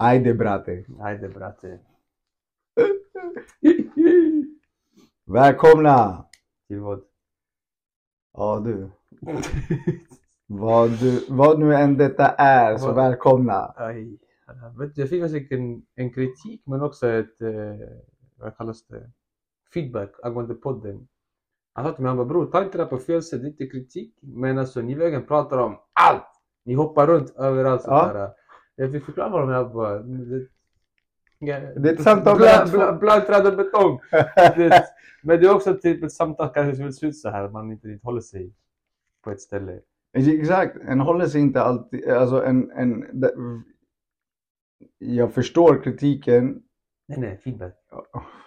Ajde brate. Ajde brate. Välkomna! Till vad? Ja du. Vad, du, vad nu än detta är så välkomna. Aj. Jag fick faktiskt en, en kritik men också ett, eh, vad kallas det, feedback angående podden. Han sa till mig, han bara bror ta inte det här på fel sätt, det är inte kritik. Men alltså ni vägen pratar om allt! Ni hoppar runt överallt Ja. Jag fick förklara för honom, jag bara, det, är ett samtal mellan bla, bla, träd och betong. Det, men det är också typ ett samtal kanske som vill se ut så här, man inte riktigt håller sig på ett ställe. Exakt, en håller sig inte alltid, alltså en, en jag förstår kritiken, Nej nej, feedback.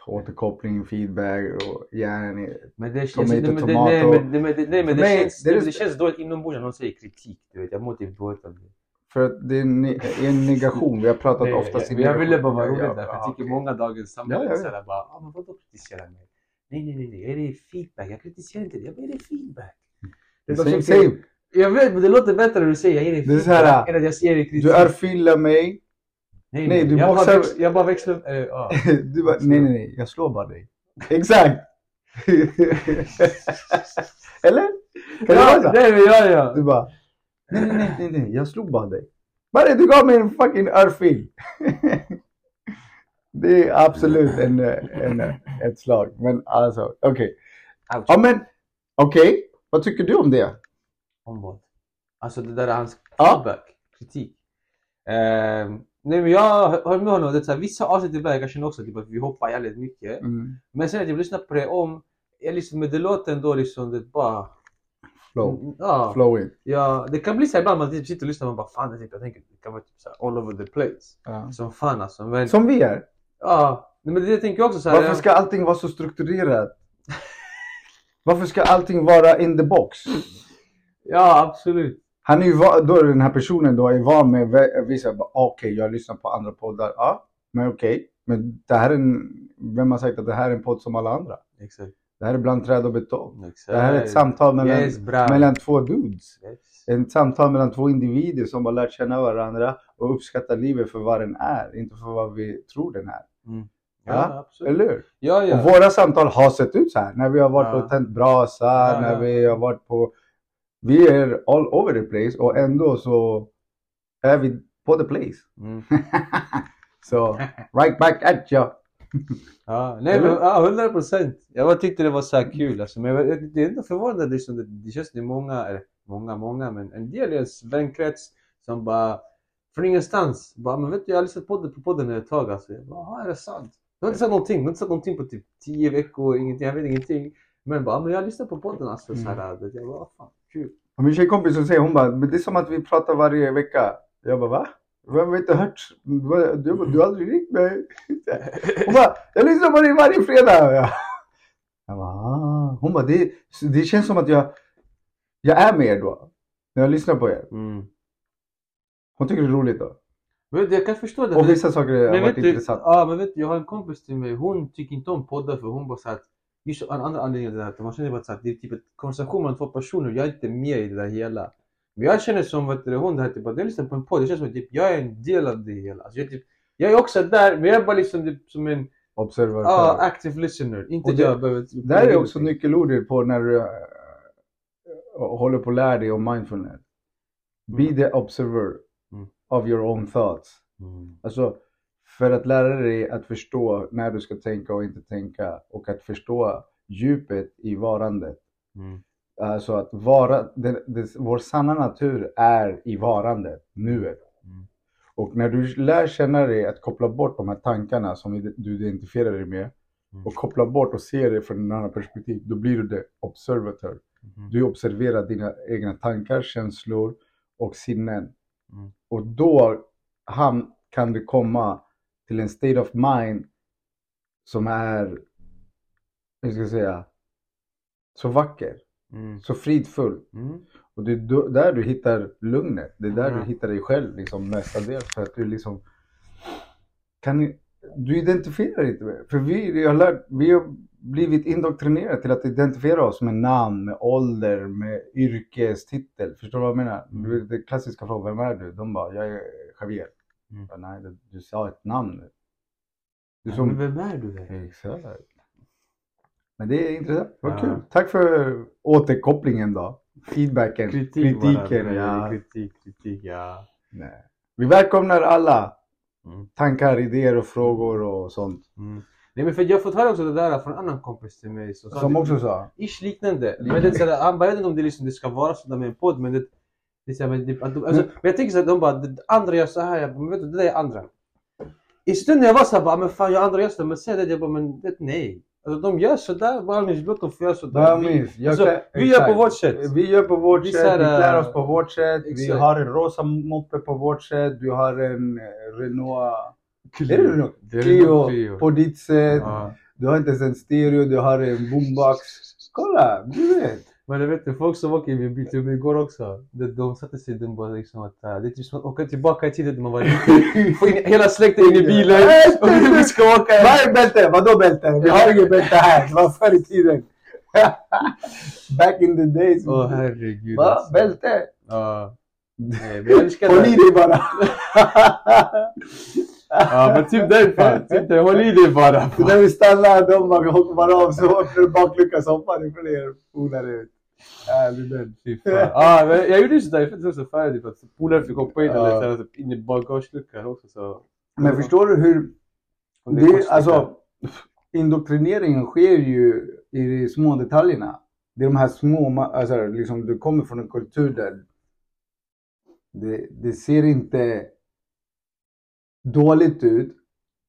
återkoppling, feedback och gärna Men det känns, Tomato, men, tomato. nej, men, det, men, det, nej, men det, Nej, känns, det känns dåligt inombords när någon säger kritik. Du vet, jag mår typ dåligt av det. För att det är en, är en negation. Vi har pratat Nej, oftast jag, i jag, ville bara vara rolig Ja, där, för ja, jag tycker okej. många dagens samhälle Ja, ja, bara, ah, men vadå kritisera mig? Nej, nej, nej, nej, det är feedback, jag kritiserar inte dig, jag ger dig feedback. Det är bara Same, same. Jag vet, men det låter bättre när du säger jag ger dig Det är feedback så här, än att jag ger dig kritik. Du örfilar mig. nej, nej, du jag, bara boxar- väx, jag bara växlar upp, ja. Du bara, nej, nej, nej, jag slår bara dig. Exakt! Eller? Kan det vara ja, så? nej, men ja, ja. Du bara, nej, nej, nej, nej, nej, jag slog bara dig. Bara du gav mig en fucking örfil. Det är absolut en, en, ett slag. Men alltså, okej. Ouch. Ja men, okej. Vad tycker du om det? Om vad? Alltså det där är hans Ja. feedback, kritik. Ehm, nej men jag har med honom, det är så här, vissa avsnitt ibland jag känner också typ att vi hoppar jävligt mycket. Mm. Men sen att jag lyssnar på det om, jag liksom, men det låter ändå liksom, det bara... Flow. Mm, Ja, Flowing. ja, det kan bli så här ibland man typ sitter och lyssnar och man bara fan, det typ, jag tänker det kan vara typ så här, all over the place. Ja. Som fan alltså. Men, Som vi är. ja, men det tänker jag också så här. Varför jag- ska allting vara så strukturerat? Varför ska allting vara in the box? Ja, absolut. Han är ju va- då är den här personen då är van med vissa, ah, okej jag lyssnar på andra poddar, ja men okej. Men det här är en, vem har sagt att det här är en podd som alla andra? Exakt. Det här är bland träd och betong. Exakt. Det här är ett samtal mellan, Yes, mellan två dudes. Yes. Ett samtal mellan två individer som har lärt känna varandra och uppskattar livet för vad den är, inte för vad vi tror den är. Mm. Ja, Ja, absolut. Eller hur? Ja, ja. Och våra samtal har sett ut så här. När vi har varit Ja. och tänt brasa, när vi har varit på... Vi är all over the place och ändå så är vi på the place. Mm. så right back at ya. Ja, nej men ja, 100 procent. Jag bara tyckte det var så här kul alltså. Men jag, det är ändå förvånande liksom, det, det känns det är många, eller många, många, men en del i ens vänkrets som bara från ingenstans bara, men vet du jag har lyssnat på podden, på podden ett tag alltså. Jag bara, "Jaha, är det sant? Du har inte sagt någonting, du har inte sagt någonting på typ 10 veckor, ingenting, jag vet ingenting. Men bara, men jag har lyssnat på podden alltså. Så här, det, jag bara, "Vad fan, kul. Och min tjejkompis som säger, hon bara, men det är som att vi pratar varje vecka. Jag bara, va? Vem har inte hört? Du, du, du har aldrig ringt mig. Hon bara, jag lyssnar på dig varje fredag. Jag, jag bara, ah. Hon bara, det, det känns som att jag, jag är med er då. När jag lyssnar på er. Mm. Hon tycker det är roligt då. Jag kan förstå det. Och vissa saker har varit vet du, intressant. ja, men vet du, jag har en kompis till mig, hon tycker inte om poddar för hon bara såhär att Just en annan anledning till det här, man känner bara så att det är typ en konversation mellan två personer, jag är inte med i det där hela. Men jag känner som du, hon det här, typ, att jag lyssnar på en podd, det känns som att typ, jag är en del av det hela. Alltså, jag, typ, jag är också där, men jag är bara liksom typ, som en Observatör. ja, active listener. Inte det- jag behöver... typ- Där är också nyckelordet på när du äh, håller på att lära dig om mindfulness. Be Mm. the observer Mm. of your own thoughts. Mm. Alltså, för att lära dig att förstå när du ska tänka och inte tänka och att förstå djupet i varandet. Mm. Alltså att vara, det, det, vår sanna natur är i varandet, nuet. Mm. Och när du lär känna dig att koppla bort de här tankarna som du identifierar dig med Mm. och koppla bort och se det från en annan perspektiv, då blir du det observator. Mm. Du observerar dina egna tankar, känslor och sinnen. Mm. Och då han, kan du komma till en state of mind som är, hur ska jag säga, så vacker, Mm. så fridfull. Mm. Och det är där du hittar lugnet. Det är där Ja. du hittar dig själv liksom mestadels. För att du liksom kan, du identifierar inte med För vi, har lärt, vi har blivit indoktrinerade till att identifiera oss med namn, med ålder, med yrkestitel. Förstår du vad jag menar? Mm. Det klassiska frågan, vem är du? De bara, jag är Javier. Mm. Ja, nej, du, du sa ett namn. Du Men som... vem är du? Exakt. Men det är intressant. Vad Ja. kul. Tack för återkopplingen då. Feedbacken. Kritik Kritiken. bara. Ja. Kritik, kritik, ja. Nej. Vi välkomnar alla Mm. tankar, idéer och frågor och sånt. Mm. Nej men för jag har fått höra också det där från en annan kompis till mig. Som, sa Som också sa. Ish liknande. Men det är såhär, han bara, jag vet inte om det, liksom, det ska vara sådär med en podd men det, det är såhär, men, det, att de, alltså, men jag tänker såhär, de bara, andra gör så här, jag bara, vet du, det där är andra. I stunden jag var såhär, bara, men fan jag andra gör sådär, men säg det, jag bara, men det, nej. Alltså de gör sådär, min låt dem få göra sådär. Vad Vi-? Jag alltså, kan- vi gör på vårt sätt. Vi gör på vårt Vi sätt, här, vi klär oss på vårt sätt. Vi exakt. har en rosa moppe på vårt sätt. Du har en eh, Renault... Är det Renault? Clio Renault Clio. på ditt sätt. Ja. Du har inte ens en stereo, du har en boombox. Kolla, du vet. Men du vet, folk som åker i min bil, till mig igår också, de, de satte sig de bara liksom att äh, det är typ som att åka tillbaka i tiden när man var liten. Få in hela släkten in i bilen och vi ska åka. Vad är bälte? Vadå bälte? Vi har inget bälte här. Det var förr i tiden. Back in the days. Åh herregud. Va? alltså. Bälte? Ja. Jag älskar Håll i dig bara. Ja men typ den fan. Typ den. Håll i dig bara. Så när vi stannar, de bara hoppar av, så du bakluckan så hoppar det fler polare ut. Härlig den. Fy fan. Ja men jag gjorde ju sådär, jag fick också färdigt för att polare fick hoppa in eller här, typ in i bagageluckan också så. Men förstår du hur... Och Det, kostar. alltså, indoktrineringen sker ju i de små detaljerna. Det är de här små, alltså liksom du kommer från en kultur där det, det ser inte dåligt ut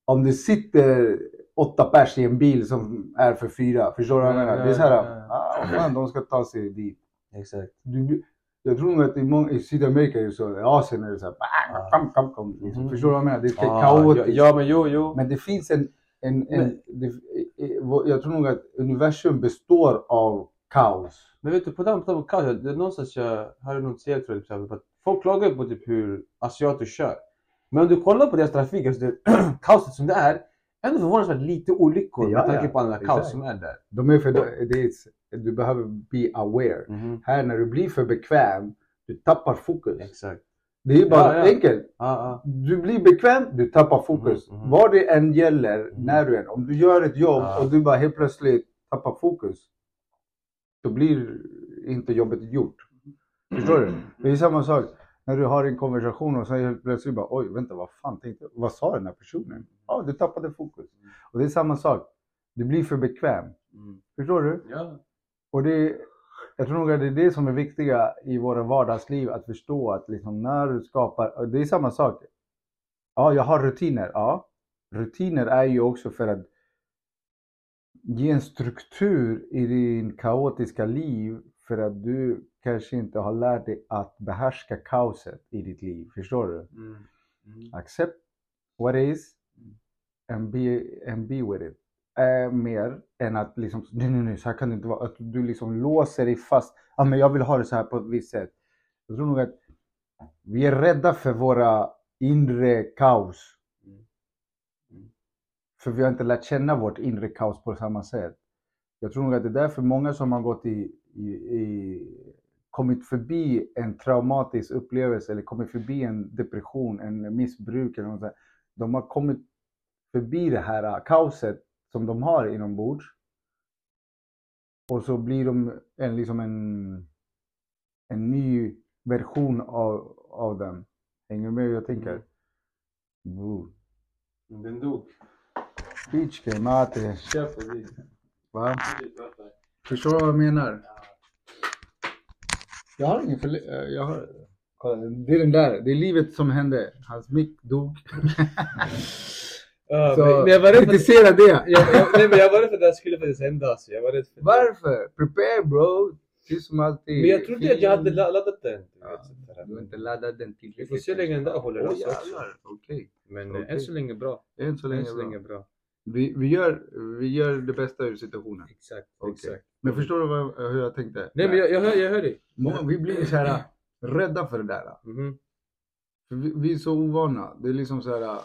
om det sitter åtta pers i en bil som är för fyra. Förstår du vad jag Ja, menar? Det är så här, ja, ah, fan, de ska ta sig dit. Exakt. Du, jag tror nog att i, många, i Sydamerika är det så, i Asien är det så här, bang, kom, kom, kom. Liksom. Mhm. Förstår du vad jag menar? Det är Ja, kaotiskt. ja, ja men jo jo. Men det finns en... en, en Men- det, jag tror nog att universum består av kaos. Men vet du, på tal om kaos, det är någonstans jag hörde någon säga tror jag, exempel, att folk klagar på typ hur asiater kör. Men om du kollar på deras trafik, alltså det kaoset som det är, ändå förvånansvärt lite olyckor Ja, med tanke på alla kaos som är där. De är för, det är, du behöver be aware. Här när du blir för bekväm, du tappar fokus. Exakt. Det är bara Ja, ja. enkelt. Ja. Du blir bekväm, du tappar fokus. Mhm, mhm. Vad det än gäller, Mhm. när du än. Om du gör ett jobb och du bara helt plötsligt tappar fokus. Då blir inte jobbet gjort. Förstår du? Det är samma sak när du har en konversation och så helt plötsligt bara oj, vänta, vad fan tänkte jag? Vad sa den här personen? Ja, du tappade fokus. Och det är samma sak. Du blir för bekväm. Förstår du? Ja. Och det, jag tror nog att det är det som är viktiga i våra vardagsliv, att förstå att liksom när du skapar, det är samma sak. Ja, jag har rutiner. Ja, rutiner är ju också för att ge en struktur i din kaotiska liv för att du kanske inte har lärt dig att behärska kaoset i ditt liv. Förstår du? Mm. Mm. Accept what is and be, and be with it. Är mer än att liksom, nej, nej, nej, så här kan det inte vara. Att du liksom låser dig fast. Ja, men jag vill ha det så här på ett visst sätt. Jag tror nog att vi är rädda för våra inre kaos. Mm. Mm. För vi har inte lärt känna vårt inre kaos på samma sätt. Jag tror nog att det är därför många som har gått i kommit förbi en traumatisk upplevelse eller kommit förbi en depression, en missbruk eller något sånt. De har kommit förbi det här kaoset som de har inombords. Och så blir de en, liksom en, en ny version av, av den. Hänger du med hur jag tänker? Boo. Den dog. Game, mate. Va? Förstår du vad jag menar? Jag har ingen förle- eh, jag har... Det är den där. Det är livet som hände. Hans mick dog. Ja, Så men, men jag var rädd för kritisera det. jag, jag, nej, men jag var rädd för att det här skulle faktiskt hända. Alltså. Jag var rädd för det. Varför? Prepare bro. Det är som alltid. Men jag trodde att jag hade la- laddat den. Ja. Du har inte laddat den Vi tillräckligt. får se hur länge den där håller Åh, alltså. Okej. Men eh, Okej. än så länge bra. Än så länge Än så bra. länge bra. Vi, vi, gör, vi gör det bästa ur situationen. Exakt. Okej. exakt. Men förstår du vad, hur jag tänkte? Nej men jag, jag, hör, jag hör dig. Många, vi blir så här rädda för det där. Mhm. För vi, vi är så ovana. Det är liksom så här.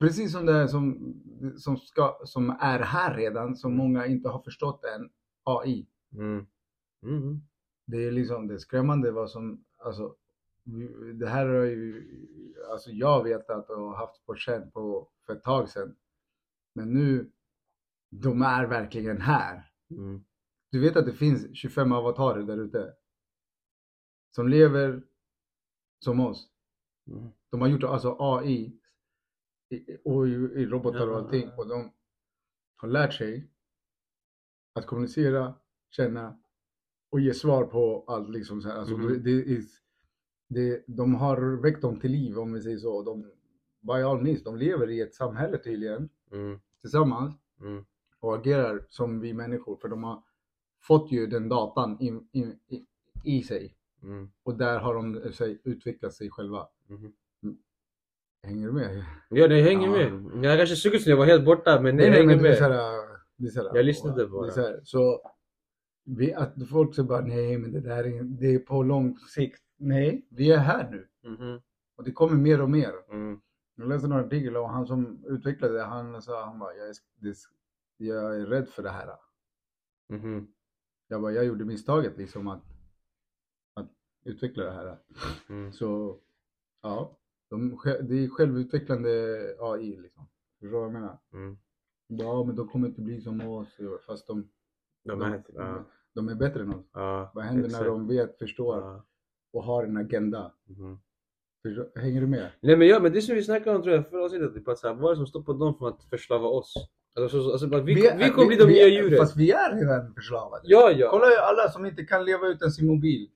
Precis som det är som, som, ska, som är här redan, som många inte har förstått än. AI. Mm. Mm. Det är liksom det är skrämmande vad som, alltså, det här har ju, alltså jag vet att har haft Porschen på för ett tag sedan. Men nu, de är verkligen här. Mm. Du vet att det finns 25 avatarer där ute. Som lever som oss. Mm. De har gjort alltså AI i, och i, i robotar och allting. Och de har lärt sig att kommunicera, känna och ge svar på allt. Liksom så här. Alltså, Mhm. det, det det, de har väckt dem till liv om vi säger så. De, by all means, de lever i ett samhälle tydligen Mm. tillsammans Mm. och agerar som vi människor. För de har fått ju den datan i, i, i, i sig. Mm. Och där har de eh, sig, utvecklat sig själva. Mhm. Hänger du med? Ja, det hänger Ja. med. Jag kanske såg ut som jag var helt borta, men det Nej, nej, hänger men det är med. här, det är så här, Jag lyssnade bara. Det här, så vi, att folk säger bara nej, men det där är, det är på lång sikt. Nej, vi är här nu Mhm. och det kommer mer och mer. Mm. Jag läste någon artikel och han som utvecklade det, han sa, han bara, jag är, jag är rädd för det här. Mhm. Jag bara, jag gjorde misstaget liksom att, att utveckla det här. Mm. Så ja, de, det är självutvecklande AI liksom. Förstår du vad jag menar? Mm. Ja, men de kommer inte bli som oss. Fast de, De är... Ja. de är bättre än oss. Ja. Vad händer exakt. när de vet, förstår Ja. och har en agenda? Mhm. Hänger du med? Nej men ja, men det som vi snackade om tror jag förra avsnittet, typ att så här, vad är det som stoppar dem från att förslava oss? Alltså, så, alltså vi, vi, är- kommer bli de nya djuren. Fast vi är redan förslavade. Ja, ja. Kolla alla som inte kan leva utan sin mobil.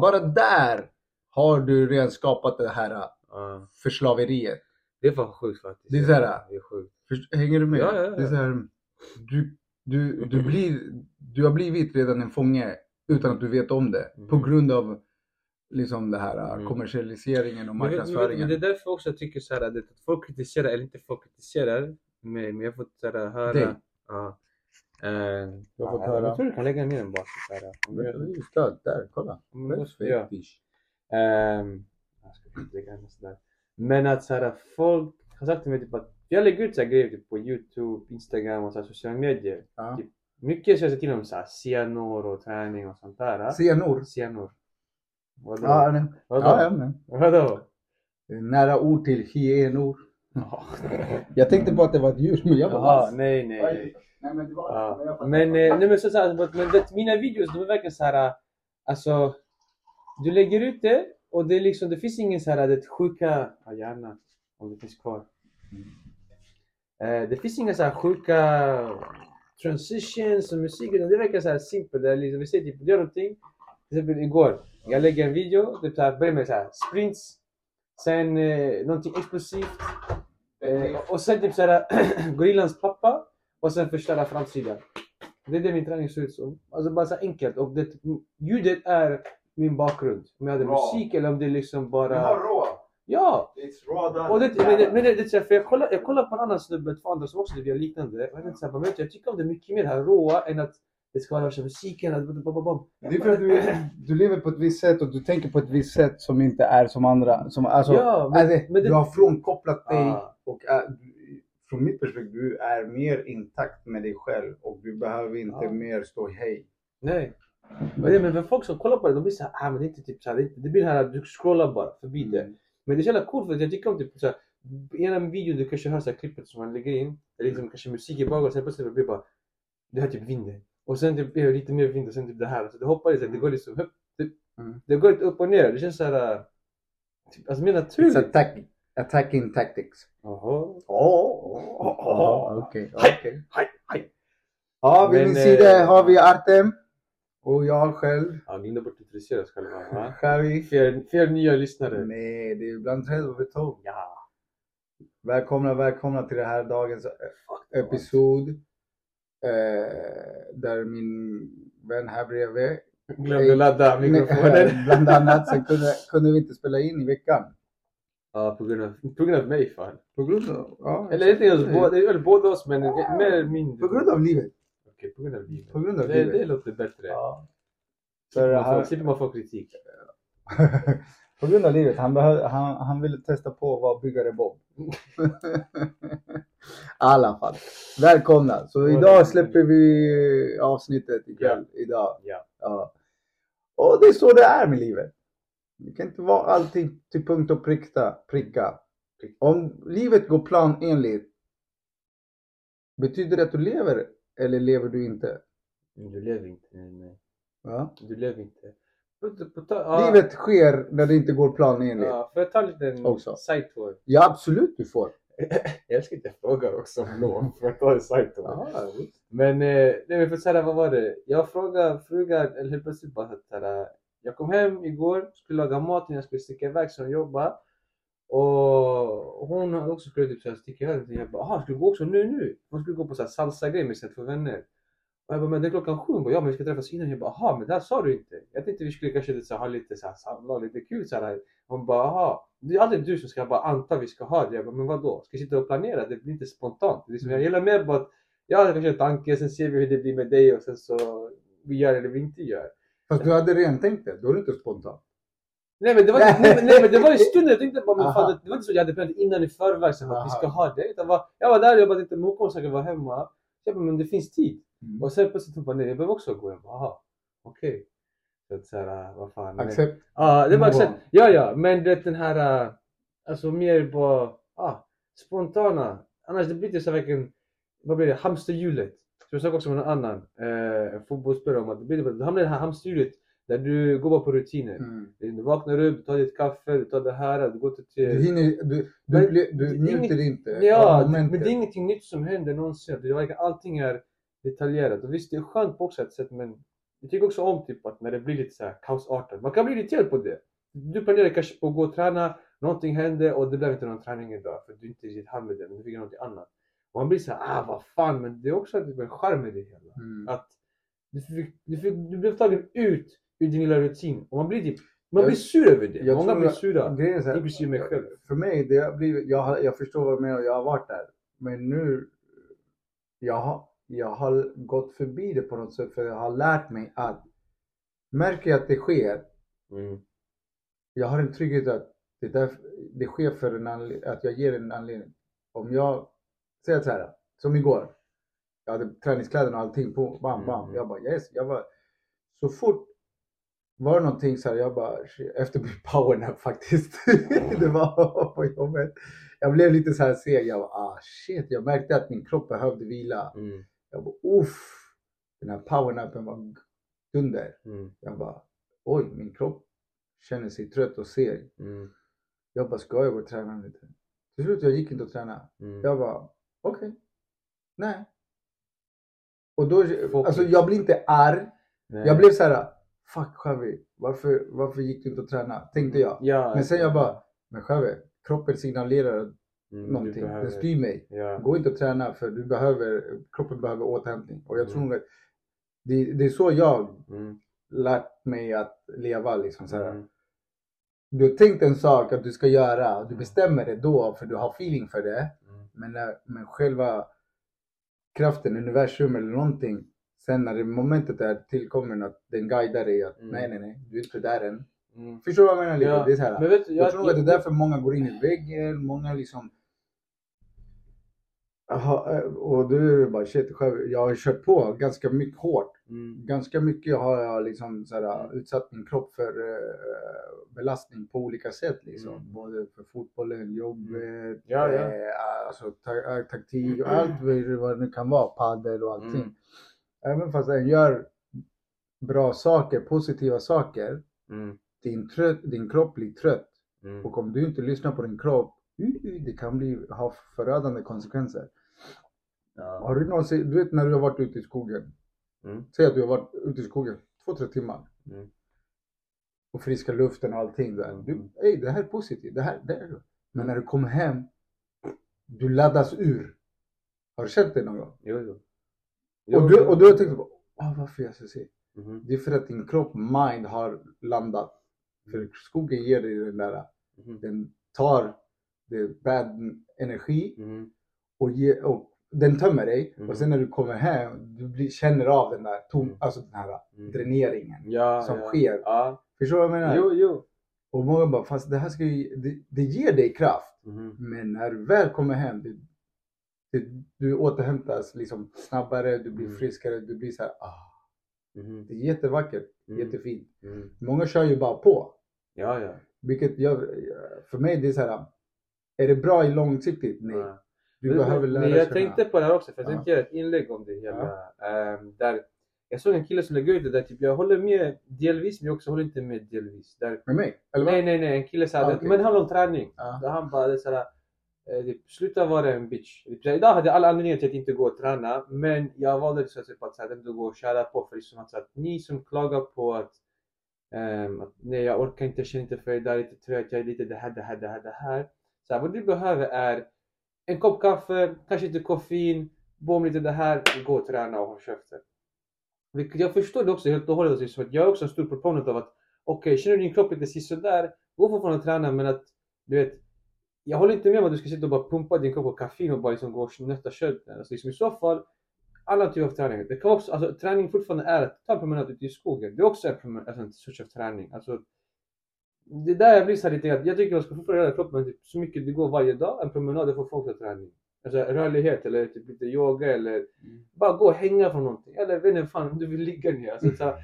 Bara där har du redan skapat det här Ja. förslaveriet. Det är fan sjukt faktiskt. Det är så här- Det är sjukt. Först, hänger du med? Ja, ja, ja. Det är så här, du, du, du, blir, du har blivit redan en fånge utan att du vet om det. På Mm. grund av liksom det här Mm. kommersialiseringen och Men, vet- men, marknadsföringen. men det är därför också jag tycker så här, att att folk kritiserar, eller inte folk kritiserar mig, men jag har fått så här, höra... Dig? Ja. Eh, Du har fått ja, höra? Jag tror du kan lägga ner den bara. Så här, om Men jag- det är ju stöd där, kolla. Mm, ja. Ehm, jag ska inte lägga den sådär. Men att så här, folk har sagt till mig typ att jag lägger ut så här grejer typ, på Youtube, Instagram och så här, sociala medier. Ja. Typ, mycket så jag säger till om så här, cyanur och träning och sånt där. Cyanur. Cyanur. Vadå? Ja, nej. Vadå? ja, men. Vadå? Nära ord till hyenor. Jag tänkte på att det var ett djur, men jag bara... Jaha, nej, nej, nej. Nej, men det var... Ja. fattar. Men, eh, nej, men, så, så här, men, men mina videos de är verkligen så här. Alltså, du lägger ut det och det är liksom, det finns ingen så här, det sjuka, ja gärna om det finns kvar. Eh, det finns inga så här sjuka transitions och musik utan det verkar så här simpelt. Det är liksom, vi säger typ, gör någonting. Till exempel igår, jag lägger en video, typ så här, börjar med så här sprints, sen eh, någonting explosivt eh, och sen typ så här gorillans pappa och sen förstöra framsidan. Det är det min träning ser ut som. Alltså bara så enkelt och det, ljudet är min bakgrund. Om jag hade Bra. musik eller om det är liksom bara... Du har rå. Ja! Raw. Och det, men det, men det, för jag kollar, jag kollar på en annan snubbe, två andra som också gör liknande. Jag, tänkte så här, men vet jag tycker om det mycket mer, här råa, än att det ska vara värsta musiken. Det är för att du, du lever på ett visst sätt och du tänker på ett visst sätt som inte är som andra. Som, alltså, Ja, men- alltså, men det- Du har frånkopplat dig Ah. och är, du, från mitt perspektiv, du är mer intakt med dig själv och du behöver inte Ja. mer stå hej. Nej. Men, men för folk som kollar på det, de blir såhär, ah, men det är inte typ såhär, det, det blir här att du scrollar bara förbi det. Men det är så jävla coolt för jag tycker om typ såhär, i en video du kanske hör såhär klippet som man lägger in, eller liksom kanske musik i bakgrunden, sen plötsligt blir det bara, du hör typ vinden. Och sen typ det lite mer vind och sen typ det här. Så det hoppar lite, det går liksom upp, typ, Mm. det går lite upp och ner. Det känns såhär, typ, alltså mer It's naturligt. attack, attacking tactics. Jaha. Okej, okej. Ja, vid min sida har vi Artem. Och jag själv, Ja, glömde bort att introducera oss själva. Fler, fler nya lyssnare. Nej, det är ibland över tåg. Ja. Välkomna, välkomna till det här dagens eh, episod. Eh, där min vän här bredvid, Glömde ladda mikrofonen. bland annat, sen kunde, kunde vi inte spela in i veckan. Ja, på grund av, på grund av mig fan. På grund av, ja, Eller inte ens båda, båda oss men mer eller mindre. På grund av livet. Okej, på grund av livet. På grund av det, livet. det låter bättre. Ja. För Slipper man få kritik. på grund av livet. Han, behö, han, han ville testa på att vara byggare Bob. I alla fall. Välkomna. Så idag släpper vi avsnittet ikväll. Idag. Ja. Ja. Och det är så det är med livet. Det kan inte vara allting till punkt och pricka. pricka. Om livet går planenligt, betyder det att du lever eller lever du inte? Du lever inte. Nej. Ja? Du lever inte. Ja, Livet sker när det inte går planenligt. Ja, Ja, får jag ta en liten Också. sidetour? absolut du får. Jag älskar att jag frågar också om lov. Får jag ta en sidetour? Ja. Men, eh, nej men för såhär, vad var det? Jag frågade frugan, eller helt plötsligt bara såhär, jag kom hem igår, skulle laga mat innan jag skulle sticka iväg som jobba. Och hon också skulle typ såhär sticka iväg. Och jag bara, aha, ska du gå också nu nu? Hon skulle gå på såhär salsa-grej med sina två vänner. Och jag bara, men det är klockan sju. Hon bara, ja men vi ska träffas innan. Jag bara, aha, men det här sa du inte. Jag tänkte vi skulle kanske så här, ha lite såhär samlag, lite kul såhär. Hon bara, aha. Det är aldrig du som ska bara anta vi ska ha det. Jag bara, men vadå? Ska vi sitta och planera? Det blir inte spontant. Det är som, jag gillar mer bara att jag har kanske en tanke, sen ser vi hur det blir med dig och sen så vi gör eller vi inte gör. Fast du hade redan tänkt det, då är det inte spontant. Nej men det var, nej, nej, men det var i stunden jag tänkte bara, men fan, det, det var inte så jag hade planerat innan i förväg så att vi ska ha det. Utan bara, jag var där och jag bara tänkte, men hon kommer säkert vara hemma. Så jag bara, men det finns tid. Mm. Och sen plötsligt hon bara, nej jag behöver också gå. Jag bara, aha, okej. Så att såhär, vad fan. men- Accept. Ja, det var accept. Ja, ja, men det den här, äh, alltså mer bara, ah, spontana. Annars det blir det så här verkligen, vad blir det, hamsterhjulet. Så jag såg också med någon annan eh, fotbollsspelare om att det blir det, du hamnar i det här hamsterhjulet där du går bara på rutiner. Mm. Du vaknar upp, du tar ditt kaffe, du tar det här, du går till... Du, hinner, du, du, du njuter inte Ja, men det är ingenting nytt som händer någonsin. Det är verkligen, allting är detaljerat. Och visst, det är skönt på också ett sätt, men jag tycker också om typ att när det blir lite så här kaosartat. Man kan bli irriterad på det. Du planerar kanske på att gå och träna, någonting hände och det blev inte någon träning idag för du inte riktigt hann med det, men du fick någonting annat. Och man blir så här, ah vad fan, men det är också typ en charm med det hela. Mm. Att du, fick, du, fick, du blev tagen ut ur din lilla rutin och man blir typ, man blir sur över det. jag Många blir sura. Grejen är Inklusive mig själv. För mig, det har blivit, jag, jag förstår vad du menar och jag har varit där. Men nu, jag har, jag har gått förbi det på något sätt för jag har lärt mig att märker jag att det sker, Mm. jag har en trygghet att det, där, det sker för en att jag ger en anledning. Om jag säger så här, som igår. Jag hade träningskläderna och allting på, bam bam. Mm. Jag bara yes, jag bara så fort var det någonting så här, jag bara efter min powernap faktiskt. det var på jobbet. Jag blev lite så här seg. Jag bara ah shit, jag märkte att min kropp behövde vila. Mm. Jag bara uff. Den här powernappen var dunder. Mm. Jag bara oj, min kropp känner sig trött och seg. Mm. Jag bara, ska jag gå och träna lite? Till slut jag gick inte och träna. Mm. Jag bara, okej. Nej. Och då, Fokus. alltså jag blir inte arg. Nej. Jag blev så här, fuck Xavi, varför, varför gick du inte och träna? Tänkte jag. Ja, Men sen jag bara, men Xavi, kroppen signalerar mm, någonting. behöver- Den styr mig. Ja. Gå inte och träna för du behöver, kroppen behöver återhämtning. Och jag tror Mm. att det, det är så jag Mm. lärt mig att leva liksom så här. Mm. Du har tänkt en sak att du ska göra, du bestämmer det då för du har feeling för det. Mm. Men, när, men själva kraften, universum eller någonting. Sen när det momentet är tillkommen att den guidar dig att Mm. nej nej nej, du är inte där än. Mm. Förstår du vad jag menar? Lite? Ja, Det är så här, Men vet du, jag, tror att det är därför många går in i väggen, många liksom Aha, eh, och du bara shit, själv, jag har kört på ganska mycket hårt. Mm. Ganska mycket har jag liksom så här, utsatt min kropp för eh, belastning på olika sätt. Liksom. Mm. Både för fotbollen, jobbet, Ja, ja. Eh, alltså, ta- eh, taktik och allt vad- det nu kan vara. Padel och allting. Mm. Även fast den gör bra saker, positiva saker. Mm. Din, trött, din kropp blir trött. Mm. Och om du inte lyssnar på din kropp, det kan bli, ha förödande konsekvenser. Ja. Har du någonsin, du vet när du har varit ute i skogen. Mm. Säg att du har varit ute i skogen två, tre timmar. Mm. Och friska luften och allting där. Mm. Du, ey, det här är positivt. Det här, det är. Men när du kommer hem, du laddas ur. Har du känt det någon gång? Jo, jo. och, du, och du har tänkt på, ah, varför jag så seg? Mhm. Det är för att din kropp, mind har landat. För skogen ger dig den där, Mhm. den tar det bad energi Mhm. och, ge, och den tömmer dig. Mm. Och sen när du kommer hem, du blir, känner av den där tom, Mm. alltså den här Mm. dräneringen Ja, som ja. sker. Ja. Förstår du vad jag menar? Jo, jo. Och många bara, fast det här ska ju, det, det ger dig kraft. Mhm. Men när du väl kommer hem, det, det, du återhämtas liksom snabbare, du blir Mm. friskare, du blir så här, ah, Mhm. det är jättevackert, Mm. jättefint. Mm. Många kör ju bara på. Ja, ja. Vilket gör, för mig det är så här. Är det bra i långsiktigt? Nej. ja. Men- behöver men lära jag känna. tänkte på det här också, för jag Ja. tänkte göra ett inlägg om det hela. Ehm, där jag såg en kille som lägger ut det där, typ jag håller med delvis, men jag också håller inte med delvis. Där, Med mig? Eller vad? nej, nej, nej, en kille sa Ah, okej. men det handlar om träning. Ja. Han bara, det är såhär, eh, typ, sluta vara en bitch. Typ, idag hade jag alla anledningar till att inte gå och träna, men jag valde så att, på att här, ändå gå och köra på för liksom att, att ni som klagar på att, ehm, att nej jag orkar inte, jag känner inte för det, där är lite trött, jag är lite det här, det här, det här, det här. Så här, vad du behöver är en kopp kaffe, kanske lite koffein, bom lite det här, gå och träna och håll käften. Vilket jag förstår det också helt och hållet, för att jag är också en stor proponent av att okej, känner du din kropp lite sisådär, gå fortfarande och träna men att du vet, jag håller inte med om att du ska sitta och bara pumpa din kropp på koffein och bara liksom gå och nötta kött. Alltså, liksom, I så fall, alla typer av träning. Det kan också, alltså, träning fortfarande är att ta en promenad ute i skogen. Det är också en, alltså, en sorts av träning. Alltså, det är där jag blir så här lite att jag tycker man ska fortfarande röra kroppen typ, så mycket det går varje dag. En promenad är för folk för träning. Alltså rörlighet eller typ lite yoga eller bara gå och hänga från någonting. Eller vet inte fan om du vill ligga ner. Alltså, så här,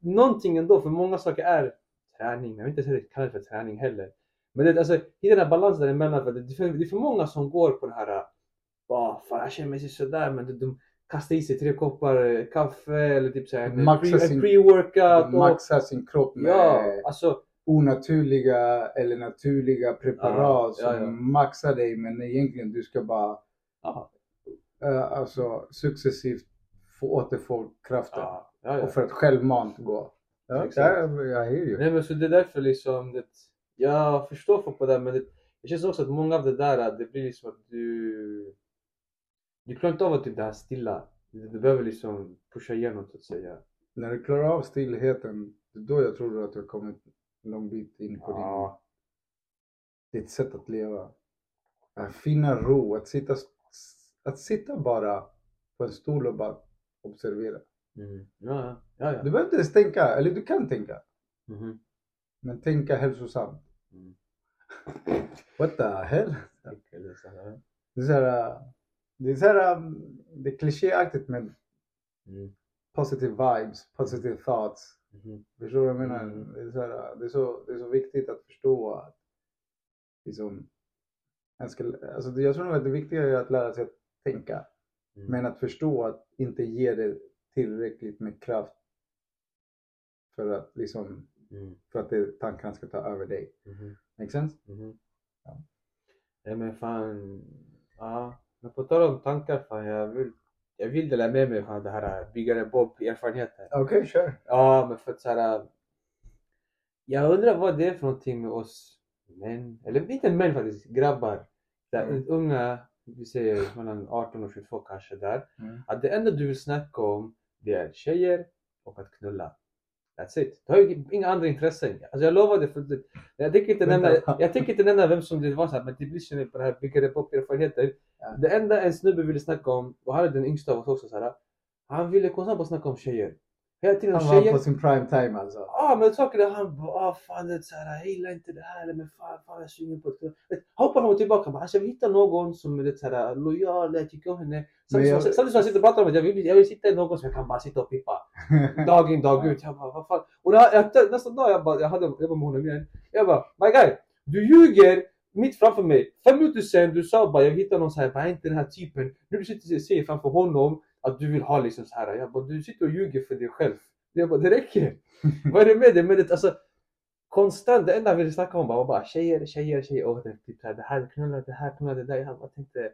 någonting ändå, för många saker är träning. Jag vill inte säga det för träning heller. Men det, alltså, hitta den här balansen däremellan. För det, det, är för, det är för många som går på det här, bara fan jag känner mig sådär men de, de kastar i sig tre koppar eh, kaffe eller typ såhär en, pre, en pre-workout. Maxa sin kropp med Ja, alltså onaturliga eller naturliga preparat Ja, ja, som ja. maxar dig men egentligen du ska bara ja, eh, alltså, successivt få återfå kraften och för att självmant gå. Ja, jag. Nej men så det är därför liksom, det, jag förstår folk på det men det, det känns också att många av det där, det blir liksom att du du klarar inte av att typ det här stilla. Du, du behöver liksom pusha igenom så att säga. När du klarar av stillheten, det är då jag tror att du har kommit en lång bit in på Ja. din, ditt sätt att leva. Att finna ro, att sitta, att sitta bara på en stol och bara observera. Mm. Ja, ja, ja. Du behöver inte ens tänka, eller du kan tänka, Mhm. men tänka hälsosamt. Mm. What the hell? Det är så här. Det är så här, äh, det är klichéaktigt med Mm. positive vibes, positive thoughts. Mhm. Förstår du vad jag menar? Mm. Det, är så här, det, är så, det är så viktigt att förstå att liksom, jag, ska, alltså, jag tror nog att det viktiga är att lära sig att tänka. Mm. Men att förstå att inte ge det tillräckligt med kraft för att, liksom, Mm. för att det, tankarna ska ta över dig. Mhm. Make sense? Mhm. Ja. Nej men fan, ja. Men på tal om tankar fan, jag vill, jag vill dela med mig av det här byggare Bob erfarenheten. Okej, kör. Ja, men för att såhär... Jag undrar vad det är för någonting med oss män, eller inte män faktiskt, grabbar. Där, Mm. Unga, vi säger mellan 18 och 22 kanske där. Mm. Att det enda du vill snacka om, det är tjejer och att knulla. That's it. Du har ju inga andra intressen. Alltså jag lovar. För det jag tänker inte nämna, jag tänker inte nämna vem som det var så här, men det blir så på det här byggare pop-erfarenheter. Ja. Det enda en snubbe ville snacka om, och han är den yngsta av oss också så här. Han ville konstant bara snacka om tjejer. Hela tiden Han var tjejer. på sin prime time alltså. Ja men saker där han bara ah, fan det så här, jag gillar inte det här men fan, fan jag är sugen på det. Vet, Hoppar fram och tillbaka bara alltså jag vill hitta någon som är så här lojal, jag tycker om henne. Samtidigt som jag sitter och pratar om att jag vill, jag vill sitta i någon som jag kan bara sitta och pippa. Dag in dag ut. Jag bara vad fan. Och det, jag, nästa dag jag bara, jag hade jag var med honom igen. Jag bara my guy, du ljuger mitt framför mig. Fem minuter sen du sa bara jag vill hitta någon så här, bara inte den här typen. Nu du sitter och säger framför honom att du vill ha liksom så här. Jag bara du sitter och ljuger för dig själv. Jag bara det räcker. Vad är det med det? Men det, alltså, konstant, det enda jag ville snacka om bara, var bara tjejer, tjejer, tjejer. Och det, typ, så här, det här knullar, det här knullar, det där. Jag tänkte,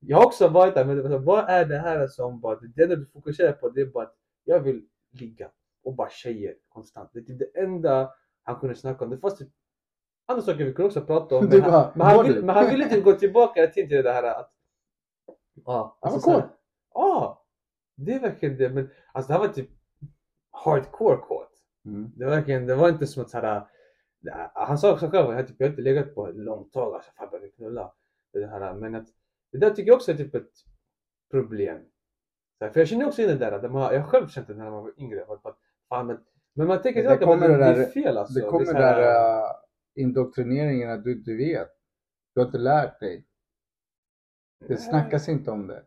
jag har också varit där, men det, var så här, vad är det här som bara, det enda du fokuserar på det är bara att jag vill ligga. Och bara tjejer konstant. Det är typ det enda han kunde snacka om. Det fanns typ andra saker vi kunde också prata om. Men, bara, han, men, han, vill, men han ville inte gå tillbaka till det här att... Ja, Han var här- kåt. Det är verkligen det. Men alltså det här var typ hardcore kåt. Mm. Det var verkligen, det var inte som att såhär, han sa också själv, jag, typ, jag har inte legat på ett långt tag, alltså fan jag vill knulla. Det här, men att, det där tycker jag också är typ ett problem. Här, för jag känner också in det där, att man, jag har själv känt det när man var yngre. Att, att, fan, men, men man tänker Det på att det, det det är fel alltså. Det kommer så här- där uh, indoktrineringen att du inte vet. Du har inte lärt dig. Det Nej. snackas inte om det.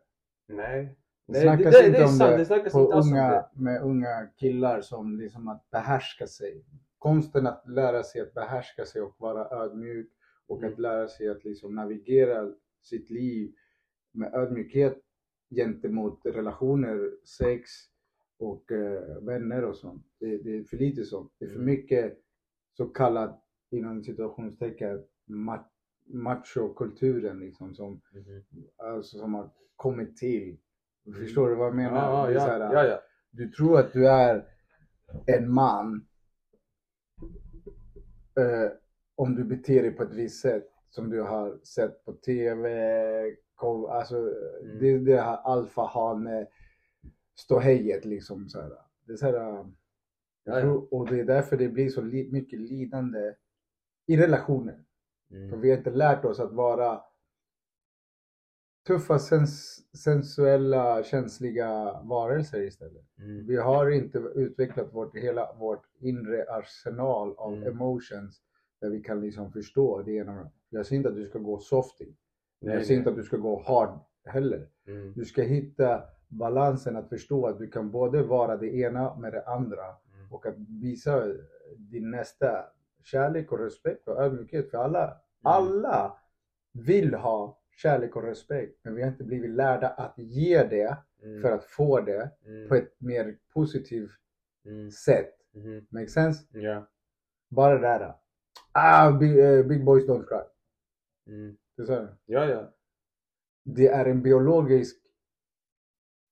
Nej. Det Nej, snackas det, det, inte det om sant, det snackas på unga, med unga killar som liksom att behärska sig. konsten att lära sig att behärska sig och vara ödmjuk och Mm. att lära sig att liksom navigera sitt liv med ödmjukhet gentemot relationer, sex och eh, vänner och sånt. Det, det är för lite sånt. Det är för Mm. mycket så kallad, inom situationstecken, ma- machokulturen liksom som, Mhm. alltså, som har kommit till. Förstår du vad jag menar? Ja, ja, här, ja, ja. Du tror att du är en man eh, om du beter dig på ett visst sätt som du har sett på TV. Alltså, Mm. det det här alfahane ståhejet liksom. Så här. Det är så här, ja. tror, och det är därför det blir så li- mycket lidande i relationer. För Mm. vi har inte lärt oss att vara tuffa, sens sensuella, känsliga varelser istället. Mm. Vi har inte utvecklat vårt, hela vårt inre arsenal av Mm. emotions där vi kan liksom förstå det ena. Jag säger inte att du ska gå softy. Nej, jag säger nej. inte att du ska gå hard heller. Mm. Du ska hitta balansen att förstå att du kan både vara det ena med det andra Mm. och att visa din nästa kärlek och respekt och ödmjukhet för alla. Alla vill ha kärlek och respekt men vi har inte blivit lärda att ge det Mm. för att få det Mm. på ett mer positivt Mm. sätt. Mhm. Make sense? Ja. Bara det där. Ah, big, eh, big boys don't cry. Mm. Det här. Ja, ja. Det är en biologisk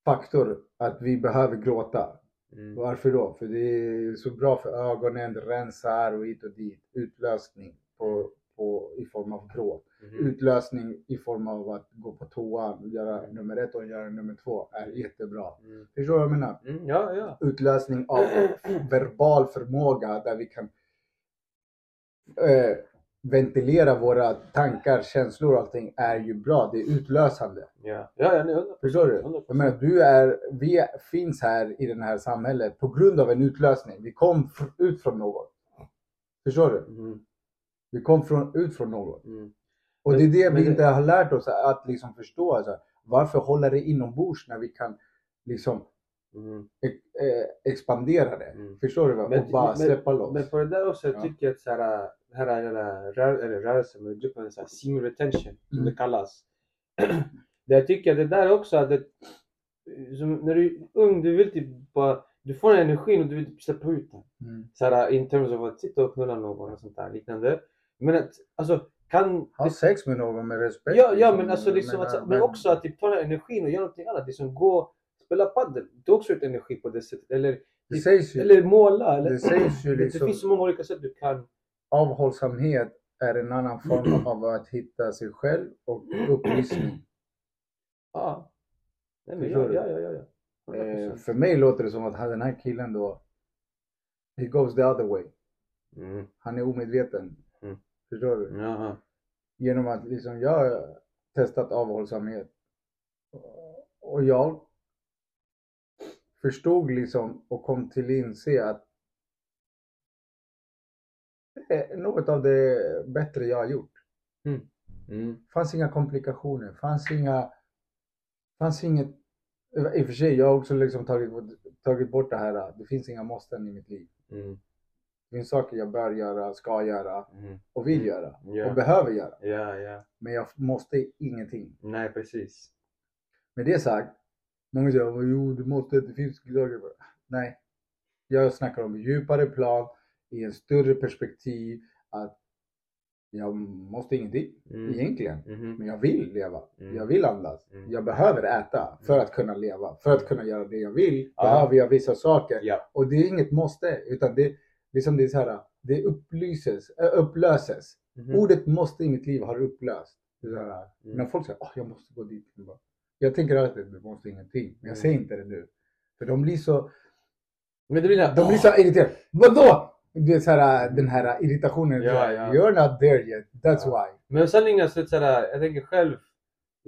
faktor att vi behöver gråta. Mm. Varför då? För det är så bra för ögonen, det rensar och hit och dit. Utlösning på, på, i form av gråt. Mhm. Utlösning i form av att gå på toan, göra nummer ett och göra nummer två är jättebra. Mm. Förstår du vad jag menar? Mm. Ja, ja. Utlösning av verbal förmåga där vi kan eh, ventilera våra tankar, känslor och allting är ju bra. Det är utlösande. Ja, ja, ja. nej, Förstår du? Jag menar, du är, vi finns här i det här samhället på grund av en utlösning. Vi kom ut från något. Förstår du? Mm. Vi kom från, ut från något. Mm. Och det är det vi inte har lärt oss att liksom förstå. Alltså, varför hålla det inombords när vi kan liksom Mm. eh, expandera det? Mm. Förstår du? vad? Men- och bara men- släppa loss. Men på det där också, jag Ja. tycker att så här, här är den här rör, eller rörelsen med gruppen, så här, seam retention, som Mm. det kallas. det jag tycker det där också, att det, när du är ung, du vill typ bara, du får den energin och du vill typ släppa ut den. Mm. Så här, in terms of att sitta och knulla någon och sånt där liknande. Men att, alltså, kan... Ha sex med någon med respekt. Ja, ja liksom. men alltså liksom, att, Men- men också att typ ta den här energin och göra någonting annat. Liksom gå, spela padel. Du också ut energi på det sättet. Eller, Det sägs ju, eller måla. Eller, det sägs ju det, liksom, finns så många olika sätt du kan... avhållsamhet är en annan form av att hitta sig själv och upplysning. Ja. Nej, men ja, ja, ja, ja. Eh, 100%. för mig låter det som att den här killen då, he goes the other way. Mm. Han är omedveten. Mm. Förstår du? Jaha. Genom att liksom jag har testat avhållsamhet. Och jag förstod liksom och kom till inse att det är något av det bättre jag har gjort. Mm. fanns inga komplikationer, fanns inga, fanns inget, i och för sig jag har också liksom tagit, tagit bort det här, det finns inga måsten i mitt liv. Mm. Det finns saker jag bör göra, ska göra Mm. och vill göra och Ja. behöver göra. ja, ja. Men jag måste ingenting. Nej, precis. Med det sagt, många säger "Men jo du måste, det finns saker. Nej, jag snackar om djupare plan i en större perspektiv att jag måste ingenting Mm. egentligen. Mhm. Men jag vill leva. Mm. Jag vill andas. Mm. Jag behöver äta för att kunna leva. För att kunna göra det jag vill behöver jag vissa saker. Ja. Och det är inget måste. Utan det, liksom det är så här, det upplyses, äh, upplöses. Mhm. Ordet måste i mitt liv har upplöst. Det är så här, Mm. När folk säger att jag måste gå dit. Jag, bara, jag tänker alltid du måste ingenting. Men jag Mm. säger inte det nu. För de blir så, Men det blir det de blir så irriterade. Vadå? Det är så här, den här irritationen. Ja, här, ja. You're not there yet. That's Ja. why. Men sanningen är så såhär, jag tänker själv,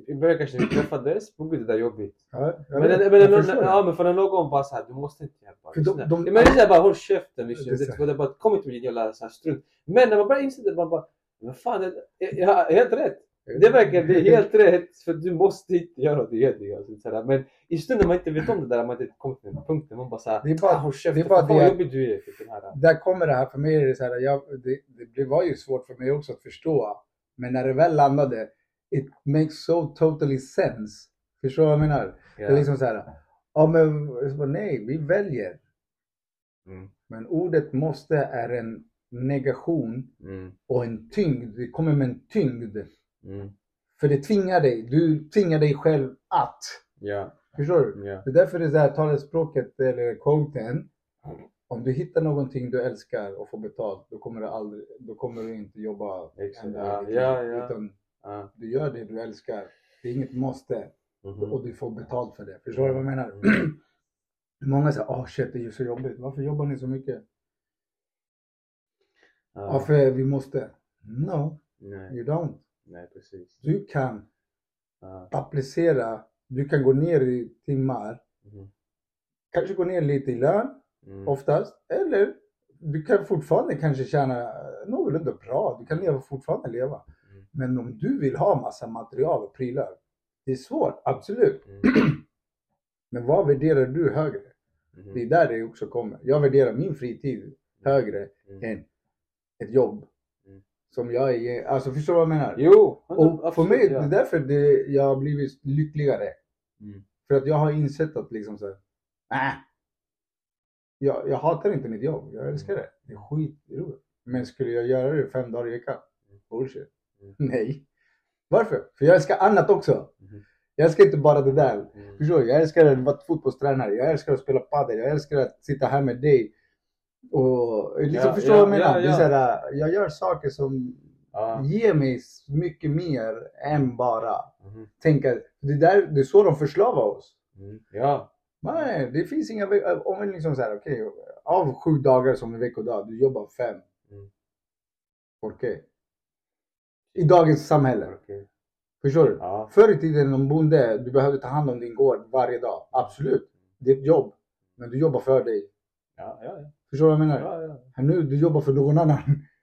i början kanske vi träffades, på gud det där är jobbigt. Ja, Men, men, men, det. ja, men för när någon bara såhär, du måste inte hjälpa. De- de- men det är såhär bara, håll käften. Det är Det, det, bara, kom inte med din jävla så här strunt. Men när man börjar inse det, man bara, men fan, jag, jag, har helt rätt. Det verkar bli helt rätt, för du måste inte göra det. det alltså, såhär. Men i stunden man inte vet om det där, man inte kommit till den punkten, man bara såhär, Det är bara- ah, håll käften, det är bara fan vad det- jobbig du är den här. Där kommer det här, för mig är det så här, jag, det, det, det var ju svårt för mig också att förstå. Men när det väl landade, it makes so totally sense. Förstår du vad jag menar? Det är liksom så här, ja men nej, vi väljer. Mm, Men ordet måste är en negation mm, och en tyngd. Det kommer med en tyngd. mm. För det tvingar dig. Du tvingar dig själv att. Ja, Förstår du? ja. Det är därför det där talespråket eller quoten. Om du hittar någonting du älskar och får betalt, då kommer du, aldrig, då kommer du inte jobba Exakt. en Ja, ja. Ja. Ah, du gör det du älskar. Det är inget måste mhm. och du får betalt för det. Förstår du vad jag menar? Mm. Många säger åh shit det är ju så jobbigt. Varför jobbar ni så mycket? Ah, Ja, för vi måste. No, nej, you don't. nej, precis. Du kan Ah, applicera, du kan gå ner i timmar, mhm, kanske gå ner lite i lön mm, oftast. Eller du kan fortfarande kanske tjäna någorlunda bra. Du kan leva, fortfarande leva. Mm. Men om du vill ha massa material och prylar. Det är svårt, absolut. mm, Men vad värderar du högre? mhm, Det är där det också kommer. Jag värderar min fritid högre mm. än ett jobb. Mm. Som jag är, alltså förstår du vad jag menar? Jo, Och för absolut, mig, ja. det är därför det, jag har blivit lyckligare. Mm. För att jag har insett att liksom så här, äh, jag, jag hatar inte mitt jobb, jag älskar det. Det är skitroligt. Men skulle jag göra det fem dagar i veckan? Bullshit. Mm. Nej. Varför? För jag älskar annat också. Mhm. Jag älskar inte bara det där. Mm. Förstår du? Jag älskar att vara fotbollstränare, jag älskar att spela padel, jag älskar att sitta här med dig. Och liksom, Ja, förstår ja, du vad jag menar? ja, ja. så här, jag gör saker som Ah, ger mig mycket mer än bara mhm, tänka, det, där, det är så de förslavar oss. mm. Ja, Nej, det finns inga, om man liksom såhär, okej, av sju dagar som en veckodag, du jobbar fem. Mm. Okej. I dagens samhälle. okej. Förstår du? Ja, Förr i tiden om bonde, du behövde ta hand om din gård varje dag. Absolut. Det är ett jobb. Men du jobbar för dig. ja, ja, ja. Förstår du vad jag menar? ja, ja. Nu, du jobbar för någon annan.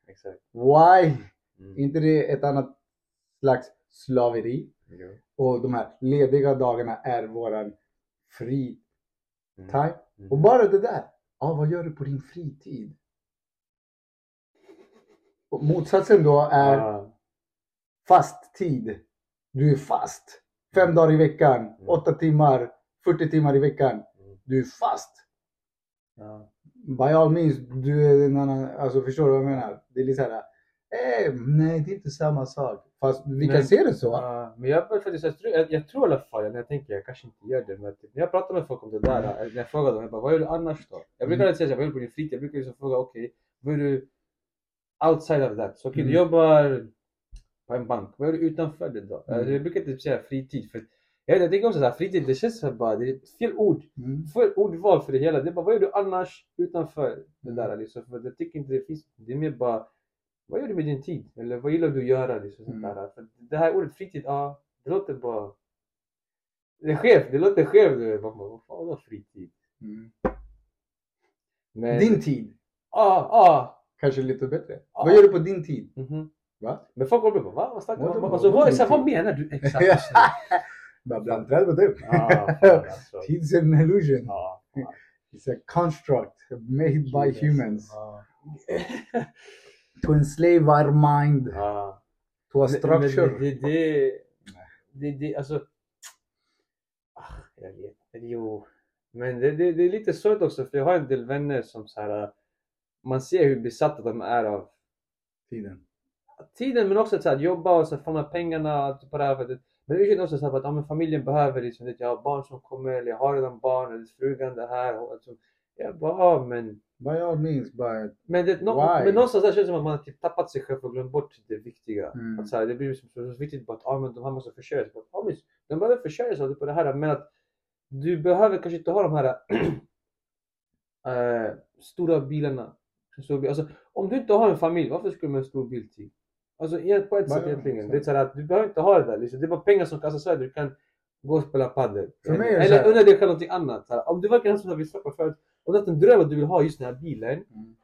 Exakt. Why? Mm. inte det ett annat slags slaveri? Jo. Och de här lediga dagarna är våran fri Mm. time. Mm. Och bara det där. Ja, vad gör du på din fritid? Och motsatsen då är Ah, fast tid. Du är fast. Fem dagar i veckan, åtta timmar, 40 timmar i veckan. Mm. Du är fast. ja. By all means, du är en annan, alltså förstår du vad jag menar? Det är lite såhär, eh, nej det är inte samma sak. Fast vi kan Nej. se det så. Ja, men jag, faktiskt, jag, tror, jag, jag tror i alla fall, när jag tänker, jag kanske inte gör det, men typ, när jag pratar med folk om det där, eller när jag frågar dem, jag bara, vad gör du annars då? Jag brukar Mm. inte säga vad gör du på din fritid? Jag brukar liksom fråga, okej, vad gör du outside of that? Så okej, Mm. du jobbar på en bank, vad gör du utanför det då? Mm. Alltså, jag brukar inte säga fritid, för jag, vet, jag tänker också så här, fritid, det känns som bara, det är fel ord. Mm. Fel ordval för det hela. Det är bara, vad gör du annars utanför det där? Mm. Liksom? För jag tycker inte det finns, det är mer bara, vad gör du med din tid? Eller vad gillar du att göra? Liksom, sånt Mm. där. För det här ordet fritid, ja, det låter bara... Det är skevt, det låter skevt. Man bara, Vad fan var fritid? Mm. Men, Din tid, Ja, ja. kanske lite bättre. Ja. Vad gör du på din tid? mhm. Va? Men folk kommer på, va? Vad snackar? Alltså, vad, så, här, vad Din tid? menar du exakt? Babblan träd på det. Ja, fan, alltså. Tids an illusion. Ja, fan. It's a construct made by Jesus. humans Ja. to enslave our mind to a Men- structure. Men, det, det, det, det, alltså... Ah, jag vet jo. Men det, det, det är lite sorgligt också för jag har en del vänner som så här, man ser hur besatta de är av Tiden. Tiden men också att så här, jobba och så här, få de här pengarna på det här sättet. Men det är också så här, att ja, men familjen behöver liksom, det, jag har barn som kommer eller jag har redan barn eller frugan det här. Och, alltså, jag bara, ja, men By all means, but men, det, nå- Why? men någonstans där känns det som att man har typ tappat sig själv och glömt bort det viktiga. Mm. Att så här, det blir så, så viktigt bara att ah, men de här måste försörja sig. Ah, men de behöver försörja sig på det här men att du behöver kanske inte ha de här äh, stora bilarna. Alltså, om du inte har en familj, varför skulle du med en stor bil till? Alltså på ett sätt egentligen. Det är så att du behöver inte ha det där. Liksom. Det är bara pengar som kastas över. Du kan gå och spela padel. Eller unna dig själv någonting annat. Så här, om du verkligen har som vi snackade förut. Om du har en dröm att du vill ha just den här bilen. Mm.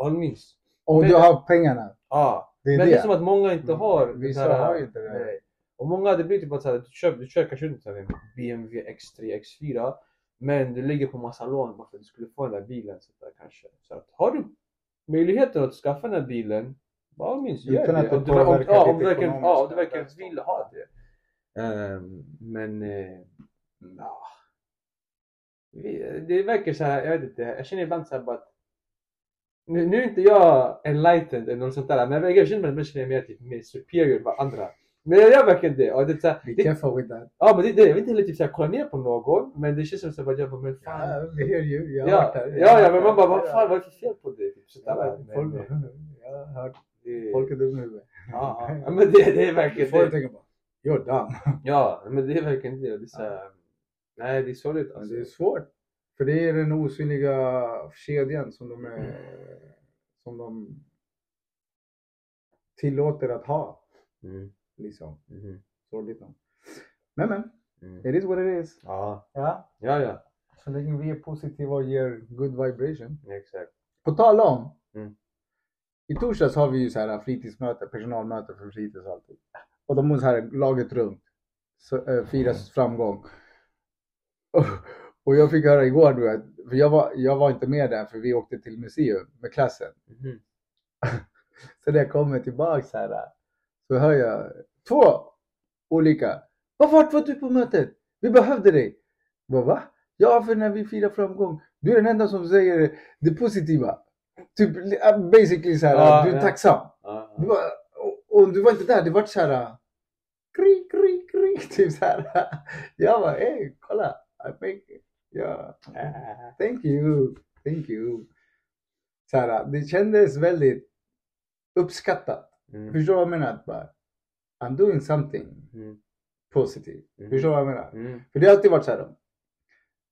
All means. och Men- du har pengarna. Ja. Det är Men det. det är som att många inte Mm. har Vissa här- har inte det. Nej. Och många, det blir typ att så här, du, kör, du kör kanske inte en BMW X3, X4 men du ligger på massa lån bara för att du skulle få den där bilen. Så där, kanske. Så att, har du möjligheten att skaffa den här bilen, bara minst gör Utan det. att det Om om, ja, om du verkligen, ja, du verkligen vill ha det. Ehm, men eh, ja. Vi- Det verkar så här, jag vet inte, jag känner ibland så här bara att nu, nu är inte jag enlightened eller något sånt där, men jag känner mig att jag är mer, typ, mer superior än andra. Men jag gör verkligen det. Och det, så här, Be careful with that. ja, men det, det, jag vill inte heller typ, så här, kolla ner på någon, men det känns som att jag bara, men fan. Ja, we hear you. Jag har Ja, varit där. ja, ja, men man bara, vad fan, vad är det för fel på det? Typ, så där, Ja, eh, jag har hört det, folk är dumma i huvudet. ja, ja, men det, det är verkligen Folk det. tänker bara, you're dumb. Ja, men det är verkligen det. Det är så här, nej, det är sorgligt Men alltså. det är svårt. För det är den osynliga kedjan som de, är, som de tillåter att ha. Mm, Liksom. mhm, Sorgligt nog. Men men, mm. it is what it is. Ja, Ja. ja, ja, Så länge vi är positiva och ger good vibration. exakt. På tal om. Mm. I torsdags har vi ju så här fritidsmöte, personalmöte för fritids och allting. Och de har så här laget runt. Så, äh, firas framgång. Och, och jag fick höra igår, du vet, för jag var, jag var inte med där för vi åkte till museum med klassen. Mhm. Så när jag kommer tillbaks här så hör jag två olika. Vart var du på mötet? Vi behövde dig. Vad, va? Ja, för när vi firar framgång. Du är den enda som säger det positiva. Typ basically så här, Ja, du är ja. tacksam. Ja, Du var, och, och du var inte där, det var så här. Kri, kri, kri, typ så här. Jag bara, hej, kolla. I make it. Ja, thank you, thank you. Så här, det kändes väldigt uppskattat. Mm, Förstår du vad jag menar? Bara, I'm doing something mm, positive. mm, Förstår du vad jag menar? mm, För det har alltid varit så här.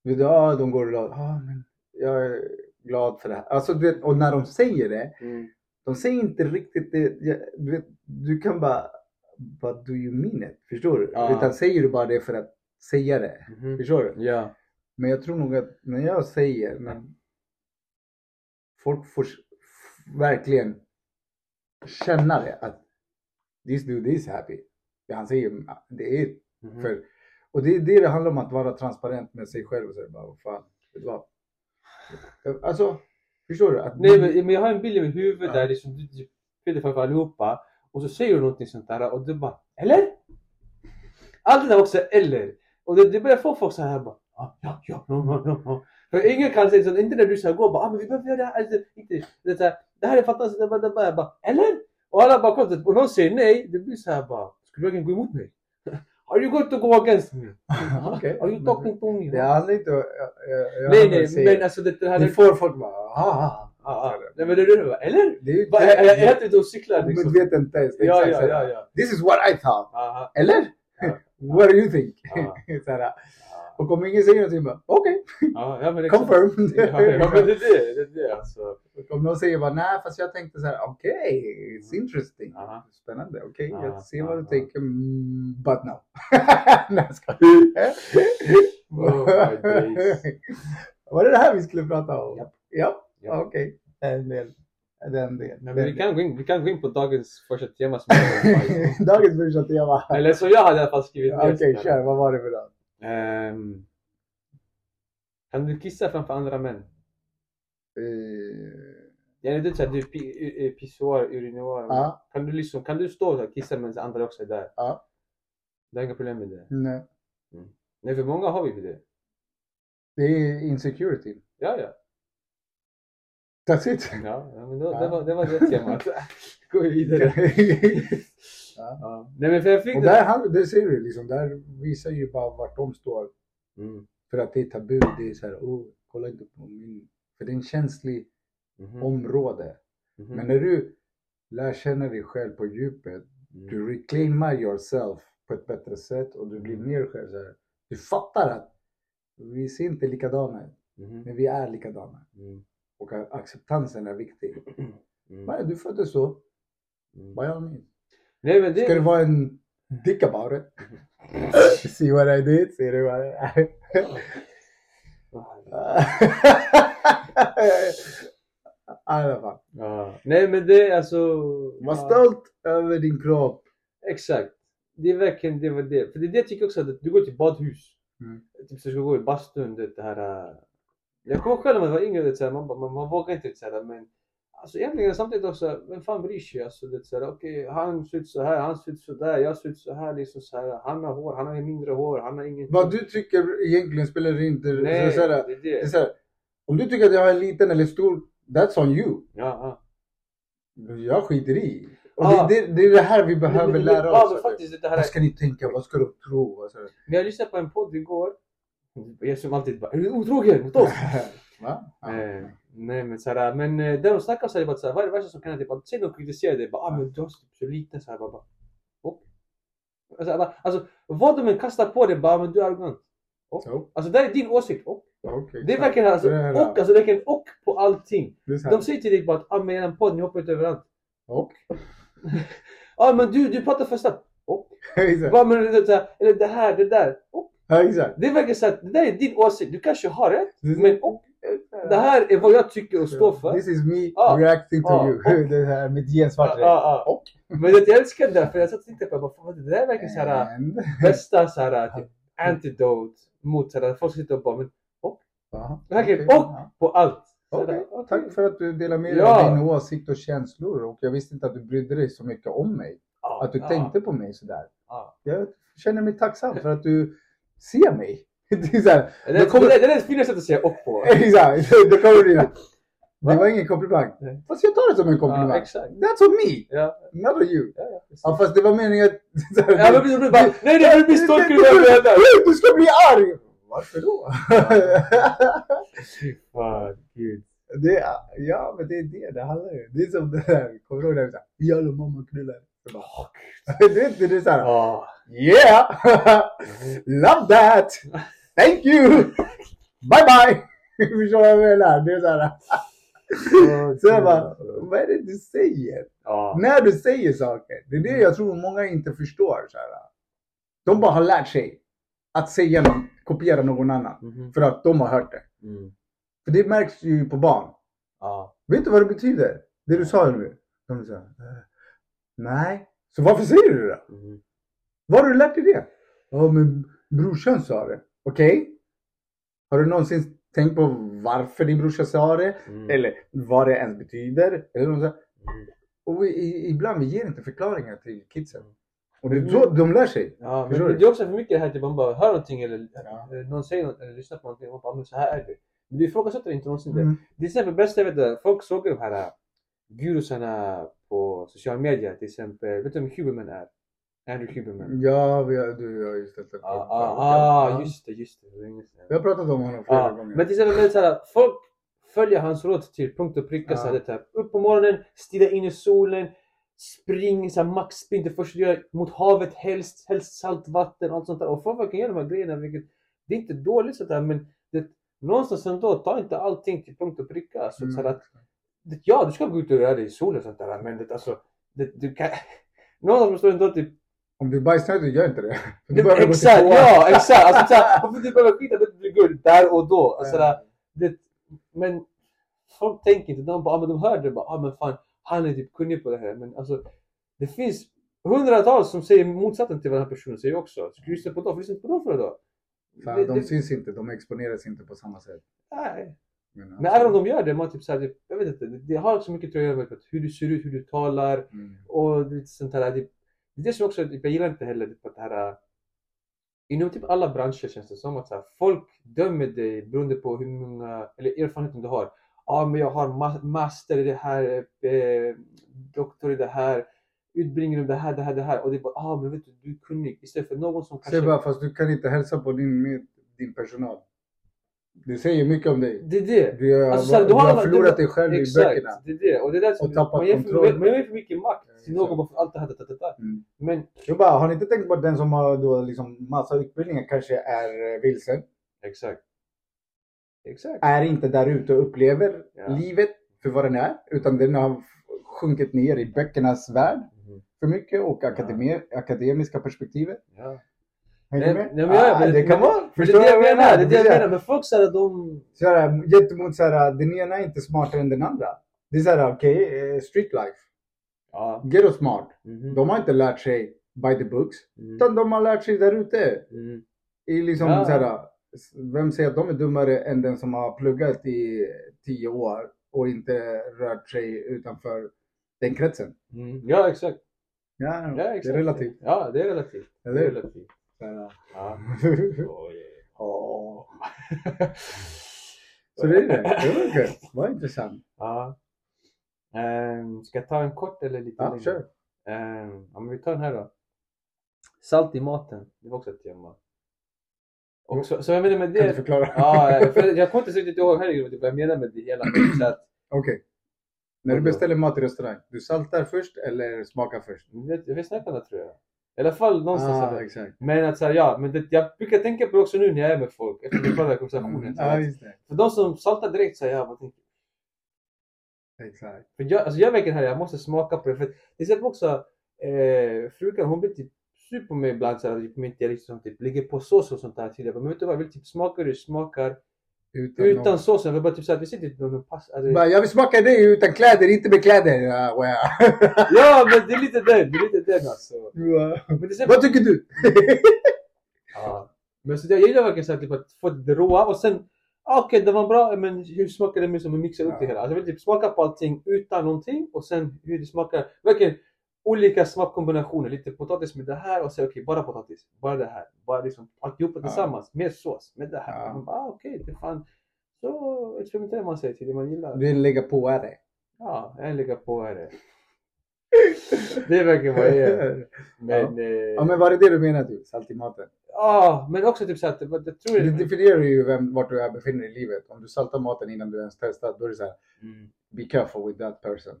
Ja, de går och glad. Ja, men jag glad för det här. Alltså, du vet, och när de säger det, mm. de säger inte riktigt det. Du, vet, du kan bara, but do you mean it? Förstår du? Ja. Utan säger du bara det för att säga det. Mhm. Förstår du? Ja. Men jag tror nog att när jag säger, när folk får verkligen känna det att this dude is happy. Det han säger, det är Mhm. för, och det är det det handlar om att vara transparent med sig själv och säga bara, vad fan, vet du vad? Alltså, förstår du? Att Nej men, men jag har en bild i mitt huvud Ja. där liksom, du skyller framför allihopa och så säger du någonting sånt där och du bara Eller? Allt det där också eller. Och det, det börjar få folk så här bara "Ah, Ja, ja, ja, ja, ja, ja. För ingen kan säga så, inte när du så här går bara ah, men vi behöver göra det här. Alltså, inte, det, så här, det här är fantastiskt, det, bara- det, bara, Eller? Och alla bara kollar och någon säger nej, det blir så här bara Skulle du verkligen gå emot mig? Are you going to go against me? Okej. Are you talking to me? Det inte om... jag- jag- jag nej nej, men alltså det, det här Ni får folk bara, ah, Ah, ah. Nej men det är det eller? Det är Va, jag, jag, är ute och cyklar liksom. omedveten test. Ja, ja, ja, ja. This is what I thought. Aha. Eller? Ja. What do you think? Ja. Och om ingen säger någonting bara, okej, Ja, ja, men exakt. confirm. Ja, ja, men det är det. Det är alltså. Om någon säger bara, nej fast jag tänkte så här, okej, it's interesting. Aha. Spännande, okej, Ja, jag ser vad du ja, tänker, mm, but no. Oh. Var det det här vi skulle prata om? Ja, Japp. okej. Del. Den del. Men vi kan, gå in, vi kan gå in på dagens första tema Dagens första tema. Eller så jag hade i alla fall skrivit Okej, ner. kör. Vad var det för dag? Ehm, kan du kissa framför andra män? Eh, Ja, det är såhär, du är pi- pissoar, urinoar. Ja, Kan du liksom, kan du stå och kissa medan andra också är där? Ja. Det är inga problem med det. nej. Nej, för många har vi det. Det är insecurity. Ja, ja. That's it. Ja, men då, Ja. Det, var, det var temat. Går vi vidare. Ja. Ja. Nej men för jag fick Och det. där, det ser du liksom, där visar ju bara vart de står. Mm. För att det är tabu, det är såhär, oh, kolla inte på min... För det är en känslig Mhm. område. Mhm. Men när du lär känna dig själv på djupet, Mm. du reclaimar yourself på ett bättre sätt och du blir Mm. mer själv så här. Du fattar att vi ser inte likadana ut, Mhm. men vi är likadana. Mm. Och acceptansen är viktig. Mm. Men du föddes så, Mm. by all means. Nej men det... Ska det vara en dick about it? See what I did? Ser du vad i alla fall. Ja. Nej men det är alltså... Var ja, stolt över din kropp. Exakt. Det är verkligen det var det. För det är det jag tycker också att du går till badhus. Mm. Typ så ska du gå i bastun, det här... äh, Jag kommer själv när man var yngre, man, man, man vågar inte så här, men Alltså egentligen samtidigt också, vem fan bryr sig? Alltså, det så här, okej, han ser ut så här, han ser ut så där, jag ser ut så här, liksom så här. Han har hår, han har mindre hår, han har ingenting. Vad du tycker egentligen spelar inte... Nej, så, här, det det är det. så här, om du tycker att jag är liten eller stor, that's on you. Ja, Jag skiter i. Och Ah. det, det, det är det här vi behöver Men- lära oss. men faktiskt det här Vad ska ni tänka? Vad ska de tro? Ska... Men jag lyssnade på en podd igår. Jag som alltid bara, är du otrogen mot oss? Va? Ja. Eh, nej men såhär, men eh, där de snackar så är det bara såhär, vad är det värsta som kan hända? Typ, säg någon kritiserar dig, bara ah men du är typ så liten såhär, bara, bara och? Alltså, bara, alltså vad de än kastar på dig, bara men du är arrogant. Och? Jo, Alltså det är din åsikt, och? okej. Det är verkligen alltså, Det är det. och, alltså det är verkligen och på allting. Det. De säger till dig bara att ah men en podd, ni hoppar ut överallt. Och? ah men du, du pratar för snabbt. Och? Bara men det, så här, eller det här, det där. Och? Ja, exakt. Det är verkligen så att det där är din åsikt, du kanske har rätt. Det Men och, det här är vad jag tycker och står för. This is me Ja. reacting to Ja. you. Det här med gensvart ja, ja. Men jag älskar det, för jag satt och tänkte på fan, det där är verkligen så här And- bästa så här, typ, antidote mot så här, folk sitter och bara, men Ja, verkligen, och på allt. Här, okej. Tack för att du delar med dig Ja. av din åsikt och känslor. Och jag visste inte att du brydde dig så mycket om mig. Att du tänkte på mig sådär. ja. Jag känner mig tacksam för att du ser mig. Det är så här, Det, är- kommer- det, det är det finaste sättet att säga och på. Exakt, då kommer du Det Va? var ingen komplimang. Nej. Fast jag tar det som en komplimang. Ja, exakt. That's on me, Ja, not on you. ja, ja. Ja, fast det var meningen att... Ja, men precis, bara, nej, nej, stolt över det. Du- Du ska bli arg! Varför då? Fy fan, gud. det, ja, men det är det det handlar om. Det är som det där, kommer du ihåg det? där? Jävla mamma knullar. Det är inte det är såhär, Ja. yeah! Love that! Thank you! Bye bye! Förstår du vad jag menar? Det är såhär. Så jag bara, vad är det du säger? Ja. När du säger saker. Det är det jag tror många inte förstår. Så här. De bara har lärt sig att säga någon, kopiera någon annan. Mhm. För att de har hört det. Mm. För det märks ju på barn. Ja. Vet du vad det betyder? Det du sa nu. De sa, "Eh, nej. Så varför säger du det då? Mhm. Var har du lärt dig det? Ja men brorsan sa det. Okej? Har du någonsin tänkt på varför din brorsa sa det? Mm. Eller vad det ens betyder? Eller något sånt. Mm. Och vi, ibland vi ger inte förklaringar till kidsen. Mm. Och det är så de lär sig. Ja, men det, det är också för mycket det här att man bara hör någonting eller Ja. eh, någon säger något eller lyssnar på någonting och man bara, men så här är det. Men du ifrågasätter inte någonsin det. Mm. Till exempel bästa jag vet, är, folk såg de här äh, gurusarna på sociala medier. Till exempel, vet du vem Huberman är? Andrew Huberman. Ja, vi har, du har ju ställt det. Ah, ah, ah, just det, just det. Vi har pratat om honom flera Ja, gånger. men till exempel så här, folk följer hans råd till punkt och pricka. Ja. Så här, det här, upp på morgonen, stirra in i solen, spring så här, maxsprint det första du gör mot havet helst, helst saltvatten och allt sånt där. Och folk kan göra de här grejerna vilket det är inte dåligt sånt där men det, någonstans ändå, ta inte allting till punkt och pricka. Så, så här, Mm. att, det, ja, du ska gå ut och röra dig i solen och sånt där men det, alltså, det, du kan, någonstans måste du ändå typ Om du är bajsnödig, gör inte det. Du det, exakt, ja exakt! Alltså, såhär, varför du behöver skita det blir guld där och då. Alltså, såhär, det, men folk tänker inte, de bara, ah, men de hör det bara, ah, men fan, han är typ kunnig på det här. Men alltså, det finns hundratals som säger motsatsen till vad den här personen säger också. Du lyssna på dem? Lyssna på dem för då? Fan, Det- de det- syns inte, de exponeras inte på samma sätt. Nej. Men, Men även om de gör det, man typ såhär, typ, jag vet inte, det, det har så mycket tror jag med hur du ser ut, hur du talar Mm. och lite sånt här. Det, det är det också, jag gillar inte heller typ, att det här Inom typ alla branscher känns det som att här, folk dömer dig beroende på hur många, eller erfarenheten du har. Ja men jag har ma- master i det här, eh, doktor i det här, utbildning i det här, det här, det här. Och det är bara, ah men vet du, du är kunnig. Istället för någon som kanske... Säg bara, fast du kan inte hälsa på din, med, din personal. Det säger mycket om dig. Det är det. Du har, Alltså, så här, du du har har förlorat dig själv i Exakt, böckerna. det är det. Och det är där som Och tappat man ger för, man ger för mycket makt till någon bara för allt det här, det, det, det. Mm. Men Jag bara, har ni inte tänkt på att den som har då liksom massa utbildningar kanske är eh, vilsen? exakt. Exakt. Är inte där ute och upplever Ja. livet för vad den är. Utan den har sjunkit ner i böckernas värld Mhm. för mycket och akademi, akademiska perspektivet. Ja. Hänger du med? nej, men jag- ah, men- det kan vara. Det Förstår är det jag vad menar, det är det jag menar. Men folk såhär de... Så här, gentemot så här, den ena är inte smartare än den andra. Det är såhär, okej, eh, street life. Ja. Ghetto smart. Mhm. De har inte lärt sig by the books. Mm. Utan de har lärt sig där ute. Mm. I liksom Ja. såhär, vem säger att de är dummare än den som har pluggat i tio år och inte rört sig utanför den kretsen? Mm. Ja, exakt. Ja, Ja, det exakt. är relativt. Ja, det är relativt. Det Eller är hur? relativt. Såhär, Ja. ja. Så det är det. Det var kul. Det var intressant. Ja. Ehm, ska jag ta en kort eller lite Ja, längre? kör. Ehm, ja, men vi tar den här då. Salt i maten. Det var också ett tema. Och så, så jag menar med Kan du det. förklara? Ja, för jag kommer inte riktigt ihåg herregud vad jag menar med det hela. Så Okej. När du beställer mat i restaurang, du saltar först eller smakar först? vi, vi snackar om det tror jag. I alla fall någonstans. Ah, exakt. Men att säga ja, men det, jag brukar tänka på det också nu när jag är med folk. Efter pratar i konversationen. så Ja, det. För de som saltar direkt säger jag, vad tänker Exakt. För jag, alltså jag märker här, jag måste smaka på det. För till exempel också, eh, frugan hon blir typ sur på mig ibland så här, typ, om inte jag liksom typ lägger på sås och sånt där. Men vet du vad, jag vill typ smaka hur det smakar Utan, utan någon- såsen. Vill bara typ att vi sitter någon pass. Alltså, Jag vill smaka dig utan kläder, inte med kläder. Ja, men det är lite den, det är lite den alltså. Ja. Så, Vad tycker du? ja. Men så jag gillar verkligen så här, typ att få det råa och sen ah, Okej, det var bra, men hur smakar det med som mixa upp Ja. det hela? Alltså jag vill typ smaka på allting utan någonting och sen hur det smakar. Verkligen olika smakkombinationer. Lite potatis med det här och sen okej, bara potatis. Bara det här. Bara liksom alltihopa Ja. tillsammans med sås. Med det här. Ja. Man bara, ah, okej, det är fan. Så experimenterar man sig till det man gillar. Du är det. Ja, jag lägger på är det. Det är verkligen vad jag är. Men, eh, Ja men var det det du menade du? Salt i maten? ja, men också typ så att jag tror Det definierar ju vem, vart du är befinner dig i livet. Om du saltar maten innan du ens testat, då är det så här, Mm. be careful with that person.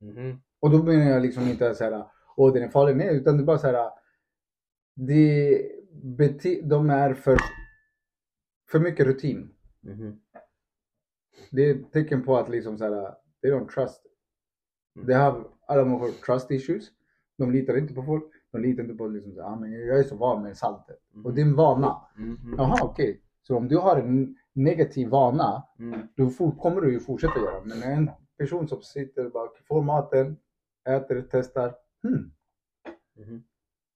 Mhm. Och då menar jag liksom inte så här, åh den är farlig, nej, utan det är bara så här, det bete- de är för, för mycket rutin. Mhm. Det är ett tecken på att liksom så här, they don't trust. Mm. De har alla människor trust issues. De litar inte på folk. De litar inte på liksom ah, men jag är så van med saltet. Och det är en vana. Mhm. Jaha, okej. Så om du har en negativ vana, Mm. då for, kommer du ju fortsätta göra. Men en person som sitter och bara får maten, äter, testar. Hmm. Mhm.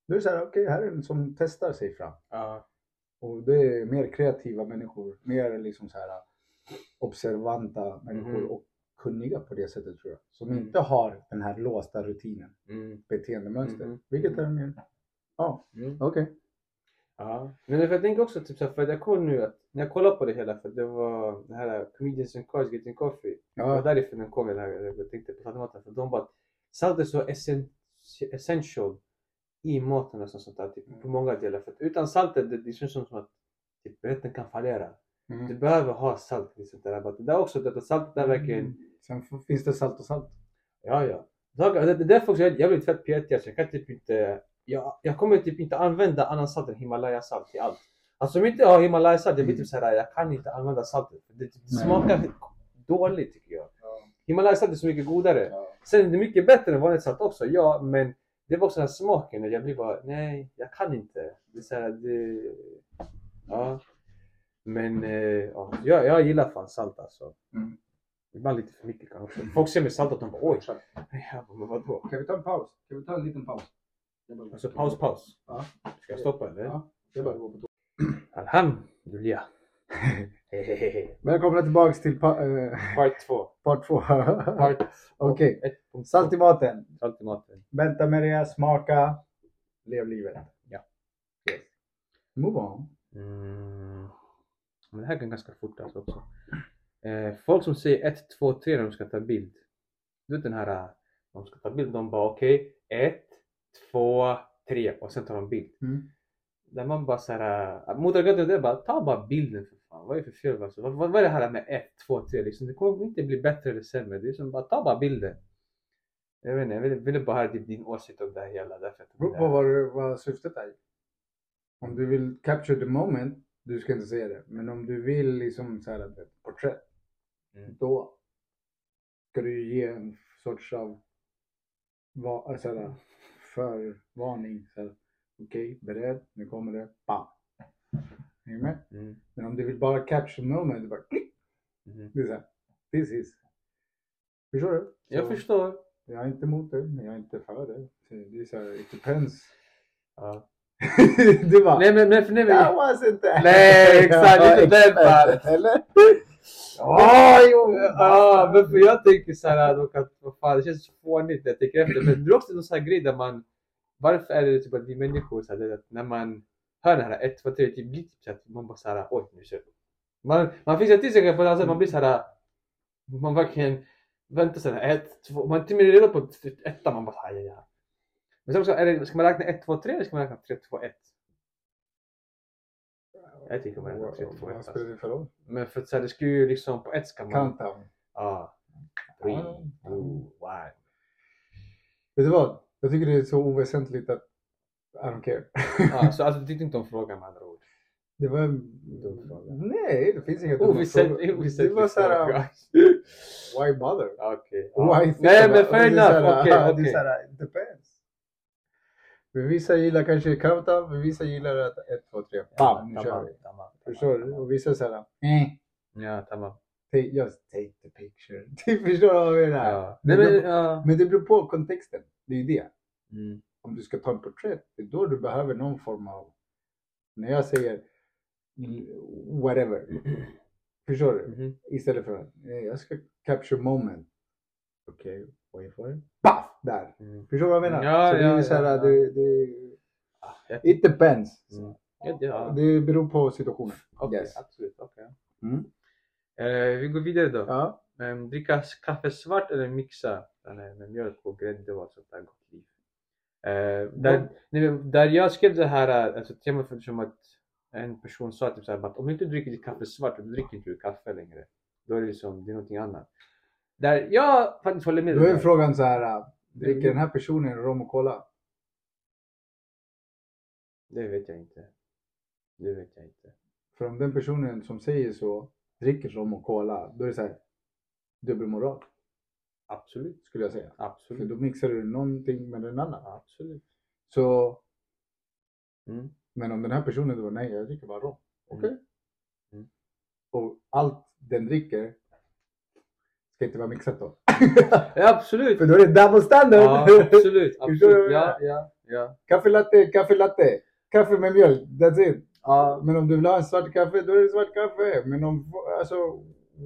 Då är det så här, okej, här är en som testar sig fram. Ja. Och det är mer kreativa människor, mer liksom så här observanta människor Mhm. och kunniga på det sättet tror jag. Som Mm. inte har den här låsta rutinen, Mm. beteendemönster. Mhm. Vilket är mer, ja, Mm. okej. Ja, men jag tänker också typ så här, för jag kommer nu att när jag kollar på det hela för det var det här Comedians and Cars Getting Coffee. Det var Ja, därifrån den kom, jag tänkte på. För de bara salt är så essen- essential i maten och sånt där, typ, på många delar. För utan saltet, det, det känns som att typ, rätten kan fallera. Du mm. behöver ha salt. Liksom, där. Det är också detta saltet är verkligen Sen f- finns det salt och salt. Ja, ja. Det, det är därför också jag, blir fett petig. Jag kan typ inte... Jag, jag kommer typ inte använda annan salt än Himalaya-salt till allt. Alltså om jag inte har Himalaya-salt, jag blir typ såhär, jag kan inte använda saltet. Det, det smakar dåligt tycker jag. Ja. Himalaya-salt är så mycket godare. Ja. Sen är det mycket bättre än vanligt salt också, ja. Men det var också den här smaken jag blir bara, nej, jag kan inte. Det är såhär, det... Ja. Men eh, ja, jag, jag gillar fan salt alltså. Mm. Ibland lite för mycket kanske. Folk ser mig salt och de bara, oj. Ja, men vadå? Kan vi ta en paus? Kan vi ta en liten paus? Alltså paus, paus. Ja. Ska jag stoppa eller? Ja. Det är bara att gå på toa. Alhamdulillah. Välkomna tillbaks till pa- eh, Part 2. part två. Part Okej. 1.2. Salt i maten. Salt i maten. Vänta med det, smaka, lev livet. Ja. Yes. Move on. Mm. Men det här går ganska fort alltså också. Eh, folk som säger 1, 2, 3 när de ska ta bild. Du vet den här, eh, de ska ta bild, de bara okej, 1, 2, 3 och sen tar de bild. Mm. Där man bara såhär, äh, motargumentet är bara ta bara bilden för fan. Vad är det för fel alltså? Vad, vad, vad är det här med 1, 2, 3 liksom? Det kommer inte bli bättre eller sämre. Det är som bara ta bara bilden. Jag vet inte, jag ville, ville bara höra din, din åsikt om det här hela. Därför att Beror på vad, vad syftet är. Om du vill capture the moment, du ska inte säga det. Men om du vill liksom så här ett porträtt, Mm. då ska du ge en sorts av va, så här, förvarning. Så här, Okej, beredd, nu kommer det, bam. Är du med? Mm. Men om du vill bara capture the moment, du bara klick. Mm. Det är så här, this is Förstår du? Jag Så förstår. Jag är inte emot det, men jag är inte för det. Det är så här, it depends. Ja. du bara, Nej men, men, nej, men, that wasn't that. Nej, exakt, är inte den fallet. Eller? Ja, jo! Ja, men för jag tänker såhär dock att vad fan, det känns fånigt när jag tänker efter. Men det är också någon sån här grej där man, varför är det typ att vi människor så här, att när man hör den här 1, 2, 3, typ blir typ så att man bara såhär oj nu kör. Man, man finns till sig på ett sätt, man blir såhär, man verkligen väntar såhär 1, 2, man till och med redan på ettan man bara såhär aj, aj. Men sen också, är det, ska man räkna 1, 2, 3 eller ska man räkna 3, 2, 1? Jag tycker man räknar 3, 2, 1 Vad spelar det för roll? Men för att så här, det skulle ju liksom på ett ska man... Countdown. Ja. Three, Ja. two, one. Vet du vad? Jag tycker det är så oväsentligt att I don't care. Ja, så alltså du tyckte inte om frågan med andra ord? Det var en... Dum fråga. Nej, det finns inget dumma Oväsentlig, frågor. oväsentlig Det var såhär, fråga. why bother? Okej. Why think Nej men fair enough, såhär, okej Det är okej. såhär, it depends. Men vissa gillar kanske countdown, men vissa gillar att 1, 2, 3, bam, nu kör vi. Förstår du? Och vissa såhär, eh, Ja, tamam. take, just take the picture. Förstår du vad jag menar? Ja. Men, men det beror på kontexten. Det är ju det. Mm. Om du ska ta en porträtt, det är då du behöver någon form av... När jag säger whatever. Förstår du? Mhm. Istället för att jag ska capture moment. Okej, okay, wait for it. Baff! Där. Mm. Förstår du vad jag menar? Ja, så det ja, är så här, ja, ja. Det, det, Ah, it depends. Mm. Ja. Det beror på situationen. Okej, Yes. absolut. okej. Mm. Eh, vi går vidare då. Ja. Ehm, dricka kaffe svart eller mixa här med mjölk och grädde och sånt där gott liv. Eh, där, men där jag skrev det här, alltså temat för som att en person sa typ så här, att om du inte dricker ditt kaffe svart, då dricker inte du kaffe längre. Då är det liksom, det är någonting annat. Där jag faktiskt håller med Då är frågan så här. äh, Dricker Mm. den här personen rom och cola? Det vet jag inte. Det vet jag inte. För om den personen som säger så dricker rom och cola, då är det så här dubbelmoral Absolut, skulle jag säga. För absolut, då mixar du någonting med den andra. absolut. Så, Mm. men om den här personen då, nej jag dricker bara rom. Okej. Mm. Mm. Och allt den dricker ska inte vara mixat då. Ja, absolut! För då är det double standard. Ja, absolut, absolut. Ja, ja, ja. kaffe latte, kaffe latte. Kaffe med mjölk, that's it. ja. Men om du vill ha en svart kaffe, då är det svart kaffe. Men om, alltså,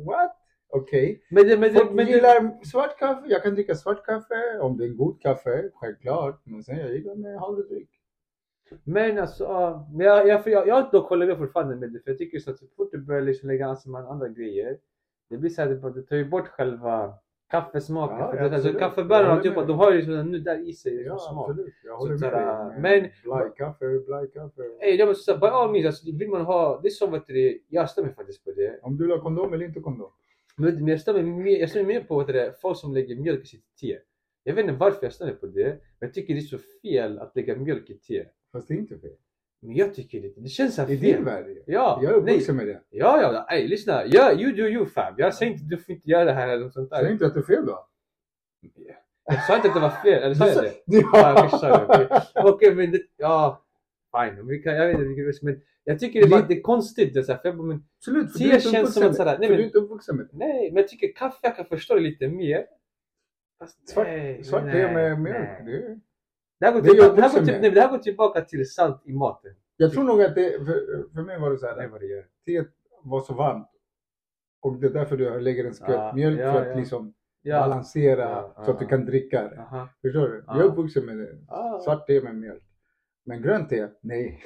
what? Okej. Men det, men det, men det, gillar svart kaffe. Jag kan dricka svart kaffe om det är god kaffe, självklart. Men sen jag gillar med havredryck. Men alltså, ja, men jag, jag, jag, jag dock håller med fortfarande med det för jag tycker så att så fort du börjar liksom lägga ansvar med andra grejer det blir så här, det, det tar bort själva kaffesmaken. Ja, för alltså. Jag kaffebönor håller typ, de har ju liksom nu där i sig liksom Ja, smak. absolut. Jag håller Så med dig. men- Blaj kaffe, blaj kaffe. Ey, var så här, by all means, alltså, vill man ha, det är som vet du, jag stämmer faktiskt på det. Om du vill ha kondom eller inte kondom. Men, jag stämmer mer, jag stämmer mer på det, folk som lägger mjölk i sitt te. Jag vet inte varför jag stämmer på det, men jag tycker det är så fel att lägga mjölk i te. Fast det är inte fel. Men jag tycker det, det känns så här I fel. din värld. ja. Ja, Jag är nej. uppvuxen med det. Ja, ja, ey lyssna. Ja, you do you fam. Jag säger inte du får inte göra det här eller något sånt Säg där. inte att det är fel då. Jag sa inte att det var fel, eller sa jag det? Ja. Okej. Okej, men det, ja. Fine, vi kan, jag vet inte vilken röst, men jag tycker det, är konstigt. Det så här, för jag men, Absolut, för Te du är inte känns som att sådär, nej, För men- du är inte uppvuxen med nej, men jag tycker kaffe, jag kan förstå det lite mer. Fast, Svart, nej, svart nej, te med mjölk. nej. Det är... Det här går Det jag det här går till, nej, det här går tillbaka till salt i maten. Jag tror nog att det, för, för mig var det så här. vad det gör. Teet var så varmt. Och det är därför du lägger en skvätt Ja, mjölk ja, för att ja. liksom Ja. balansera så att du kan dricka det. Förstår du? Ja. Jag är uppvuxen med det. Ah. Svart te med mjölk. Men grönt te, nej.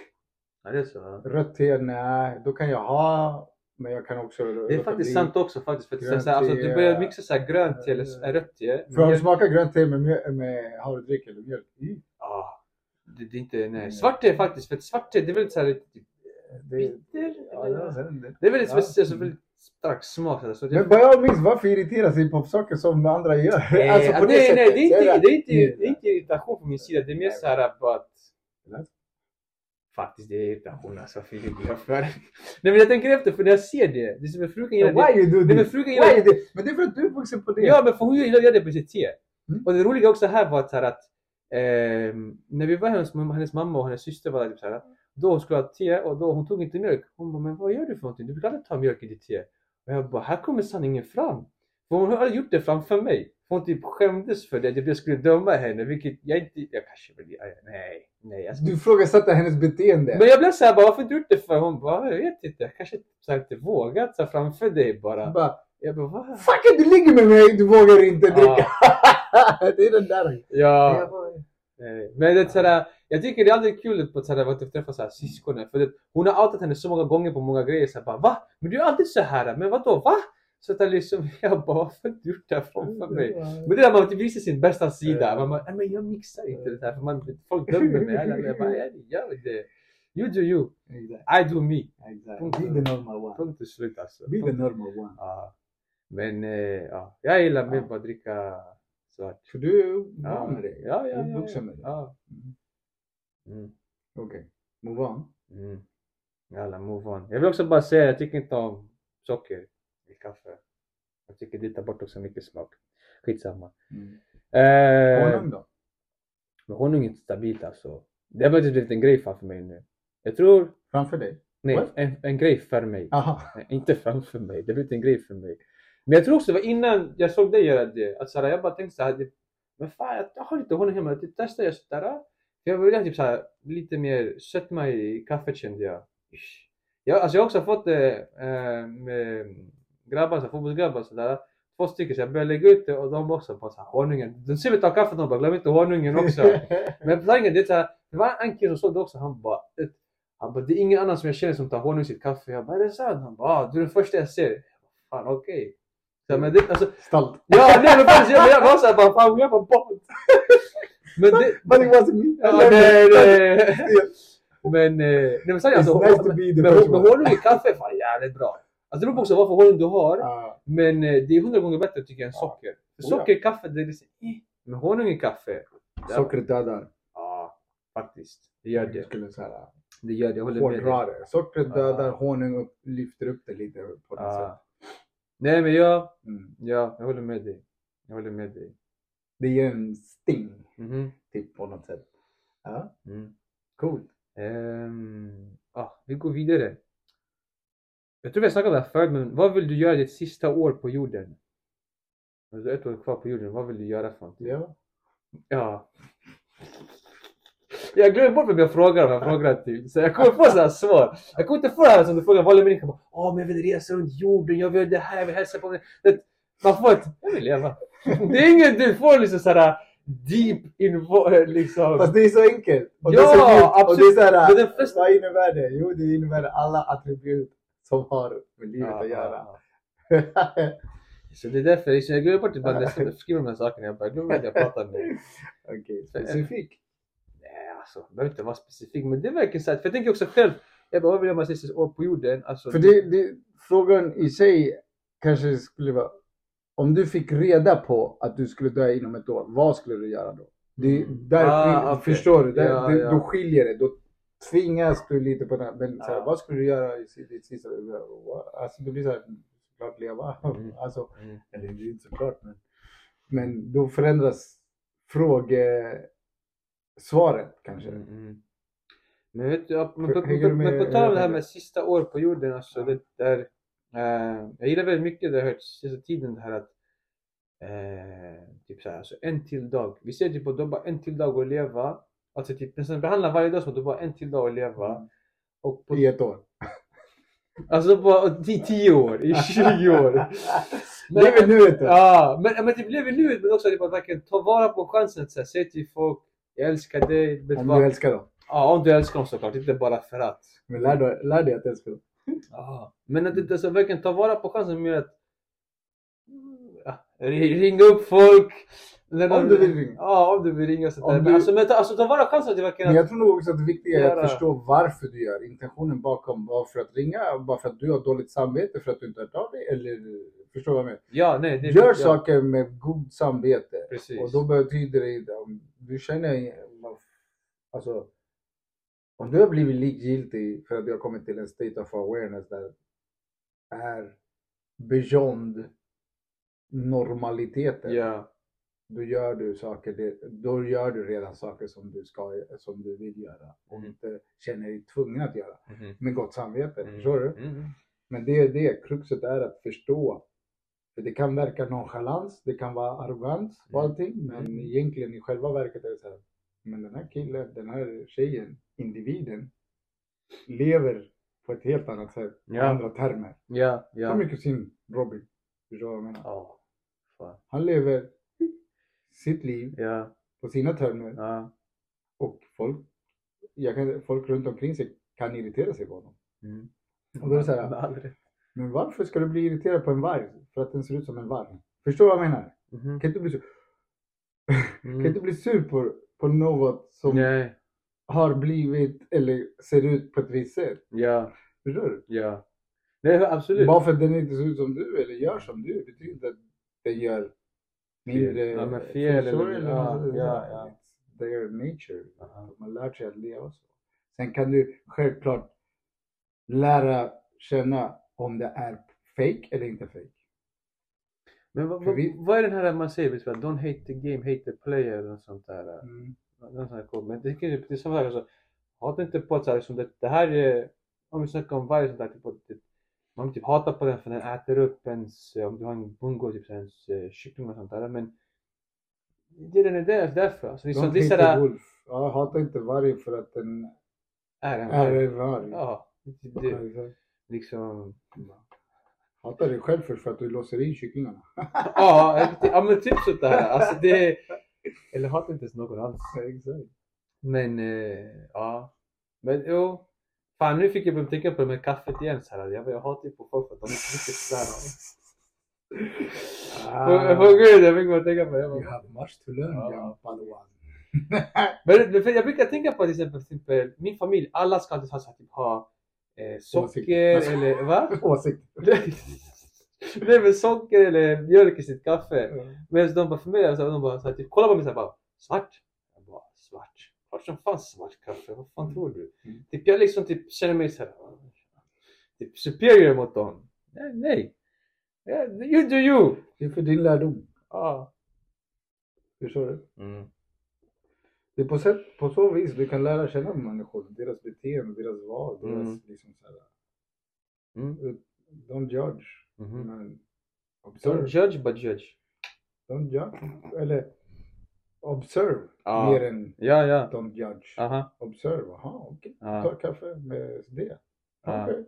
Ja, det är så. ja. Rött te, nej. Då kan jag ha, men jag kan också Det är faktiskt bli. sant också faktiskt. För att Grönt så här, alltså, du börjar mixa så här grönt te eller eh, rött te. För har du smakat grönt te med, mjö- med havredryck eller mjölk? Mm. Ja, det, det är inte, nej. Svart te faktiskt, för svart te det är väldigt såhär lite Det, bitter. ja, det. det är väldigt Ja. alltså, väldigt stark smak. sådär, Så det, Men vad jag minns, varför irritera sig på saker som andra gör? nej, alltså på nej, nej, det är inte, det är inte, det är inte irritation från min sida. Det är mer såhär att Eller? Faktiskt det är irritation alltså. Jag för. Nej men jag tänker efter för när jag ser det. Det är som en frugan gillar Why det. you do Nej men frugan Why you do- Men det är för att du är vuxen på det. Ja men för hon gillar det på sitt te. Mm. Och det roliga också här var här, att ehm, när vi var hemma hos hennes mamma och hennes syster var där typ så här, då hon skulle ha te och då hon tog inte mjölk. Hon bara, men vad gör du för någonting? Du brukar aldrig ta mjölk i ditt te. Och jag bara, här kommer sanningen fram. För hon hade gjort det framför mig. Hon typ skämdes för det, att jag skulle döma henne, vilket jag inte, jag kanske vill, nej, nej. Jag Du ifrågasatte hennes beteende. men jag blev såhär bara, varför du gjort det för? Hon bara, jag vet inte, jag kanske så här, inte vågat så framför dig bara. Bara, Jag bara, va? Fuck it, du ligger med mig, du vågar inte Ja. dricka. det är den där. Ja. Nej. Men det är sådär, jag tycker det är aldrig kul på sådär, att träffa såhär, syskonen. För det, hon har outat henne så många gånger på många grejer. Så här, bara, va? Men du är alltid så här. Men vadå? Va? Så att är liksom, jag bara, varför har du gjort det här framför mig? Men det där man inte visar sin bästa sida. Ja. Man bara, "Nej, men jag mixar inte det här. För man, folk dömer mig. Jag bara, jag gör det. You do you. Exakt. I do me. Exakt. Be the normal one. Punkt och slut alltså. Be the normal one. Ja. Men eh, ja, jag gillar mer bara att dricka svart. För du är Ja, van med det. ja, ja, Du är ja, vuxen med det. Ja. Mm. Mm. Okej. Move on. Mm. Jalla, move on. Jag vill också bara säga, jag tycker inte om socker i kaffe. Jag tycker det tar bort också mycket smak. Skitsamma. Mm. Eh, Honung då? men honung är inte stabilt alltså. Det har faktiskt blivit en grej framför mig nu. Jag tror, Framför dig? nej, What? en, en grej för mig. Aha. Nej, inte framför mig, det har blivit en grej för mig. Men jag tror också det var innan jag såg dig göra det. Att såhär, jag bara tänkte såhär, men fan jag, har lite honung hemma, jag testar jag sådär. För jag vill ha typ såhär, lite mer sötma i kaffet kände jag. Jag alltså jag har också fått det eh, med grabbar, så fotbollsgrabbar sådär. Två stycken så jag började lägga ut det och de också bara såhär, honungen. De ser mig ta kaffet och bara, glöm inte honungen också. Men sanningen, det är såhär, det var en kille som såg det också, han bara, han bara, det är ingen annan som jag känner som tar honung i sitt kaffe. Jag bara, är det sant? Han bara, ah, du är den första jag ser. Fan okej. Så, men det, alltså, Stolt. ja, nej men faktiskt, jag, jag var såhär bara, fan jag var bort. Men det, But it wasn't me. ja, nej, nej. Men, eh, nej men It's alltså, nice men, men honung i kaffe är fan jävligt bra. Alltså det beror på också vad för honung du har. Ja. Men eh, det är hundra gånger bättre tycker jag än socker. För Oh, socker i kaffe, det är liksom, eh. Men honung i kaffe, ja, Sockret dödar. ja faktiskt. Det gör Jag det. skulle säga Det gör det, jag håller med dig. Ja. dödar, honung upp, lyfter upp det lite på något sätt. Nej men jag, Mm. ja, jag håller med dig. Jag håller med dig. Det ger en sting, Mhm. typ på något sätt. Ja, Mm. coolt. Ehm, ah, vi går vidare. Jag tror vi har snackat om det här förut, men vad vill du göra ditt sista år på jorden? Alltså ett år kvar på jorden, vad vill du göra för någonting? Ja. Ja. Jag glömmer bort vem jag frågar om jag frågar till. Så jag kommer få sådana svar. Jag kommer inte få det här som du frågar vanliga människor. bara, Åh, men jag vill resa runt jorden, jag vill det här, jag vill hälsa på mig. Det- Man får ett, jag vill leva. Det är inget du får liksom sådär deep invo, liksom. Fast det är så enkelt. Och Ja, det är så djupt. Och det är absolut. såhär, vad innebär det? Jo, det innebär alla attribut som har med livet Ja, att göra. Så det är därför liksom, jag glömmer bort ibland när jag skriver de här sakerna. Jag bara glömmer att jag pratar med Okej, specifik. Nej, alltså, det behöver inte vara specifikt, men det verkar så här, för jag tänker också själv, jag bara, vad vill jag med sista år på jorden? Alltså, För det, det, frågan i sig kanske skulle vara, om du fick reda på att du skulle dö inom ett år, vad skulle du göra då? Det, Mm. där Ah, okej. Förstår du? Där, Ja, det, ja. Då skiljer det. Då tvingas du lite på den. Men så här, Ja. vad skulle du göra i ditt sista Alltså det blir så här, såklart leva. Mm. Alltså, Mm. eller det är inte såklart men. Men då förändras frågesvaret kanske. Mm, mm. Men vet du, men på, på, du men på tal om det här med- sista år på jorden, alltså Ja. det där, eh, jag gillar väldigt mycket det jag hört sista tiden det här att eh, typ så här, alltså en till dag. Vi ser typ att har bara en till dag att leva. Alltså typ nästan behandla varje dag som att du bara har en till dag att leva. Mm. Och på, I ett år. alltså bara i 10 år, i 20 år. Lever nuet då. Ja, men, men det blev ju nu men också typ att verkligen ta vara på chansen att så här, säga till folk jag älskar dig. Om vad? du älskar dem. Ja, om du älskar dem såklart, inte bara för att. Men lär, dig- lär dig att älska dem. Ja. Men att inte så verkligen ta vara på chansen med att ja, ri- ringa upp folk. När Om du vill ringa. Ja, om du vill ringa. Så Om där. Men du- Alltså, men alltså ta vara chansen att det verkligen Men jag tror nog också att det viktiga är Göra. att förstå varför du gör. Intentionen bakom. Bara för att ringa, bara för att du har dåligt samvete för att du inte har hört av dig. Eller förstår du vad jag menar? Ja, nej. Det, Gör ja, saker med god samvete. Precis. Och då betyder det om du känner, alltså, om du har blivit likgiltig för att du har kommit till en state of awareness där är beyond normaliteten. Ja. Då gör du saker, då gör du redan saker som du ska, som du vill göra och Mm. inte känner dig tvungen att göra. Mhm. Med gott samvete, Mm. förstår du? Mm. Men det är det, kruxet är att förstå För det kan verka nonchalans, det kan vara arrogans och Mm. allting. Men Mm. egentligen i själva verket är det så här. Men den här killen, den här tjejen, individen lever på ett helt annat sätt. I Ja. andra termer. Ja, Som ja. min kusin Robin. Förstår du vad jag menar? Ja. Han lever sitt liv Ja, på sina termer. ja. Och folk, kan, folk runt omkring sig kan irritera sig på honom. Mm. Och då är det så här. Men varför ska du bli irriterad på en varg? För att den ser ut som en varg. Förstår du vad jag menar? Mhm. Kan inte bli, så, Mm. kan inte bli sur på, på något som Nej. har blivit eller ser ut på ett visst sätt. Ja, Förstår du? ja. Nej, absolut. Bara för att den inte ser ut som du eller gör som du betyder inte att den gör mindre Ja, men eller- du? ja, ja, ja. Their nature. Ja. De har lärt sig att leva så. Sen kan du självklart lära känna om det är fake eller inte fake. Men vad, vad, vi- vad är den här man säger? Don't hate the game, hate the player eller sånt där. Mm. Någon sån här. Men det, det är samma sak. Alltså, hata inte på att så här, som det, det här är, om vi snackar om varje sånt där, typ, det, man typ hatar på den för den äter upp ens, eh, om du har en bungo, typ ens eh, kyckling och sånt där. Men det är den är där, därför. Alltså, är, Don't det är sådär, wolf. Ja, hata inte varg för att den är en är varg. en varg. Ja, det, det, liksom. Hata dig själv först för att du låser in kycklingarna. Ja, ja men typ sånt där. Alltså det, eller hata inte ens någon alls. Exakt. Men eh, ja. Men jo. Fan nu fick jag börja tänka på det med kaffet igen. Här. Jag, jag hatar ju på folk för att de inte dricker sådär. Gud jag fick bara tänka på det. You have much to learn, Ja. padawan. Men för jag brukar tänka på till exempel, till exempel min familj. Alla ska alltid ha, så här, typ, ha eh, socker Åsikter. eller va? Åsikt. Nej men socker eller mjölk i sitt kaffe. Medan de bara för mig, alltså, de bara så här, typ, kollar på mig såhär bara svart. Jag bara svart. Klart som fan svart kaffe, vad fan tror du? Mm. Typ jag liksom typ känner mig såhär typ superior mot dem. Nej, nej. Ja, you do you! Det är för din lärdom. Ja. Förstår du? Mm. Det är på, sätt, på så vis du kan lära känna människor, deras beteende, deras val, deras Mm. liksom så här. Mm. Don't judge, men observe. Don't judge but judge. Don't judge. Eller observe Ja. mer än Ja, ja. don't judge. Aha. Observe, jaha okej. Ja. Ta kaffe med det. Ja. Okej.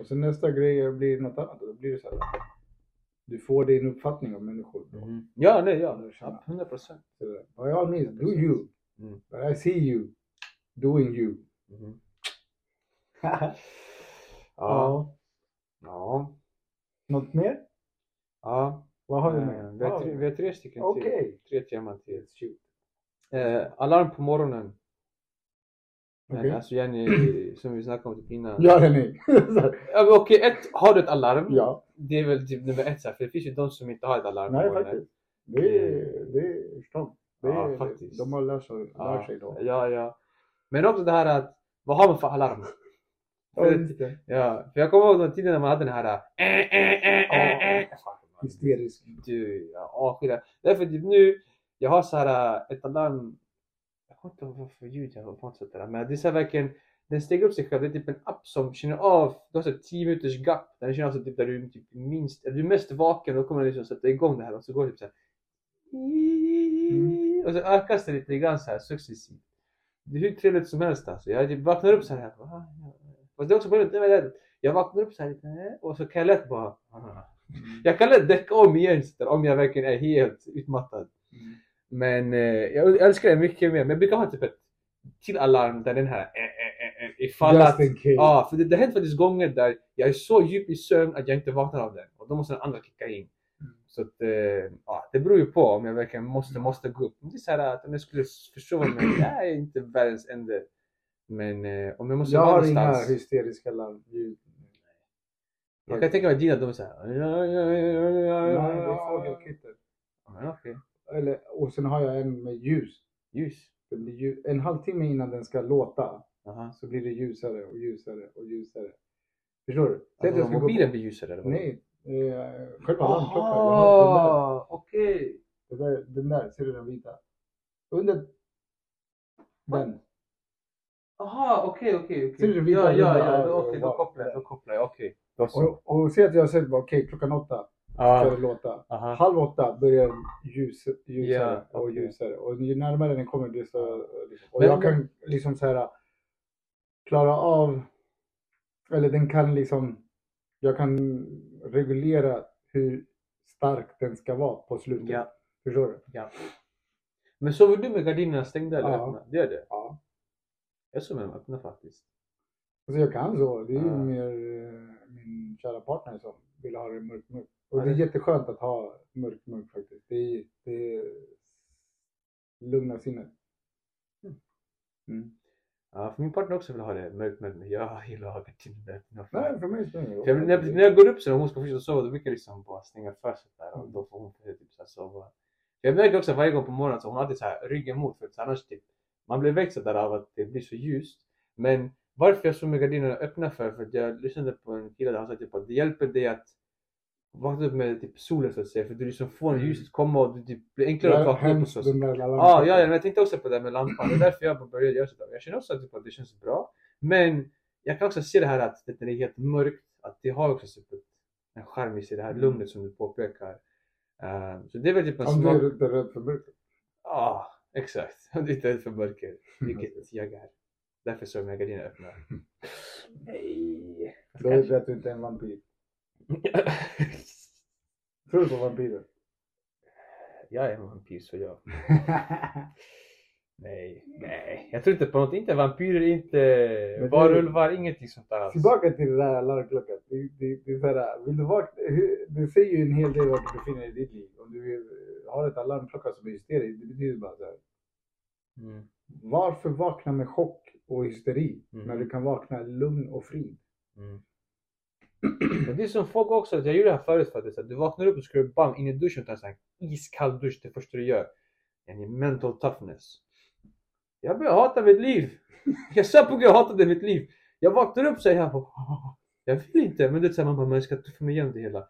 Och sen nästa grej blir något annat. Då blir det så här. Du får din uppfattning om människor. Mhm. Ja, nej, ja. Lära känna. Ja, 100 procent. By all means, do you. Mm. But I see you doing you. Ja. Ja. Ja. Något mer? Ja. Vad har du Eh, mer? Vi har tre, vi har tre stycken till. Okej. Tre teman till. Eh, alarm på morgonen. Eh, Alltså Jenny, som vi snackade om typ innan. Ja eller nej? Okej, ett, har du ett alarm? ja. Det är väl typ nummer ett för det finns ju de som inte har ett alarm Nej faktiskt. Det är, det är strong. Det är, Ja, faktiskt. De har lärt sig, Ja, lärt sig då. ja, ja. Men också det här att, vad har man för alarm? Det. Ja, för jag kommer ihåg den tiden när man hade den här äh, äh, äh, äh, äh. Hysterisk. Du, ja, åh, skit. Därför typ nu, jag har så här äh, ett alarm. Jag kommer inte ihåg vad för ljud jag har fått sånt där. Men det är så här verkligen, den stänger upp sig själv. Det är typ en app som känner av, du har så här 10 minuters gap. Den känner av så typ där du typ minst, eller du är mest vaken. Då kommer den liksom sätta igång det här och så går det typ så här. Mm. Och så ökas det lite grann så här successivt. Det är hur trevligt som helst alltså. Jag typ vaknar upp så här. ah. Fast det är också det- jag vaknar upp så här lite och så kan jag lätt bara ah. Jag kan lätt däcka om igen om jag verkligen är helt utmattad. Mm. Men eh, jag älskar det mycket mer. Men jag brukar ha typ ett till alarm där den här eh, eh, eh, eh, ifall att. Ja, för det, det har hänt faktiskt gånger där jag är så djup i sömn att jag inte vaknar av den. Och då måste den andra kicka in. Mm. Så att, ja, det beror ju på om jag verkligen måste, måste gå upp. Men Det är så här att om jag skulle försova mig, det är inte världens ände. Men om jag måste Jag vara har inga någonstans. hysteriska larmljud. Jag kan tänka mig dina, de är såhär. Nej, det är fågelkvitter. Ja, Okej. Eller, och sen har jag en med ljus. Ljus. Det blir ljus. En halvtimme innan den ska låta Aha. så blir det ljusare och ljusare och ljusare. Förstår du? Jag Alltså, ska gå mobilen på- blir ljusare eller vadå? Nej, eh, själva alarmklockan. Den okej. Den där, den där, ser du den vita? Under den. Jaha, okej, okej, Ser du okej. vita Ja, ja, ja. då- Okej, då Wow. kopplar jag, då kopplar jag. Okej. Och, och se att jag sett, okej klockan åtta. ska Ja. det låta. Aha. Halv åtta börjar den ljus, ljusare Ja, och ljusare. Och ju närmare den kommer desto... Och Men- jag kan liksom så här klara av, eller den kan liksom, jag kan reglera hur stark den ska vara på slutet. Ja. Förstår du? ja. Men sover du med gardinerna stängda eller Ja. öppna? Det är det? Ja. Jag sover med dem öppna faktiskt. Alltså jag kan så. Det är ju Ja. mer kära partner som vill ha det mörkt mörkt. Och det är det- jätteskönt att ha mörkt mörkt faktiskt. Det, det lugnar sinnet. Mm. Ja, för min partner också vill ha det mörkt men jag gillar att ha öppna. Nej, för mig spelar det För när, när jag går upp så och hon ska fortsätta sova då brukar jag liksom bara stänga fönstret där och då får hon typ så här sova. Jag märker också varje gång på morgonen så hon har alltid så här ryggen mot för annars typ man blir väckt sådär av att det blir så ljust. Men varför jag sover med gardinerna öppna för? För att jag lyssnade på en kille där han sa typ att det hjälper dig att vakna upp med typ solen så att säga för du liksom får ljuset komma och det typ blir enklare att vakna upp och så. lampan. Ja, ja, men jag tänkte också på det med lampan. Det är därför jag började göra sådär. Jag känner också typ att det känns bra. Men jag kan också se det här att det är helt mörkt, att det har också typ en charm i sig, det här Mm. lugnet som du påpekar. Eh, så det är väl typ en Om du smak. är rädd för mörker. Ja, exakt. Om du inte är rädd för mörker, vilket jag är. Därför så är mina gardiner öppna. Nej. Då är det att du inte är en vampyr. Tror du på vampyrer? jag är en vampyr så jag. Nej, nej. Jag tror inte på något. Inte vampyrer, inte varulvar, ingenting sånt där alls. Tillbaka till det där alarmklockan. Det, det, det är så här, vill du vakna, det säger ju en hel del var du befinner dig i ditt liv. Om du eh, har ett alarmklocka som är hysterisk, det betyder bara så här. Mm. Varför vakna med chock och hysteri Mm. när du kan vakna lugn och frid? Mm. Men det är som folk också, jag gjorde det här förut faktiskt, att du vaknar upp och du bam in i duschen och tar en sån här iskall dusch det första du gör. En mental toughness. Jag börjar hata mitt liv. Jag sa på gud jag hatade mitt liv. Jag vaknar upp och säger jag "Åh, jag vill inte. Men det är såhär, man bara, men jag ska tuffa mig igenom det hela.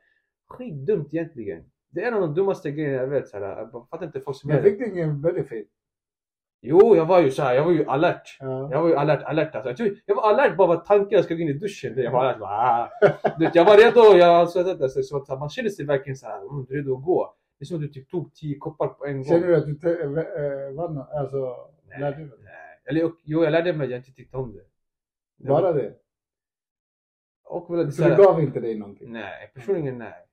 Skitdumt egentligen. Det är en av de dummaste grejerna jag vet. Så här, jag fattar inte folk som gör det. ingen benefit? Jo, jag var ju så här, jag var ju alert. Ja. Jag var ju alert, alert alltså. Jag, tror, jag var alert bara vad tanken jag ska gå in i duschen. Jag var alert bara, ah. du, Jag var redo, jag alltså, alltså, så att man känner sig verkligen så här, mm, redo att gå. Det är som att du typ tog tio koppar på en gång. Känner du att du te- äh, äh, vann? Alltså, Nej, lärde dig? nej. Eller jo, jag lärde mig att jag inte tyckte om det. Det Bara var- det? Och Så det gav inte dig någonting? Nej, personligen nej.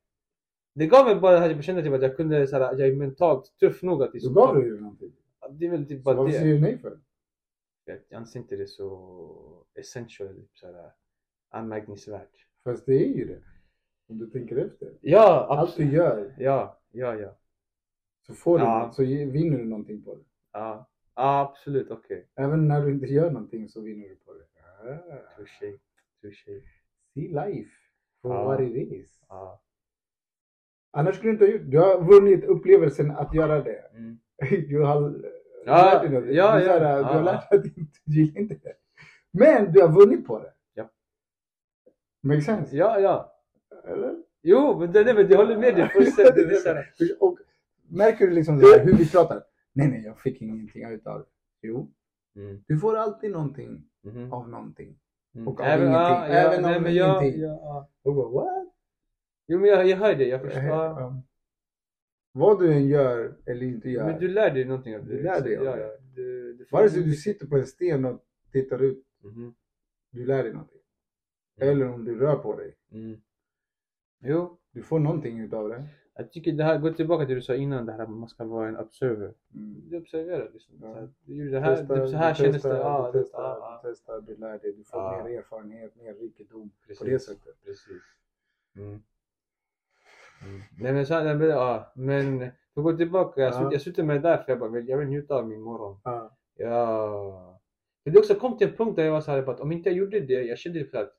Det gav mig bara att jag kände typ att jag kunde, så här, jag är mentalt tuff nog att liksom, gav du ju någonting. Det är väl typ bara varför det. säger du nej för? Jag anser inte det så essential, typ så här, anmärkningsvärt. Fast det är ju det. Om du tänker efter. Ja, Allt absolut. du gör Ja, ja, ja. så får du Ja. så vinner du någonting på det. Ja, ja absolut, okej. Även när du inte gör någonting så vinner du på det. Ah. Touché, touché. See life for Ja. what it is. Ja. Annars skulle du inte ha gjort Du har vunnit upplevelsen att göra det. Mm. Du har Ja, ja, så här, ja, du har ja. lärt dig att du gillar inte det. Men du har vunnit på det. Ja. Makes sense? Ja, ja. Eller? Jo, men det, det, men jag håller med dig fullständigt. Det Och märker du liksom här, hur vi pratar? Nej, nej, jag fick ingenting utav det. Jo, Mm. du får alltid någonting Mhm. av någonting. Mm. Och av Även, ingenting. ja, ja, Även nej, om men jag, ingenting. Ja, ja. Och bara, what? Jo, men jag, jag hör det. Jag förstår. Ja. Vad du än gör eller inte gör. Men du lär dig någonting av det. Du lär dig av det. ja. Du, du Vare sig du sitter på en sten och tittar ut, Mhm. du lär dig någonting. Mm. Eller om du rör på dig. Mm. Jo, Du får någonting utav det. jag tycker det här, gå tillbaka till det du sa innan, det här att man ska vara en observer. Mm. Du observerar liksom. Ja. Så här, Du det här, Testar, det, så här du kändes testar, det. Ja, du testar, ja, du testar, du lär dig, du får Ja. mer erfarenhet, mer rikedom precis. på det sättet. Precis. Mm. Mm. Nej men så nej, men, ja, men för att gå tillbaka, jag, Ja. ja. jag sitter med det där för jag bara, jag vill njuta av min morgon. Ja. Ja. Det också kom till en punkt där jag var så här, bara att om inte jag gjorde det, jag kände typ att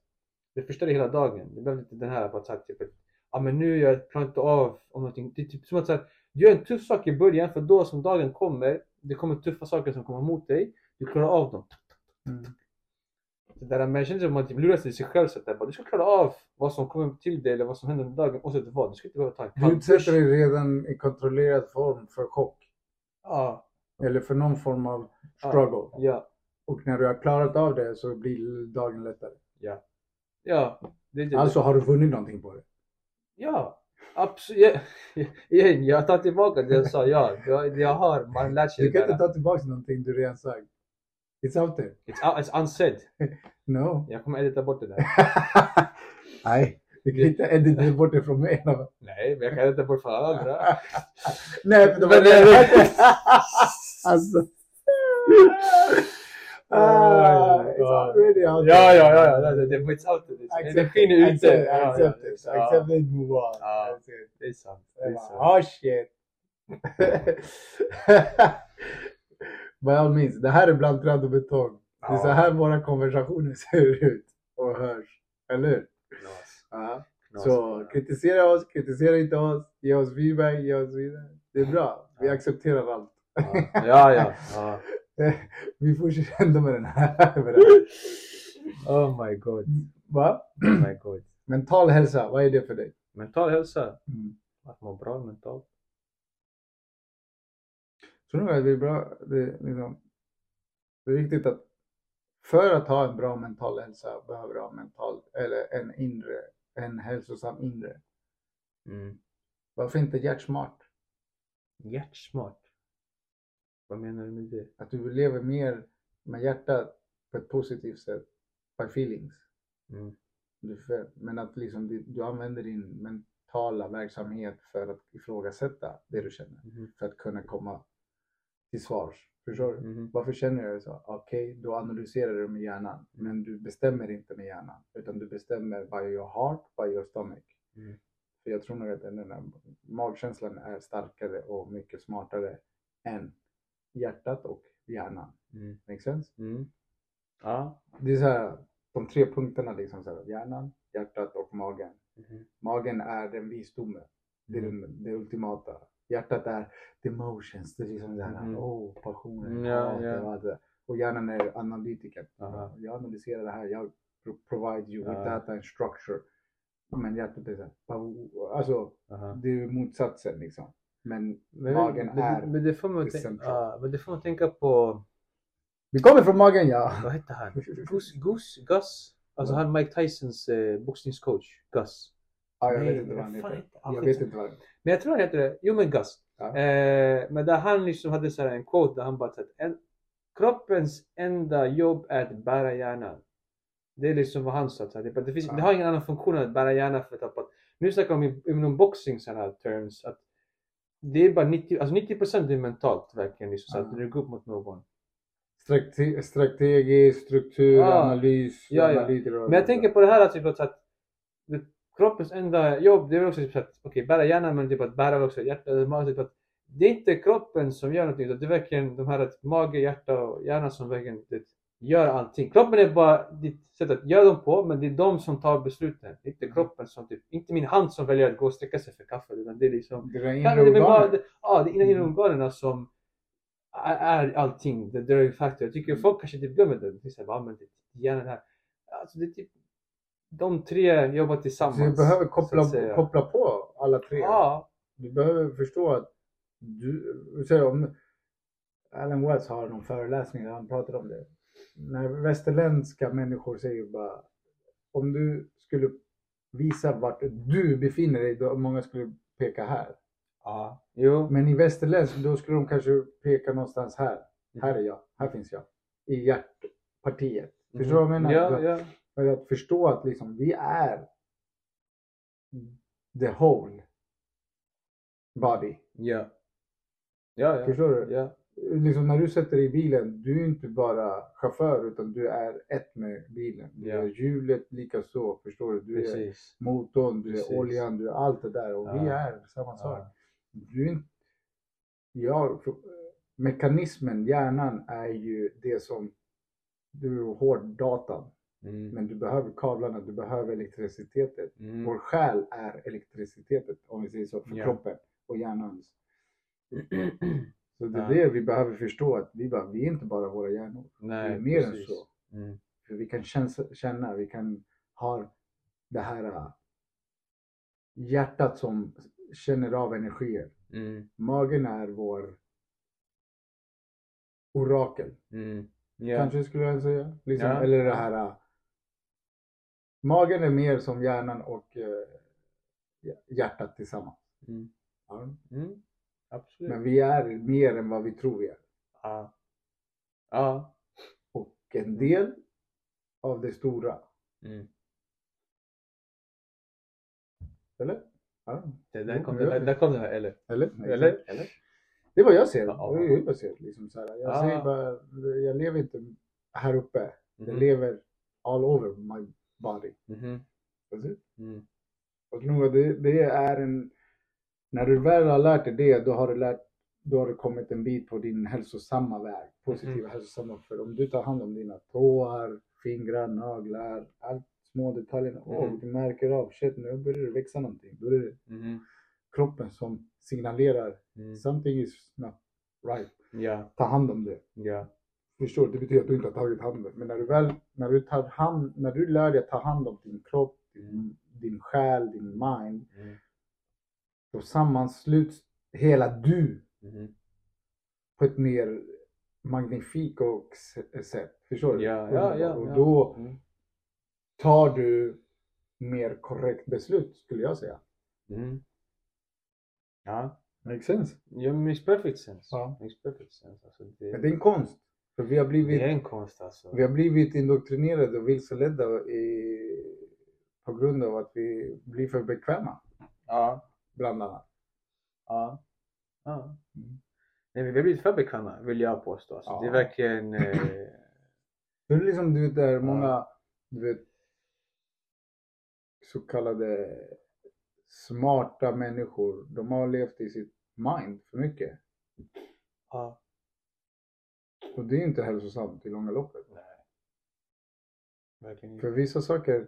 det förstörde hela dagen. Det blev lite den här, bara så här, typ, att, ja men nu jag klarar inte av om någonting. Det är typ som att så här, du gör en tuff sak i början för då som dagen kommer, det kommer tuffa saker som kommer mot dig. Du klarar av dem. Mm. Det där, jag kände som att man lurar sig själv så att bara, du ska klara av vad som kommer till dig eller vad som händer under dagen oavsett vad. Du ska inte behöva ta en Du utsätter dig redan i kontrollerad form för chock. Ja, Eller för någon form av struggle. ja, Och när du har klarat av det så blir dagen lättare. ja. Ja, det det. Alltså har du vunnit någonting på det. Ja, Absolut. Igen, jag tar tillbaka det jag sa. Ja, jag, jag har, man lär sig Du kan inte ta tillbaka någonting du redan sagt. It's out there. It's, out- it's unsaid. No. Jag kommer edita bort det där. Nej, du kan inte edita bort det från mig. Nej, men jag kan edita bort för alla andra. Nej, för det var Men det alltså. Ah, it's already out Ja, there. ja, ja. ja. Det, it's out there. Energin är ute. accept- Ja, ja, it. ja. Accept it, move on. Ja. That's it. Det är sant. Det Jag är bara, sant. Oh shit. By all means, det här är bland trad och betong. Det är så här våra konversationer ser ut och hörs. Eller hur? Ja. Så kritisera oss, kritisera inte oss, ge oss feedback, ge oss vidare. Det är bra. Vi Ja. accepterar allt. Ja, ja. ja. Vi fortsätter ändå med den här. Med det här. Oh my god. Va? Oh my god. Mental hälsa, vad är det för dig? Mental hälsa. Mm. Att må bra mentalt. Tror nog att det är bra, det, liksom, det är viktigt att för att ha en bra mental hälsa behöver du ha mental, eller en inre, en hälsosam inre. Mm. Varför inte hjärtsmart? Hjärtsmart. Vad menar du med det? Att du lever mer med hjärtat på ett positivt sätt, by feelings. Mm. Du, men att liksom du, du använder din mentala verksamhet för att ifrågasätta det du känner. Mhm. För att kunna komma till svars. Förstår du? Mhm. Varför känner du så? Okej, då analyserar du med hjärnan. Men du bestämmer inte med hjärnan. Utan du bestämmer by your heart, by your stomach. Mm. För jag tror nog att den där magkänslan är starkare och mycket smartare än hjärtat och hjärnan. Mm. Make sense? Mm. Ja. Det är så här, de tre punkterna liksom. Så här, hjärnan, hjärtat och magen. Mhm. Magen är den visdomen. Det är Mm. den, det ultimata. Hjärtat är emotions. Det är liksom det här, Mhm. åh, passionen, Mm, ja, hatet ja. och allt det där. Och hjärnan är analytiken. Aha. Jag analyserar det här, jag pro- provide you with data and structure. Men hjärtat är så här, "Wow." alltså Aha. det är motsatsen liksom. Men Men, magen men, är... men, det får man tänka, ja, men det får man tänka på, Vi kommer från magen ja! vad hette han? Gus? Gus? Gus? Alltså han Mike Tysons eh, boxningscoach, Gus. Ja jag vet inte vad han heter. heter? Jag vet inte vad han Men jag tror han heter det, jo men Gus. Ja. Eh, men där han liksom hade så en quote där han bara sagt en, kroppens enda jobb är att bära hjärnan. Det är liksom vad han sa. så här, Det, det, finns, Ja. det har ingen annan funktion än att bära hjärnan för att. Nu snackar de i- inom boxing sådana här terms att det är bara 90, alltså 90% är mentalt verkligen. Liksom, så att du går upp mot någon. Strate- Strategi, struktur, Ja. analys, Ja, ja. Men jag tänker på det här att, typ, att det, kroppens enda jobb, det är väl också typ, att okej, bära hjärnan men typ att bära väl också hjärtat. man- Typ att det är inte kroppen som gör någonting utan det är verkligen de här att mage, hjärta och hjärna som verkligen det, gör allting. Kroppen är bara ditt sätt att göra dem på men det är de som tar besluten. Det är inte kroppen som typ, inte min hand som väljer att gå och sträcka sig för kaffe utan det är liksom Det är inre det, ja, det är inre Mm. organen som är, allting, the driving factor. Jag tycker folk kanske typ glömmer det. Så här, bara, men det är hjärnan här. Alltså det är typ, de tre jobbar tillsammans. Så du behöver koppla, koppla på alla tre. Ja. Du behöver förstå att du, säg om Alan Watts har någon föreläsning där han pratar om det. När västerländska människor säger bara om du skulle visa vart du befinner dig, då många skulle peka här. ja. Jo. Men i västerländsk, då skulle de kanske peka någonstans här. Mm. Här är jag, här finns jag. I hjärtpartiet. Förstår du vad jag menar? Ja, ja. För att förstå att liksom, vi är the whole body. Ja. Ja, ja. Förstår du? Ja. Liksom när du sätter dig i bilen, du är inte bara chaufför utan du är ett med bilen. Du Ja. är hjulet lika så, förstår du? Du är Precis. motorn, du Precis. är oljan, du är allt det där och vi Ja. är samma sak. Du är inte... Ja, mekanismen, hjärnan är ju det som du har hårddatan. Mm. Men du behöver kablarna, du behöver elektriciteten. Mm. Vår själ är elektriciteten, om vi säger så, för Ja. kroppen och hjärnans. Så det är det vi behöver förstå, att vi, bara, vi är inte bara våra hjärnor. Nej, vi är mer precis. än så. Mm. För vi kan känna, vi kan ha det här äh, hjärtat som känner av energier. Mm. Magen är vår orakel, Mm. Ja. kanske skulle jag säga. Liksom, Ja. Eller det här... Magen är mer som hjärnan och eh, hjärtat tillsammans. Mm. Ja. Mm. Absolut. Men vi är mer än vad vi tror vi är. Ja. Ja. Och en del av det stora. Mm. Eller? Ja. Det, där kom det, där, där kom det här, eller? Eller? Eller? Eller? Det är vad jag ser. Ja. Det är hur jag ser. Liksom så här. Jag, Ja. säger bara, jag lever inte här uppe. Jag Mhm. lever all over my body. Mhm. Alltså, Mm. Och nog det, det är en... När du väl har lärt dig det, då har du, lärt, då har du kommit en bit på din hälsosamma väg. Positiva Mm. hälsosamma. För om du tar hand om dina tår, fingrar, naglar, allt små detaljer. Mm. du märker av, shit nu börjar det växa någonting. Då är det Mhm. kroppen som signalerar Mm. something is not right. Ja. Ta hand om det. Ja. Förstår? Det betyder att du inte har tagit hand om det. Men när du väl, när du tar hand, när du lär dig att ta hand om din kropp, din, din själ, din mind. Mm. Då sammansluts hela du Mhm. på ett mer magnifikt och sätt. Förstår du? Ja, ja, ja, Och då Mm. tar du mer korrekt beslut skulle jag säga. Mm. Ja. Makes sense. Ja, makes perfect sense. Ja. Makes perfect sense. Alltså, Men det, det är en konst. Vi har blivit, det är en konst alltså. vi har blivit indoktrinerade och vilseledda i, på grund av att vi blir för bekväma. Ja. Bland annat. Ja. ja. Mm. Nej, vi har blivit för bekväma vill jag påstå. Alltså, Ja. Det är verkligen... Eh, Det är liksom du vet där många du vet så kallade smarta människor. De har levt i sitt mind för mycket. ja. Och det är inte hälsosamt i långa loppet. Nej. Verkligen För inte. vissa saker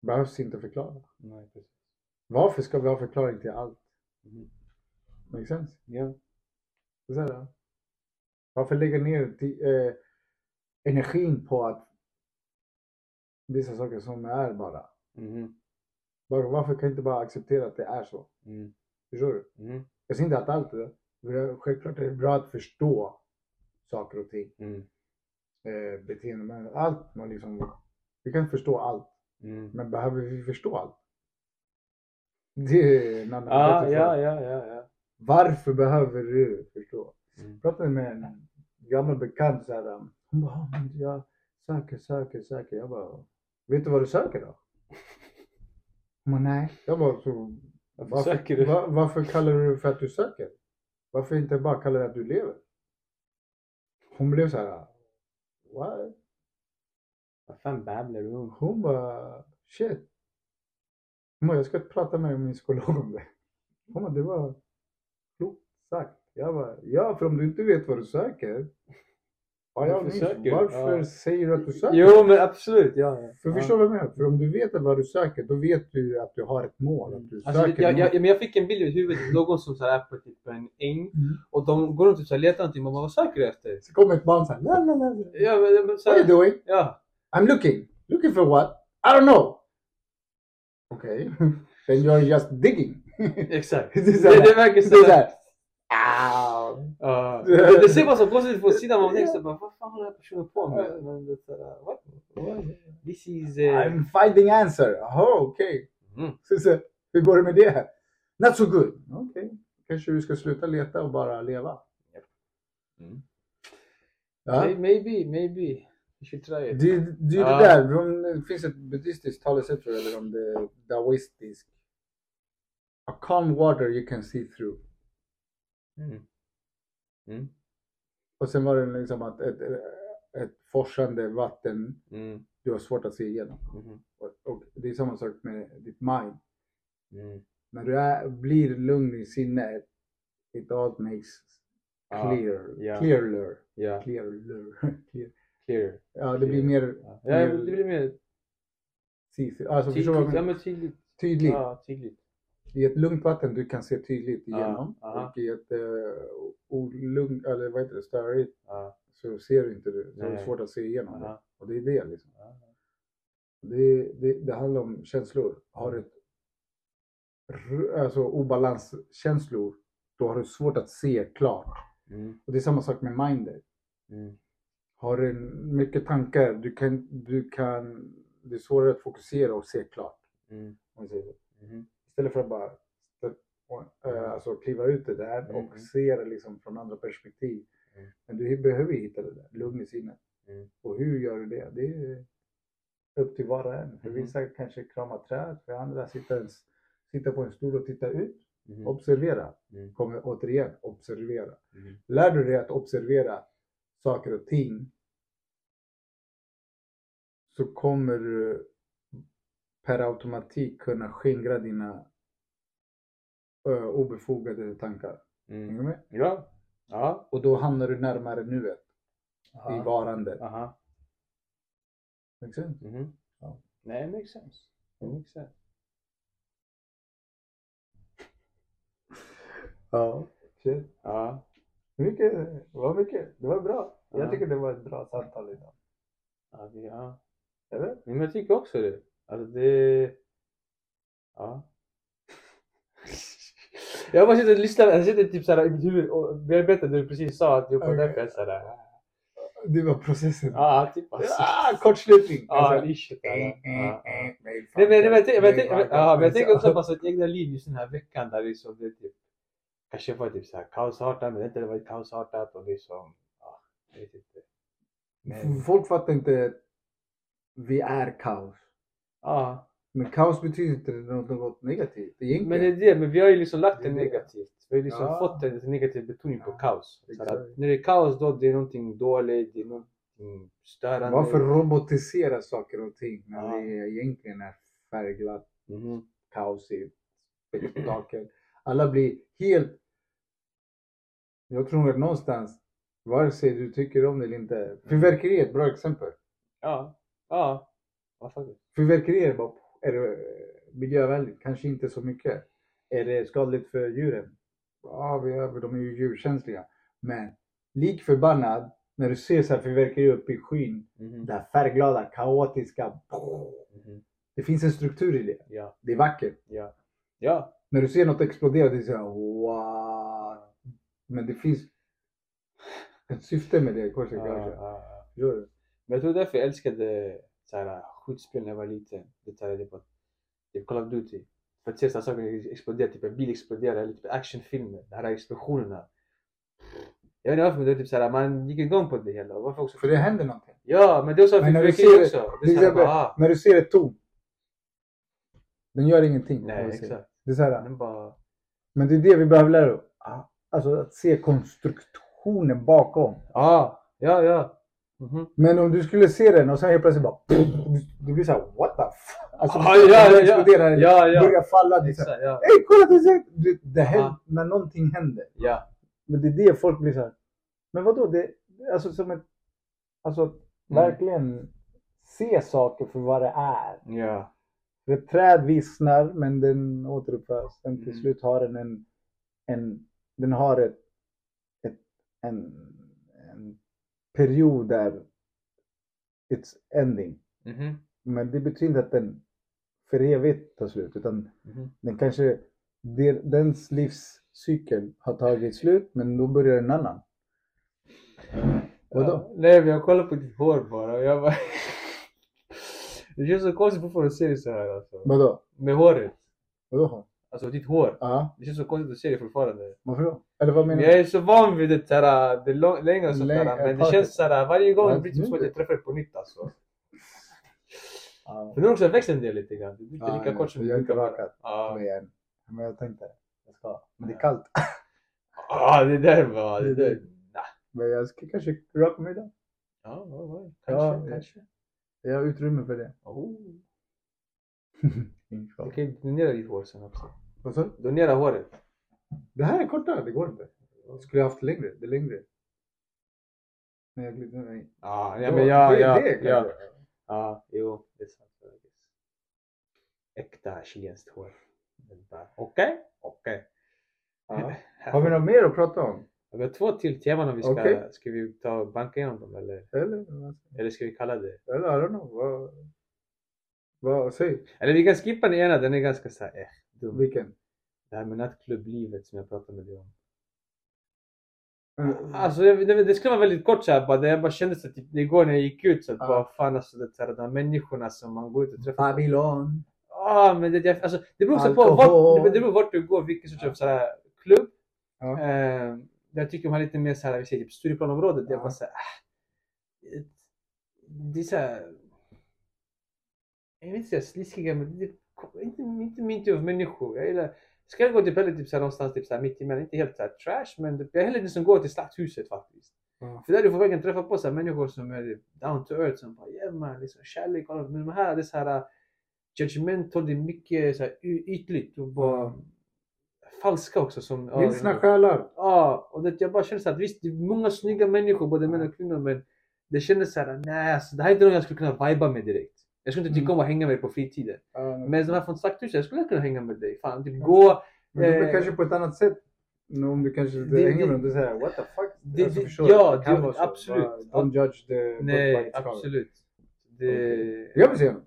behövs inte förklara. Nej, precis. Varför ska vi ha förklaring till allt? Mhm. Makes sense? Ja. Är så här. Varför lägga ner eh, energin på att vissa saker som är bara? Mhm. Var- Varför kan jag inte bara acceptera att det är så? Mm. Förstår du? Mm. Jag säger inte att allt är det. Självklart är det bra att förstå saker och ting. Mm. Eh, beteende. Men allt man liksom... Vi kan förstå allt. Mm. Men behöver vi förstå allt? Det är en annan bättre ja, ja, ja, ja. Varför behöver du förstå? Mm. Jag pratade med en gammal bekant så här. um, Hon bara, "Ah, jag söker, söker, söker. Jag bara, vet du vad du söker då? Hon bara, nej. Jag bara, så, Varför söker du? va- varför kallar du det för att du söker? Varför inte bara kalla det att du lever? Hon blev så här, what? Vad fan babblar du om? Hon bara, shit. Hon bara, jag ska prata med min psykolog om det. Hon bara, det var klokt sagt. Jag bara, ja för om du inte vet vad du söker. Ja, Varför söker? Varför Ja. säger du att du söker? Jo, men absolut. Ja, ja. För förstår vad jag menar? För om du vet vad du söker, då vet du att du har ett mål. Att du Alltså, söker jag, jag, men jag fick en bild i huvudet någon som så här är på typ en äng Mm. och de går runt och så här letar någonting. Man bara, vad söker du efter? Så kommer ett barn såhär, la la la. la. Ja, men, men så What are you här, doing? ja. I'm looking. Looking for what? I don't know. Okay. Then you're just digging. Exakt. Det Det, är så här- det verkar är så. såhär. Ja. det, det ser bara så positivt på sidan. Man här, bara, vad fan håller den här personen på med? Men det what? This is... Uh... I'm finding answer. Oh, okay. Mm. Så, så, hur går det med det? Not so good. Okej. Kanske du ska sluta leta och bara leva. Mm. Ja. May- Maybe, maybe. You should try it. Det, det är ju Ja. det där. om Det finns ett buddhistiskt talesätt tror jag, eller om det är daoistiskt. A calm water you can see through. Mm. Mm. Och sen var det liksom att ett, ett forsande vatten Mm. du har svårt att se igenom. Mhm. Och, och det är samma sak med ditt mind. Mm. När du är, blir lugn i sinnet, it all makes clear. Ja. Clearer. Ja, Clearer. Clear. clear. Ja, det blir mer Ja, ja det blir mer alltså, Ja, men tydligt. tydligt. Ja, tydligt. I ett lugnt vatten du kan se tydligt igenom. aha. Och i ett uh, olugnt, eller vad heter det, störigt så ser du inte det. Så är det svårt att se igenom det. Och det är det liksom. Det, det, det handlar om känslor. Har du alltså obalanskänslor, då har du svårt att se klart. Mm. Och det är samma sak med mindet. Mm. Har du mycket tankar, du kan, du kan, det är svårare att fokusera och se klart. Mm. Istället för att bara äh, alltså, kliva ut det där Mm. och se det liksom från andra perspektiv. Mm. Men du behöver hitta det där, lugn i sinnet. Mm. Och hur gör du det? Det är upp till var och en. För Mhm. vissa kanske kramar träd, för andra sitter, sitter på en stol och tittar ut. Mhm. Observera. Mm. Kommer återigen, observera. Lär du dig att observera saker och ting så kommer du per automatik kunna skingra dina ö, obefogade tankar. Hänger Mm. du med? Ja. Ja. Och då hamnar du närmare nuet i Aha. varandet. Aha. Makes sense? Mhm. Ja. Nej, it makes sense. It makes sense. Ja. Shit. Ja. Mycket, det var mycket. Det var bra. Ja. Jag tycker det var ett bra samtal idag. Ja, ja. Eller? Men jag tycker också det. Alltså det... Ja. Jag bara sitter och lyssnar, jag sitter typ såhär i mitt huvud och bearbetar det du precis sa att jag på Okej. därför jag såhär... Det var processen. Ja, typ alltså. Ah, kortslutning. Ja, Alltså, ish. Ja, ja. Nej, men, jag tänker- tänker också alltså. på sitt egna liv just den här veckan där så det typ kanske var typ såhär kaosartat men inte det var kaosartat och liksom, ja, jag vet inte. Men, Folk fattar inte vi är kaos. ja, Men kaos betyder inte något, något negativt. Egentligen. men det är det, men vi har ju liksom lagt Det det negativt. Vi har liksom Ja. fått en negativ betoning på kaos. När det är kaos då det är någonting dåligt, det är någonting störande. Varför robotisera saker och ting när Ja. det egentligen är färgglatt, Mhm. kaosigt, spektakel. Alla blir helt... Jag tror att någonstans, vare sig du tycker om det eller inte. Fyrverkeri är ett bra exempel. Ja, ja. Fyrverkeri är, bara, är det miljövänligt? Kanske inte så mycket. Är det skadligt för djuren? Ja, vi är, de är ju djurkänsliga. Men lik förbannad, när du ser så här fyrverkeri uppe i skyn, Mhm. det här färgglada, kaotiska. Mhm. Det finns en struktur i det. Ja, Det är vackert. ja. Ja. När du ser något explodera, det är så här, wow. Men det finns ett syfte med det korset ja, kanske. ja, ja. Men jag tror därför jag älskade såhär, skjutspel när jag var liten. Det såhär, det på, typ Call of Duty. För att se sådana saker explodera, typ en bil explodera eller typ actionfilmer. De här explosionerna. Jag vet inte varför men det är typ såhär, man gick igång på det hela. Varför också? För det händer någonting. Ja, men det är så Men när du ser- också. Det är såhär, bara, ah, när du ser ett torn. Den gör ingenting. Nej, exakt. Det är så här, Den bara... men det är det vi behöver lära oss. Alltså att se konstruktionen bakom. Ah, ja, ja. Mhm. Men om du skulle se den och sen helt plötsligt bara... Du blir såhär, what the f... Alltså Ah, ja, ja, den ja. exploderar, Ja, ja. börjar falla. Exakt, ja. Hej kolla! Det, det, det här, Ja. När någonting händer. Ja. Men det är det folk blir såhär. Men vadå? Det, alltså som ett... Alltså Mm. verkligen se saker för vad det är. Ja. För ett träd vissnar men den återuppförs. Sen till Mm. slut har den en... en den har ett, ett, en period där it's ending. Mhm. Men det betyder inte att den för evigt tar slut. Utan Mhm. den kanske... Dens livscykel har tagit slut men då börjar en annan. Vadå? Ja, nej men jag kollar på ditt hår bara och jag bara... det känns så konstigt fortfarande att se det så här alltså. Vadå? Med håret. Vadå? Alltså ditt hår. Ja, Det känns så konstigt att se det fortfarande. varför då? Eller vad menar Jag du? är så van vid det såhär, det lång, längre och sånt Längre, där. Men det känns såhär, varje gång Ja, det blir typ som att jag träffar det på nytt alltså. Ja. För nu har också växt en del lite grann. Det blir inte Ja, lika ja, kort som jag har inte brukar vara. rakat Ja. mig än. Men jag tänkte, jag ska. Men det är Ja. kallt. Ah, det där var... Det är där. Men jag ska kanske raka mig idag. Ja, ja, ja. Ja, Kanske, ja. kanske. Jag har utrymme för det. Oh. Du kan ju donera ditt hår sen också. Vad sa du? Donera håret. Det här är kortare, det går inte. Jag skulle haft längre, det är längre. Nej, jag glider mig. Ja, ja men ja, det, ja, det ja. Ja, jo, det är sant. Äkta chilenskt hår. Okej, okej. Har vi något mer att prata om? Vi har två till teman om vi ska, Okej. ska vi ta och banka igenom dem eller, Eller? eller ska vi kalla det? Eller, I don't know. Vad, vad, säg. Eller vi kan skippa den ena, den är ganska såhär, eh, dum. Vilken? Det här med nattklublivet som jag pratade med dig om. Mm. Alltså det, det, det skulle vara väldigt kort såhär bara, jag bara kände så typ, igår när jag gick ut så att Ja. bara fan alltså det, så här, de här människorna som man går ut och träffar. Babylon. Ah, ah, men det, jag- alltså, det beror också på vart, det beror vart du går, vilken sorts av sådär, klubb. Ja. Eh, där tycker de har lite mer såhär, vi säger typ Stureplanområdet. Jag Ja. bara såhär, ah, det är såhär, jag vill inte säga sliskiga, men det inte, inte min typ av människor. Jag gillar, ska jag gå till Pelle typ såhär, någonstans typ såhär, mitt emellan, inte helt såhär trash, men jag är hellre den som går till Slakthuset faktiskt. Ja. För där du får verkligen träffa på så här människor som är down to earth som bara yeah man, liksom kärlek och allt. Men de här det är så här uh, judgmental, det är mycket så här ytligt och bara falska också. Som, Vilsna själar. Ja, och det, jag bara känner så att visst, det är många snygga människor, både män och kvinnor, men det kändes så här, nej alltså, det här är inte någon jag skulle kunna viba med direkt. Jag skulle inte tycka Mm. om att hänga med dig på fritiden. Ja, Men de här från Slakthuset, jag skulle kunna hänga med dig. Fan, typ gå. Men eh, kanske på ett annat sätt. Om du kanske Det- hänger med dem, du säger what the fuck. Det- Alltså, förstår ja, Det det- absolut. Bara, Don't judge the Nej, absolut. Det, Jag vill se honom.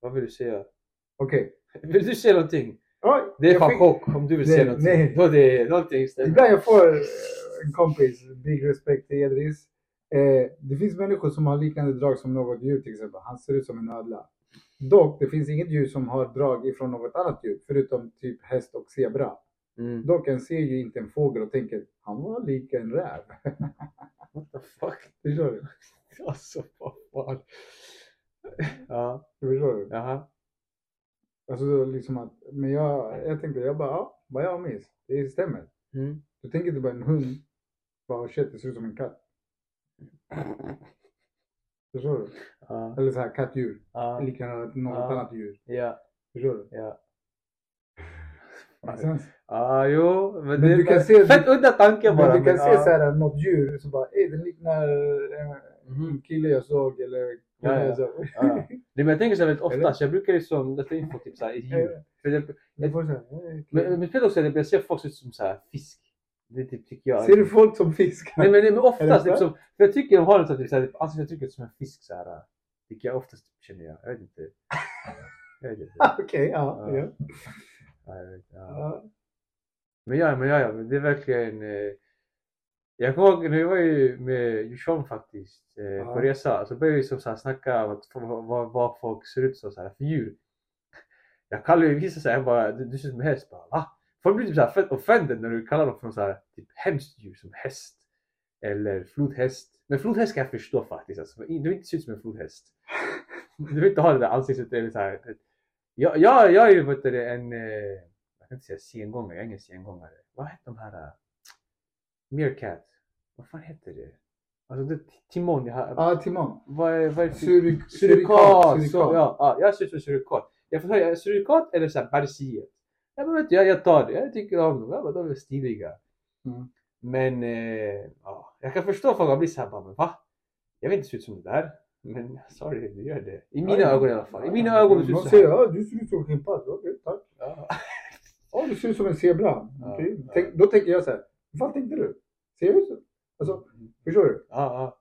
Vad vill du säga? Okej. Vill du säga någonting? Oj, Det är fan fick- chock om du vill Nej, säga någonting. nej. Då det är någonting stämmer. Ibland jag får en kompis, big respect till Edris. Eh, det finns människor som har liknande drag som något djur till exempel. Han ser ut som en ödla. Dock, det finns inget djur som har drag ifrån något annat djur förutom typ häst och zebra. Mm. Dock, en ser ju inte en fågel och tänker han var lik en räv. What the fuck? Förstår du? Alltså vad fan. Ja, Förstår du? jaha. Alltså liksom att, men jag, jag tänkte, jag bara, ja, vad jag minns, det stämmer. Mm. Du tänker inte bara en hund, bara shit, det ser ut som en katt. Förstår du? Ja, Eller så här kattdjur, ja, liknande något Ja. annat djur. ja, Förstår du? ja. Ja, jo. Men, Men det du kan men- se- Fett udda tanke bara. Men du kan men, se ja. så här något djur så bara, ey den liknar eh, Mhm. en kille jag såg eller Ja, ja. såg. Ja. Nej, men jag tänker så här väldigt ofta, Eller? så jag brukar liksom leta in på typ så här ett djur. Det, men men också att jag ut som så här fisk. Det typ, tycker jag. Ser du folk som fisk? Nej men, nej, men oftast, så? liksom, för jag tycker de har ett typ, så här, typ, ansiktsuttrycket som en fisk så här. Tycker jag oftast känner jag. Jag vet inte. Okej, ja. Ja. ja. Ja. Men ja, men ja, ja, men det är verkligen. Eh, jag kommer ihåg när jag var ju med Djursholm faktiskt eh, Ja. på resa så började vi som så här snacka om vad, vad, folk ser ut som så här, för djur. Jag kallar ju vissa såhär, jag bara du, du ser ut som en häst. Bara, va? Folk blir typ såhär fett offended när du kallar dem för något såhär typ hemskt djur som häst. Eller flodhäst. Men flodhäst kan jag förstå faktiskt. Alltså. Du vill inte se ut som en flodhäst. Du vill inte ha det där ansiktsuttrycket såhär. Jag, jag, jag är ju vet du, en, eh, jag kan inte säga sengångare, jag är ingen sengångare. Vad heter de här? Uh, Meerkat. Vad fan heter det? Alltså det, Timon, Ja, Timon. vad är, vad är? Surik, Surikat! surikat. Så, ja, ja, jag ser ut som surikat. Jag får höra surikat eller såhär persiet. Ja men vet du, jag, jag tar det. Jag tycker om dem. Ja, men de är stiliga. Mm. Men eh, ja, jag kan förstå folk blivit såhär men va? Jag vill inte se ut som det där. Men sorry, du gör det. I mina Ja, ögon i alla fall. I mina ögon du ser De ut ja du ser ut som en schimpans. Okej, tack. Ja. Ja, du ser ut som en zebra. Ja. Tänk, då tänker jag så här, vad tänkte du? Ser jag ut så? Alltså, förstår du? Ja, ja.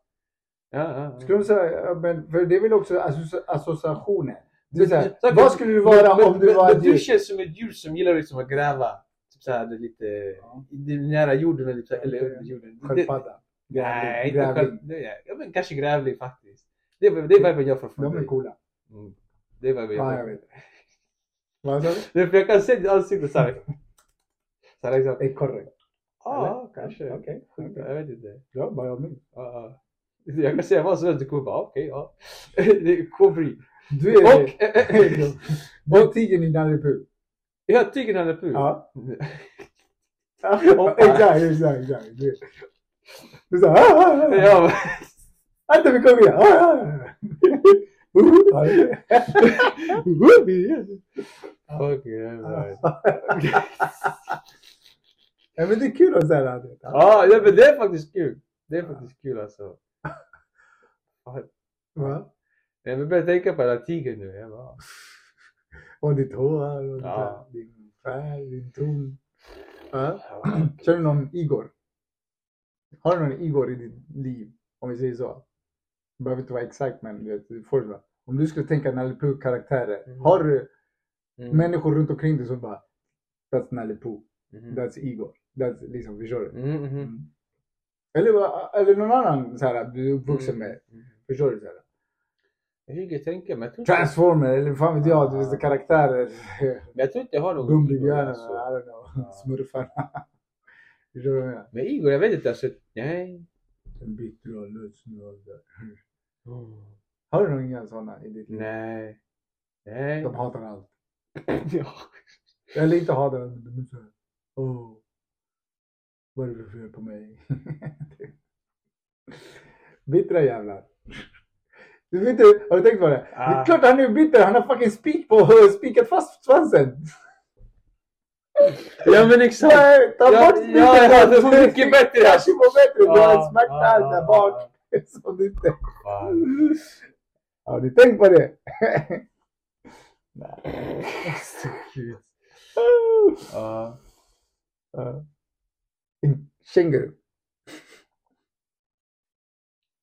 Ja, ja, ja. Skulle de säga, men, för det är väl också associ- associationer. Det är så här, Så- vad skulle du vara men, om du men, var men ett du djur? känns som ett djur som gillar liksom att gräva. Typ såhär, det är lite Ja. det är nära jorden eller, typ eller under jorden. Det- Sköldpadda. Nej, inte Grävling. det är- Ja, men kanske grävling faktiskt. Det det är vad jag får från De är coola. Mm. Det är vad jag Ja, jag får. vet. Vad sa du? Det är för jag kan se ditt ansikte såhär. Såhär liksom. Är korrekt. Ja, kanske. Okej. Jag vet inte. Ja, bara jag minns. Ja, ja. Jag kan säga vad som helst, du kommer bara okej, ja. Det är kobri. Du är Och, Du är tigern i Nalle Puh. jag tycker han är ful. Ja. Exakt, exakt, exakt. Du- sa ah, ah, ah. Ja, Vänta, vi kommer igen. Ja, det- Okej, alright. Ja, men det är kul att säga det. Ja, ja, men det är faktiskt kul. Det är faktiskt kul alltså. Va? Jag börjar tänka på här tigern nu. Jag bara, Och ditt hår och Ja. din färg, din ton. Ja. Kör du någon Igor? Har du någon Igor i ditt liv? Om vi säger så. Det behöver inte vara exakt men du får det. Om du skulle tänka Nalle karaktärer. Mm. Har du Mm. människor runt omkring dig som bara That's Nalle. Mhm. That's Igor. That's liksom, förstår du? Mm, mhm. Mm. Eller, eller någon annan så här, du är uppvuxen med. Mm. Förstår du? Så här? Jag försöker tänka men jag tror Transformer, eller fan vet jag, du vet karaktärer. men jag tror inte jag har någon Bumbibjörnarna, alltså. I don't know. Smurfarna. Förstår du vad jag menar? Men Igor, jag vet inte alltså. Nej. En bitter och lössnurr där. Har du några sådana i ditt liv? Nej. Nej. De hatar allt. Ja. Eller inte hatar men de är såhär. Åh. Vad är det för fel på mig? Bittra jävlar. Du vet inte, har du tänkt på det? Det är Ah. klart han är bitter, han har fucking spik på, spikat fast svansen. Ja men exakt. Nej, ta bort ja, spiken! ja, det får mycket bättre. Kanske mår bättre, du har en smärta där bak. Som du inte... Har du tänkt på det? Gud. Ja. Känguru.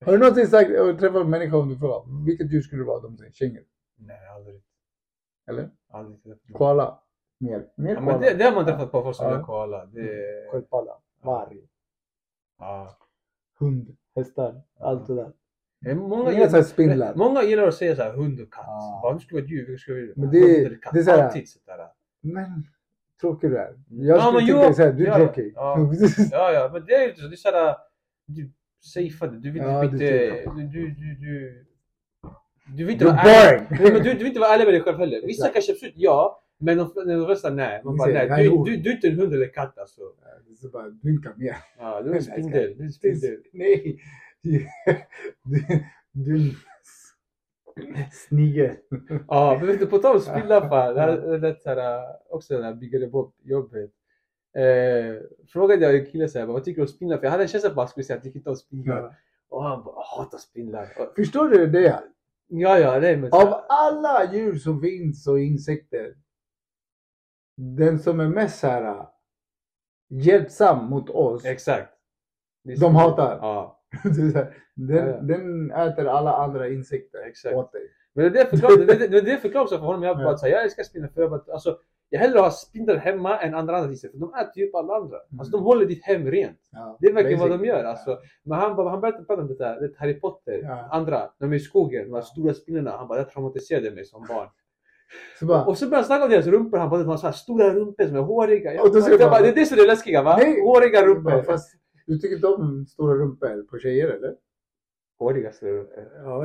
Har du någonsin sagt, och träffat en människa om du frågar vilket djur skulle du vara? De säger känguru. Nej, aldrig. Eller? Aldrig träffat. Koala. Mer. Mer Ja, koala. men det, det har man träffat på folk som Ja. gör koala. Det... Sköldpadda. Varg. Ja. Hund. Hästar. Allt det där. Många, sådana här spindlar. många gillar att säga så här hund och katt. Ja. Bara, du skulle vara djur, vilket skulle du Men vara? det- Hund eller katt. det är så här- Alltid sådär. Men tråkig du är. Jag Ja, skulle tycka såhär, du är Ja, ja. tråkig. Ja. Ja, ja, men det är ju så. Det är såhär, det. Du vill Ja, typ du inte, du, du, du, du, du vill inte vara är ärlig. boring! Nej, men du, du vill inte vara ärlig med dig själv heller. Vissa kanske absolut ja, men de, de flesta nej. Man bara, nej, du, du, du är inte en hund eller katt alltså. Det är så bara, Du är inte mer. Ja, du är en spindel. Du är en spindel. Nej. Du, du, du Snige. Ja, men på tal om spindlar, det här såhär, också när jag byggde jobbet. Eh, frågade jag en kille såhär, vad tycker du om spindlar? För jag hade en känsla på att han skulle säga att jag tycker inte om spindlar. Ja. Och han bara, jag hatar spindlar. Och, Förstår du det? ja, ja, nej men. Av alla djur som finns och insekter. Den som är mest så här äh, hjälpsam mot oss. Exakt. Det är De så- hatar. Ja, Det är så här, Den, Ja, ja. den äter alla andra insekter Exakt. åt dig. men det är det det, det, det, det förklarar också för honom. Jag bara Ja. säger, jag älskar spindlar för jag bara, alltså, jag hellre har spindlar hemma än andra insekter. För de äter ju upp alla andra. Alltså de håller ditt hem rent. Ja, Det är verkligen vad de gör. Alltså, men han, han började prata om det där, det Harry Potter, Ja. andra, de är i skogen, de här stora spindlarna. Han bara, det traumatiserade mig som barn. Så bara, Och så började han snacka om deras rumpor. Han bara, det var så här stora rumpor som är håriga. Jag, Och då bara, jag bara, det är det som är det läskiga va? Nej. Håriga rumpor. fast du tycker inte om stora rumpor på tjejer eller? Håriga stora rumpor. Ja,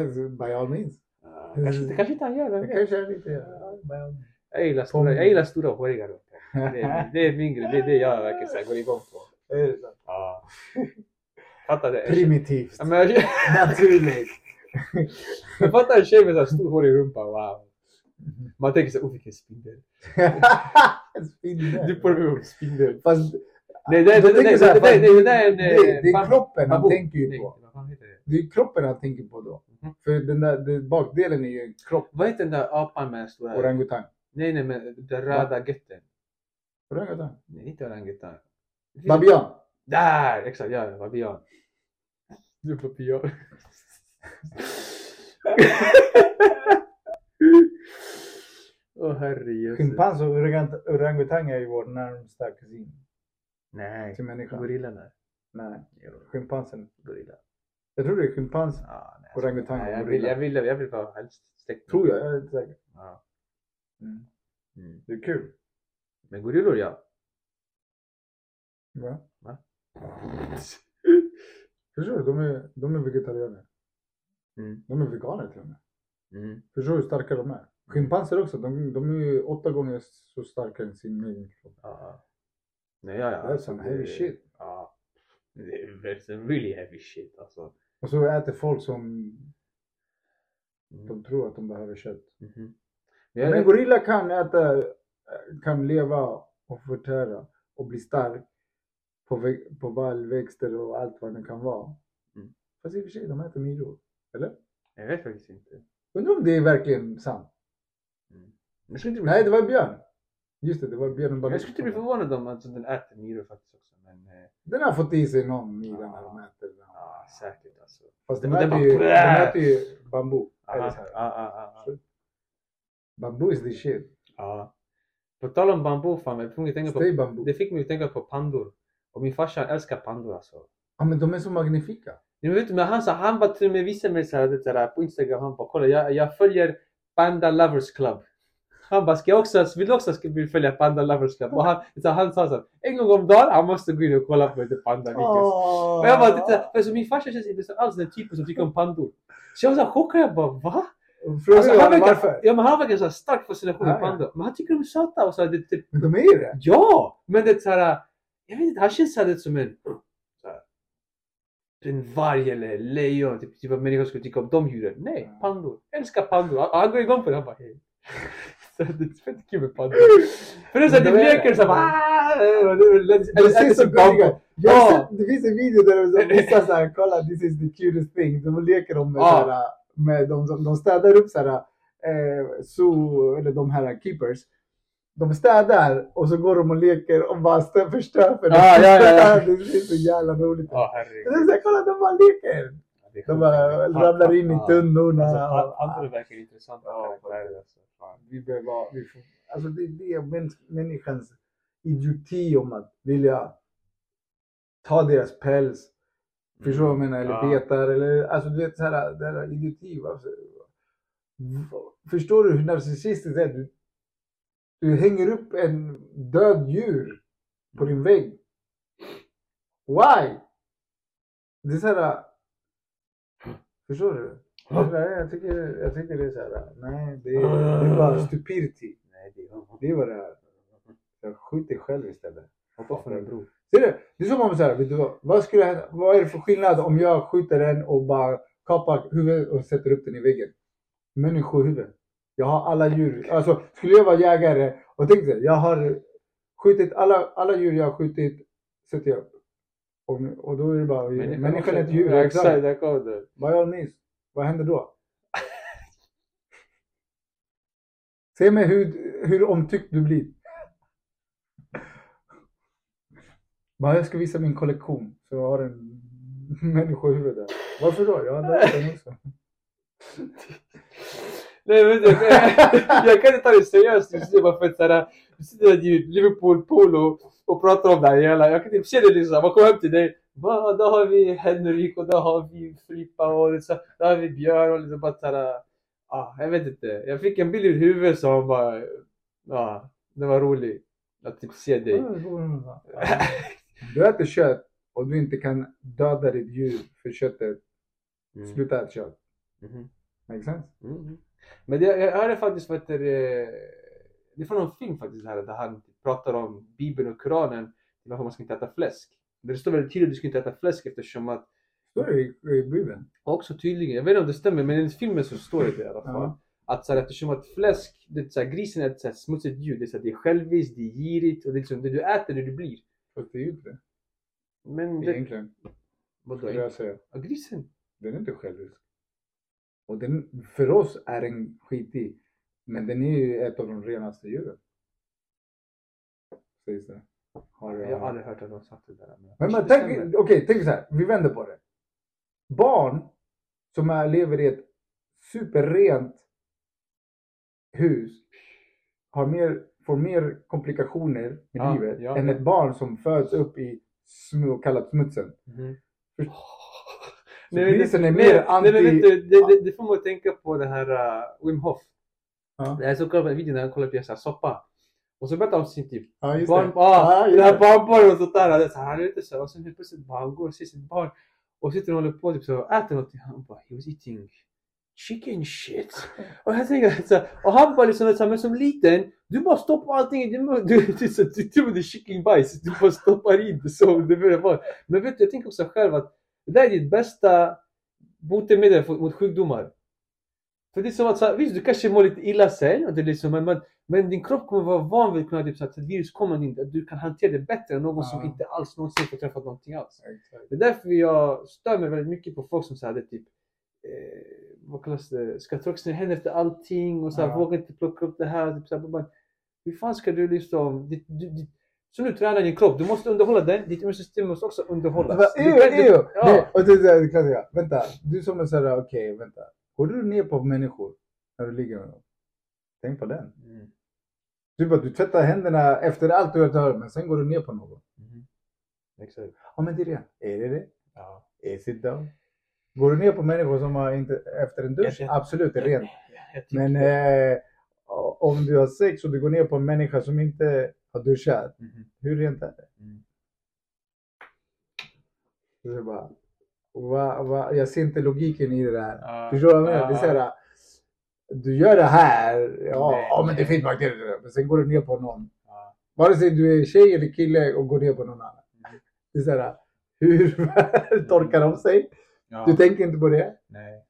by all means. Ja, kanske, det kanske inte han gör. vem Det vet? kanske lite... ja, by all means. Jag gillar stora, jag gillar stora håriga rumpor. Det det är min grej. Det är det jag verkligen så här går igång på. Är det sant? Ja. Fattar det? Primitivt. Ja, men jag, Naturligt. jag fattar en tjej med så stor hårig rumpa. Wow. Man tänker så här, oh vilken spindel. Spindel. Du får ihop spindel. Fast Nej, det, Jag det, det, tänker det, så här, det, är kroppen han tänker ju Nej, på. Det? Är kroppen han tänker på då. För den där bakdelen är ju en kropp. Vad heter den där apan med stora... Orangutang. Nej, nej, men den röda götten. Orangutang. Nej, inte finns- Babian. Där! Exakt, ja, babian. Du är babian. Åh herrejösses. Schimpans och orangut- orangutang är ju vår närmsta kusin Nej, till människan. gorillorna. Nej, schimpansen. Gorilla. Jag tror det är schimpans. Ah, Orangutang och jag, vill, gorilla. jag, vill, jag vill vara helst släkt. Tror jag, jag är inte säker. Ja. Mm. Mm. Det är kul. Men gorillor ja. Va? Va? Förstår du? De är, de är vegetarianer. Mm. De är veganer till och med. Mm. Förstår du hur starka de är? Schimpanser också. De, de är åtta gånger så starka än sin egen kropp. Ja. Nej, ja, ja. That's some heavy shit. Ja. Det är that's really heavy shit alltså. Och så äter folk som Mm. de tror att de behöver kött. Mhm. Men Men en gorilla kan äta, kan leva och förtära och bli stark på, på baljväxter och allt vad det kan vara. Mm. Fast i och för sig, de äter myror. Eller? jag vet faktiskt inte. Undrar om det är verkligen sant? Mm. Bli, Nej, det var björn. Just det, det var björn jag skulle inte bli förvånad om att den äter myror faktiskt också. Men eh, Den har fått i sig någon myra när de äter den. ja, säkert alltså. Fast de den äter, ju, de äter ju bambu. Eller Aha, så här. ja, ja, ja, Bambu is the shit. ja. På tal om bambu, fan, jag fick mig tänka Stay på, bambu. det fick mig att tänka på pandor. Och min farsa älskar pandor alltså. Ja men de är så magnifika. Ni vet, men han, sa, han bara till och med visade mig så här, det, här, på Instagram, han bara kolla jag, jag följer Panda Lovers Club. Han bara, ska jag också, vill du också ska vi följa Panda Lovers Club? Och han, så han sa så här, en gång om dagen, han måste gå in och kolla på lite Panda videos. Och jag bara, det, för så min farsa känns inte alls den typen som tycker om pandor. Så jag var så här chockad, jag bara va? Frågar Alltså, han verkar, varför? ja, men han verkar så stark fascination med Ja, ja. pandor. Men han tycker de är söta och så här, det, det, Men de är ju det. Ja! Men det är så här, jag vet inte, han känns så här, som en så här, en varg eller lejon, typ, typ av människor skulle tycka om de djuren. Nej, pandor. Jag älskar pandor. Han, han går igång på det, han bara hej. Så det är fett kul med pandor. För det är såhär, de leker såhär bara De ser så gulliga Jag har Ja. det finns en video där de visar såhär, kolla this is the cutest thing. De leker de med, Ja. såhär, med de, de städar upp såhär, eh, zoo, eller de här keepers. De städar och så går de och leker och bara stö- förstör för dem. Ja, ja, ja, ja. Det är så jävla roligt. Ja, Det är såhär, kolla de bara leker. De bara ramlar in i tunnorna. Alltså, pandor verkar Ja, karaktärer alltså. Fan. vi behöver, vi får, alltså det, det är mäns, människans idioti om att vilja ta deras päls. Förstår du vad jag menar? Eller Ja. betar eller alltså du vet såhär, det här idioti. Alltså, förstår du hur narcissistiskt det är? Du, du hänger upp en död djur på din vägg. Why? Det är såhär. Förstår du? Jag tycker, jag tycker det är såhär. Nej, det är, det är bara stupidity. Nej, det är vad det är. Skjut dig själv istället. Hoppa från en bro. Ser du? Det är som om så här, vet du vad? Vad, skulle hända, vad är det för skillnad om jag skjuter den och bara kapar huvudet och sätter upp den i väggen? Människohuvud. Jag har alla djur. Alltså skulle jag vara jägare och tänk dig, jag har skjutit alla, alla djur jag har skjutit sätter jag upp. Och, och då är det bara, människan, är ett djur. Exakt. där kom det. Vad jag nyss. Vad händer då? Se mig hur, hur omtyckt du blir. Bara jag ska visa min kollektion. Så jag har en människohuvud där. Varför då? Jag har den också. Nej men det, jag kan inte ta det seriöst just nu bara för att såhär, du sitter i Liverpool pool och, pratar om det här jävla, jag kan inte se det liksom, man kommer hem till dig, Va, där har vi Henrik och där har vi Filippa och så, där har vi Björn och liksom bara såhär, ah, jag vet inte, jag fick en bild i huvudet som bara, ja, det var roligt att typ se dig. Du äter kött och du inte kan döda ditt djur för köttet. Mm. Sluta äta kött. Mhm. Make sense? Mhm. Men det, jag hörde faktiskt, vad heter det, det är från någon film faktiskt här där han pratar om Bibeln och Koranen, varför man ska inte äta fläsk. Det står väldigt tydligt att du ska inte äta fläsk eftersom att, Står det i, Bibeln? också tydligen, jag vet inte om det stämmer men i filmen så står det det i alla fall. Ja. Att så här, eftersom att fläsk, det, är så här, grisen är ett så här, smutsigt djur, det är, så här, det är själviskt, det är girigt och det är liksom det du äter, det du blir. Fast det är ju inte det. Men det, Egentligen. vadå? Skulle jag säga. Ja, grisen? Den är inte självisk. Och den, för oss är den skitig. Men den är ju ett av de renaste djuren. Sägs det. Har Jag har aldrig hört att någon sagt det där. Men, Men, men tänk, okej, tänk så här. Vi vänder på det. Barn som är, lever i ett superrent hus har mer, får mer komplikationer med Ja, livet ja, än ja. ett barn som föds upp i sm- kallat smutsen. För- Så Nej, men det- är nej, mer nej, anti... men vet du, det, det, det får mig att tänka på den här uh, Wim Hof. Ja. Jag såg kolla på en video när han kollade på så här soppa. Och så berättade han om sin typ Ja, just barn, det. ah, Ja, här barnbarnet och sånt där. Så Han är ute så och sen helt plötsligt bara han går och ser sitt barn. Och sitter och håller på typ så och äter något. Han bara he was eating chicken shit. Och jag tänker så och han bara liksom så här, men som liten, du bara stoppar allting. Du, du, du, du, du, du kyckingbajs, du bara stoppar in det så det börjar vara. Men vet du, jag tänker också själv att det där är ditt bästa botemedel mot sjukdomar. För det är som att, så här, visst du kanske mår lite illa sen, och det är liksom, men, men, men din kropp kommer vara van vid att kunna, typ, så att virus kommer in, att du kan hantera det bättre än någon som Ja. inte alls någonsin får träffa någonting alls. Exakt. Det är därför jag stör mig väldigt mycket på folk som så är typ eh, vad kallas det, ska torka sina händer efter allting och så här, Ja. vågar inte plocka upp det här. Typ så här, bara, hur fan ska du liksom, ditt, ditt, så nu tränar din kropp, du måste underhålla den, ditt immunsystem måste också underhållas. Du ew, kan. Ja. Nej, och det, det, det kan jag säga. Vänta, du som är såhär, okej, vänta. Går du ner på människor när du ligger med dem? Tänk på den. Mm. Du bara, du tvättar händerna efter allt du har men sen går du ner på någon. Mhm. Exakt. Ja men det är det. Är det det? Ja. Is it though? Går du ner på människor som har inte, efter en dusch, absolut, det är rent. Men eh, om du har sex och du går ner på en människa som inte har duschat, Mhm. hur rent är det? Mm. Är bara, va, va, jag ser inte logiken i det där. Ja. Förstår du vad jag menar? Det är Ja. såhär, du gör det här, ja, Nej, ja men det finns bakterier. Men sen går du ner på någon. Ja. Vare sig du är tjej eller kille och går ner på någon annan. Mm. Det är såhär, hur torkar de sig? Ja. Du tänker inte på det, Nej.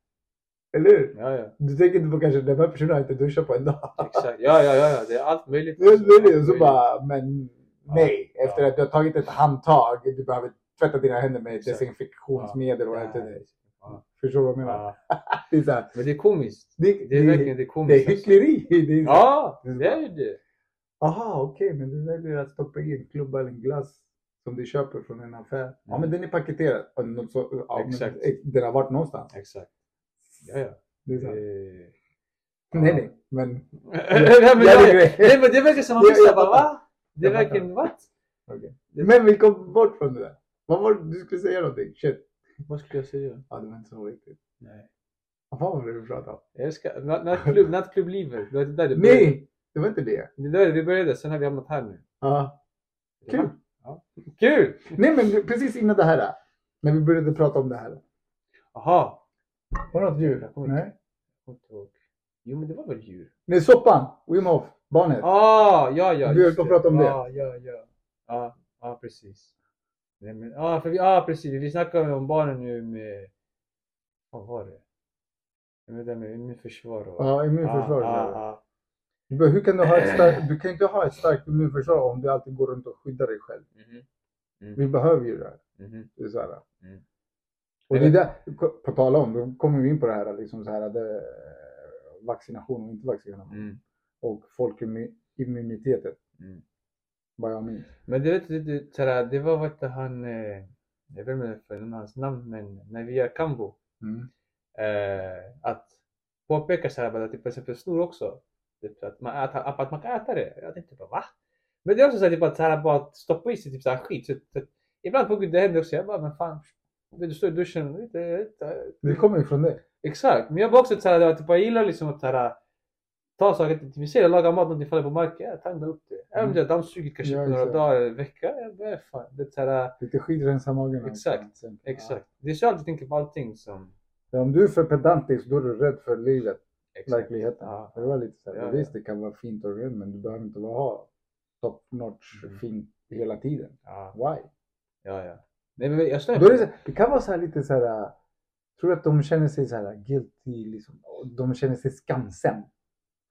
eller hur? Ja, ja. Du tänker inte på kanske den här personen har inte duschat på en dag. Exakt. Ja, ja, ja, ja. Det är allt möjligt. Det är möjligt. Och så Allt bara, men nej. Ja. Efter att du har tagit ett handtag, du behöver tvätta dina händer med Exakt. desinfektionsmedel och allt det där. Förstår du vad jag menar? Det är Men det är komiskt. det, Det är verkligen det är det komiskt. är hyckleri. Det är Ja, det är det. Aha, okej, men du väljer att stoppa i en klubba eller en glass som du köper från en affär. Ja, men den är paketerad. Så, ja, men Exakt. Den har varit någonstans. Exakt. Ja, ja. Det är här. Det... Nej, nej, men Nej, men Ja, jag- det. Nej, men det verkar som att Ja, man jag bara va? Det verkligen what? Det- Men vi kom bort från det där. Vad var det du skulle säga någonting? Shit. Vad skulle jag säga? Ja, det var inte så viktigt. Nej. Vad fan var det du pratade om? Jag älskar natt- nattklubb, nattklubb-livet. Det var det där det började. Nej, det var inte det. Det där det började, sen har vi hamnat här nu. Ja, kul. Ja. Kul! Nej, men precis innan det här. När vi började prata om det här. Jaha. Var det något djur? Nej. Jo, men det var väl djur? Nej, soppan. Wim Hof. Barnet. Ah, ja, ja. Vi höll på att prata om det. Ja, ja, ja. Ja, ja precis. Nej, men, ja, för vi, ja, precis. Vi snackade om barnen nu med... Vad var det? Med det med immunförsvar och... Ja, immunförsvar. Ja, så. ja, Du bara, Hur kan du ha ett starkt, du kan inte ha ett starkt immunförsvar om du alltid går runt och skyddar dig själv. ja. Mhm, Vi behöver ju det här. mhm. Det är så här. Mm. Och det är där, på tal om, då kommer vi in på det här, liksom så här det, vaccination och inte vaccination. Mm. Och folkimmuniteten, Mm. vad jag minns. Men det, vet du, det, såhär, det var vad han... Eh, jag vet inte för hans namn, men när vi gör kambo. Mm. eh, att påpeka så här, bara, typ, till exempel snor också. Typ, att, man äter, att man kan äta det. Jag tänkte bara va? Men det är också så här, typ, att, så här, bara att stoppa i sig typ, så här, skit. Så, så, ibland på gud det händer också. Jag bara men fan. Du står i duschen. vet du, vet du. Det kommer ju från det. Exakt. Men jag var också så här, att, typ, jag gillar liksom att så här, ta saker. Vi ser jag lagar mat någonting faller på marken. Jag ändå upp det. Även om jag har dammsugit kanske Ja, några dagar eller en vecka. Jag bara fan. Det är här, Lite skit rensa magen. Exakt, exakt. Det är så jag alltid tänker på allting som... Ja, om du är för pedantisk då är du rädd för livet, Exakt. verkligheten. Ja. Det var lite så här, Ja, visst det kan vara fint och rent men du behöver inte vara ha top notch Mm. fint hela tiden. Why? ja. ja. Nej, men jag är det, det kan vara så här lite så här. Tror du att de känner sig så här guilty, liksom, och de känner sig skamsen?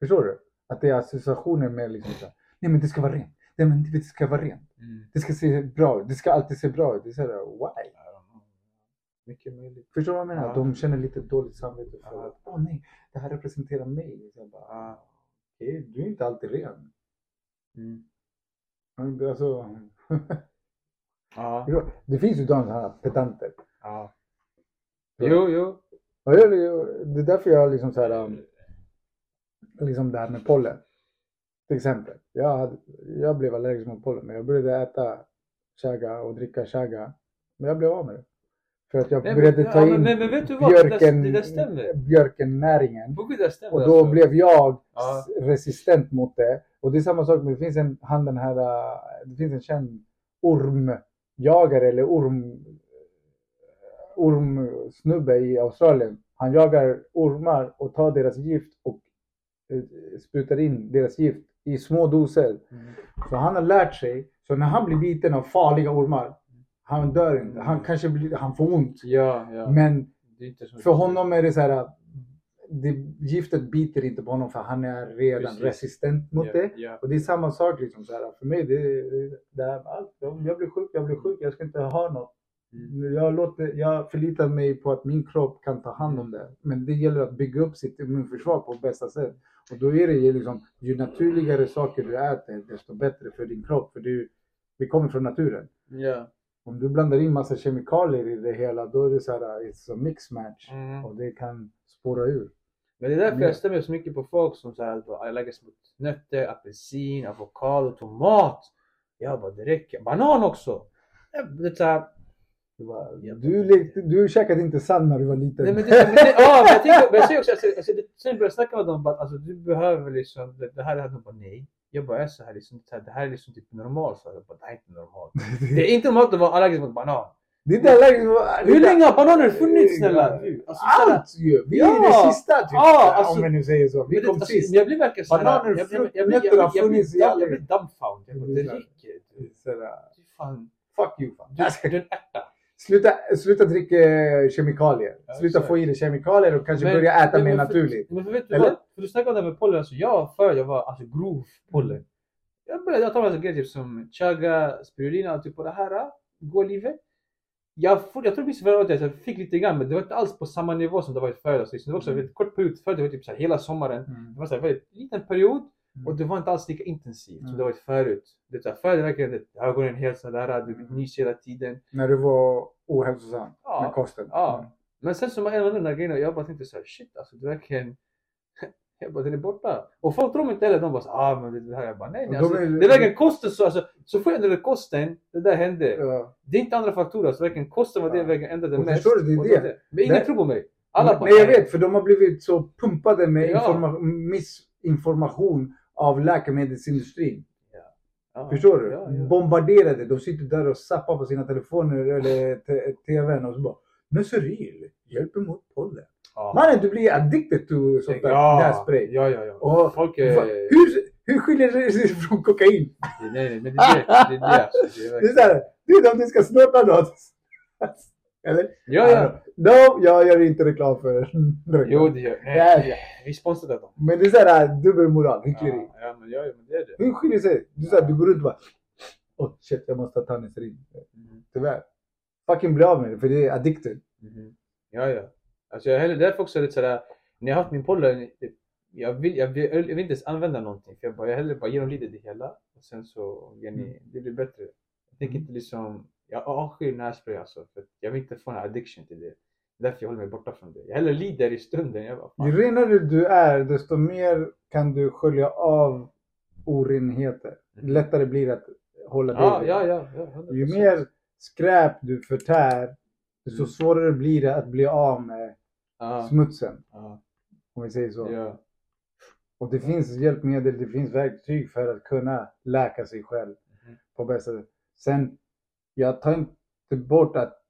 Förstår du? Att det är associationer med liksom så här, nej men det ska vara rent. Nej men det ska vara rent. Mm. Det ska se bra ut. Det ska alltid se bra ut. Det är så här, why? Mycket möjligt. Förstår du vad jag menar? Ja. De känner lite dåligt samvete för Ja. att, åh nej, det här representerar mig. Så jag bara, Ja. okej, du är inte alltid ren. Mm. Alltså, Ja. det finns ju de här pedanter. ja. Jo, jo. Jag, det är därför jag liksom så här, um, liksom det här med pollen. Till exempel. Jag, hade, jag blev allergisk mot pollen, men jag började äta chaga och dricka chaga. Men jag blev av med det. För att jag Nej, började ja, ta in men- men- men? Det björken, det björkennäringen. Det stämmer Och då alltså. blev jag Ja. resistent mot det. Och det är samma sak med, det finns en, han den här, äh, det finns en känd ormjagare eller orm, ormsnubbe i Australien. Han jagar ormar och tar deras gift och eh, sprutar in deras gift i små doser. Mm. Så han har lärt sig, så när han blir biten av farliga ormar, han dör inte. Han kanske blir, han får ont. Ja, ja. Men för honom är det så här, det, giftet biter inte på honom för han är redan Precis. resistent mot ja, det. Ja. Och det är samma sak liksom så här, för mig. Det, det, här, allt, jag blir sjuk, jag blir sjuk, jag ska inte ha något. Mm. Jag, låter, jag förlitar mig på att min kropp kan ta hand om det. Men det gäller att bygga upp sitt immunförsvar på bästa sätt. Och då är det ju liksom, ju naturligare saker du äter, desto bättre för din kropp. För du, vi kommer från naturen. Ja. Om du blandar in massa kemikalier i det hela, då är det så här, it's a mix match. Mm. Och det kan spåra ur. Men det är därför Ja. jag stämmer så mycket på folk som säger att allergisk mot nötter, apelsin, avokado, tomat. Jag bara det räcker. Banan också. Jag- Det är så här, Det du, lekte, du käkade inte sand när du var liten. Nej men det, men det, ja, men jag tänker, men jag säger också, alltså, alltså, det, sen började jag snacka med dem, bara, alltså du behöver liksom, det, det här är de bara nej. Jag bara är så här, liksom, det här- det här är liksom typ normalt. Jag bara, det här är inte normalt. Det är inte normalt att vara allergisk mot banan. Det är inte allergisk- Hur länge har bananer funnits snälla? Alltså, Allt ju! Vi Ja. är det sista typ, Ja, alltså- om vi nu säger så. Vi kom alltså, sist. Jag blir verkligen såhär, Bananer, nötter har funnits i all jag blir dumbfound. Jag bara, Det räcker. Fuck you du är en ärta. Sluta, sluta dricka kemikalier. Ja, Sluta exakt. få i dig kemikalier och kanske Men- börja äta men- mer men för- naturligt. Men för vet du Eller? vad? För du snackade om det här med pollen. Alltså jag, förr jag var alltså grov pollen. Jag började jag tar alltså grejer typ som chaga, spirulina och typ på det här. Gå livet. Jag, får, jag tror visst förra året jag fick lite grann men det var inte alls på samma nivå som det var förr. Alltså, det var också en väldigt kort period. Förr det var typ så hela sommaren. Mm. Det var så här, väldigt liten period. Och det var inte alls lika intensivt som Mm. det varit förut. Det förr det verkligen ögonen helt sådär, du Mm. nyser hela tiden. När du var ohälsosam Ja. med kosten. Ja. Men sen så var en av de där grejerna, jag bara tänkte såhär shit alltså det verkligen jag bara den är borta. Och folk tror inte heller, de bara så, ah men det, här, jag bara nej nej. Och Alltså, de är- det är verkligen kosten så, alltså, så får jag ändra kosten, det där hände. Ja. Det är inte andra faktorer, alltså verkligen kosten var det Ja. verkligen ändrade Och mest. förstår du, det är Och det. Men ingen tror på mig. Alla bara Nej jag vet, för de har blivit så pumpade med Ja. informa- missinformation av läkemedelsindustrin. Ja. Förstår du? Ja, ja. Bombarderade. De sitter där och zappar på sina telefoner eller tvn och så bara Neuseril hjälper mot pollen. Ja. Mannen du blir addicted to sånt där ja. nässpray. Ja, ja, ja. Och Folk är... hur, hur skiljer det sig från kokain? Nej, nej, men det är det. Det är det. Alltså. Det är Det är verkligen- såhär, du om du ska snorta något. Eller? Ja, ja. No, jag gör inte reklam för reklam. Jo, det gör nej, ja. Vi sponsrar dem. Men det är såhär dubbelmoral, hyckleri. Ja, ja, men, ja, men det är det. Hur skiljer sig? Du, såhär, du går runt och bara oh shit, jag måste ta Tanistrin. Mhm. Tyvärr. Fucking bli av med det, för det är addicted. Mhm. Ja, ja. Alltså jag därför också lite sådär, när jag har haft min pollen, det- jag vill, jag, vill, jag vill inte ens använda någonting. För jag, bara, jag hellre bara genomlider det hela och sen så, Jenny, Mm. det blir bättre. Jag tänker inte liksom, jag avskyr nässpray alltså. För jag vill inte få en addiction till det. Det är därför jag håller mig borta från det. Jag hellre lider i stunden. Jag bara, Ju fan. renare du är, desto mer kan du skölja av orenheter. Mm. Lättare blir det att hålla dig. Ja, ja, ja. ja 100%. Ju mer skräp du förtär, desto Mm. svårare blir det att bli av med Ja, smutsen. ja, Om vi säger så. ja. Och det finns hjälpmedel, det finns verktyg för att kunna läka sig själv Mhm. på bästa sätt. Sen, jag tar inte bort att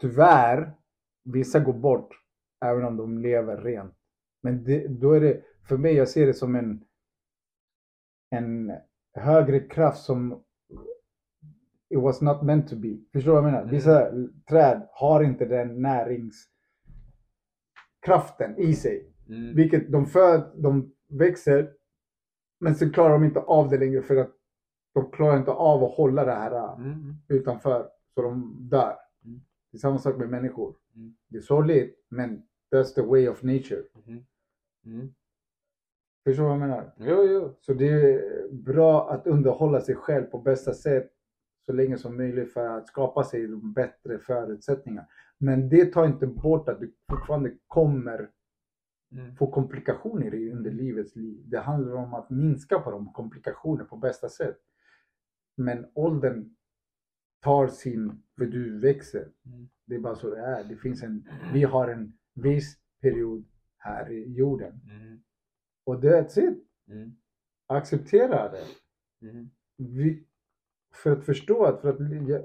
tyvärr, vissa går bort även om de lever rent. Men det, då är det, för mig, jag ser det som en, en högre kraft som it was not meant to be. Förstår du vad jag menar? Mm. Vissa träd har inte den näringskraften i sig. Mm. Vilket de föd, de växer. Men så klarar de inte av det längre för att de klarar inte av att hålla det här Mm. utanför. Så de dör. Mm. Det är samma sak med människor. Mm. Det är sorgligt men that's the way of nature. Mhm. Mm. Förstår du vad jag menar? Jo, jo. Så det är bra att underhålla sig själv på bästa sätt så länge som möjligt för att skapa sig de bättre förutsättningar. Men det tar inte bort att du fortfarande kommer Mm. få komplikationer i under livets liv. Det handlar om att minska på de komplikationer på bästa sätt. Men åldern tar sin, för du växer. Mm. Det är bara så det är. Det finns en, vi har en viss period här i jorden. Mm. Och that's it. Mm. Acceptera det. Mm. Vi, för att förstå att, för att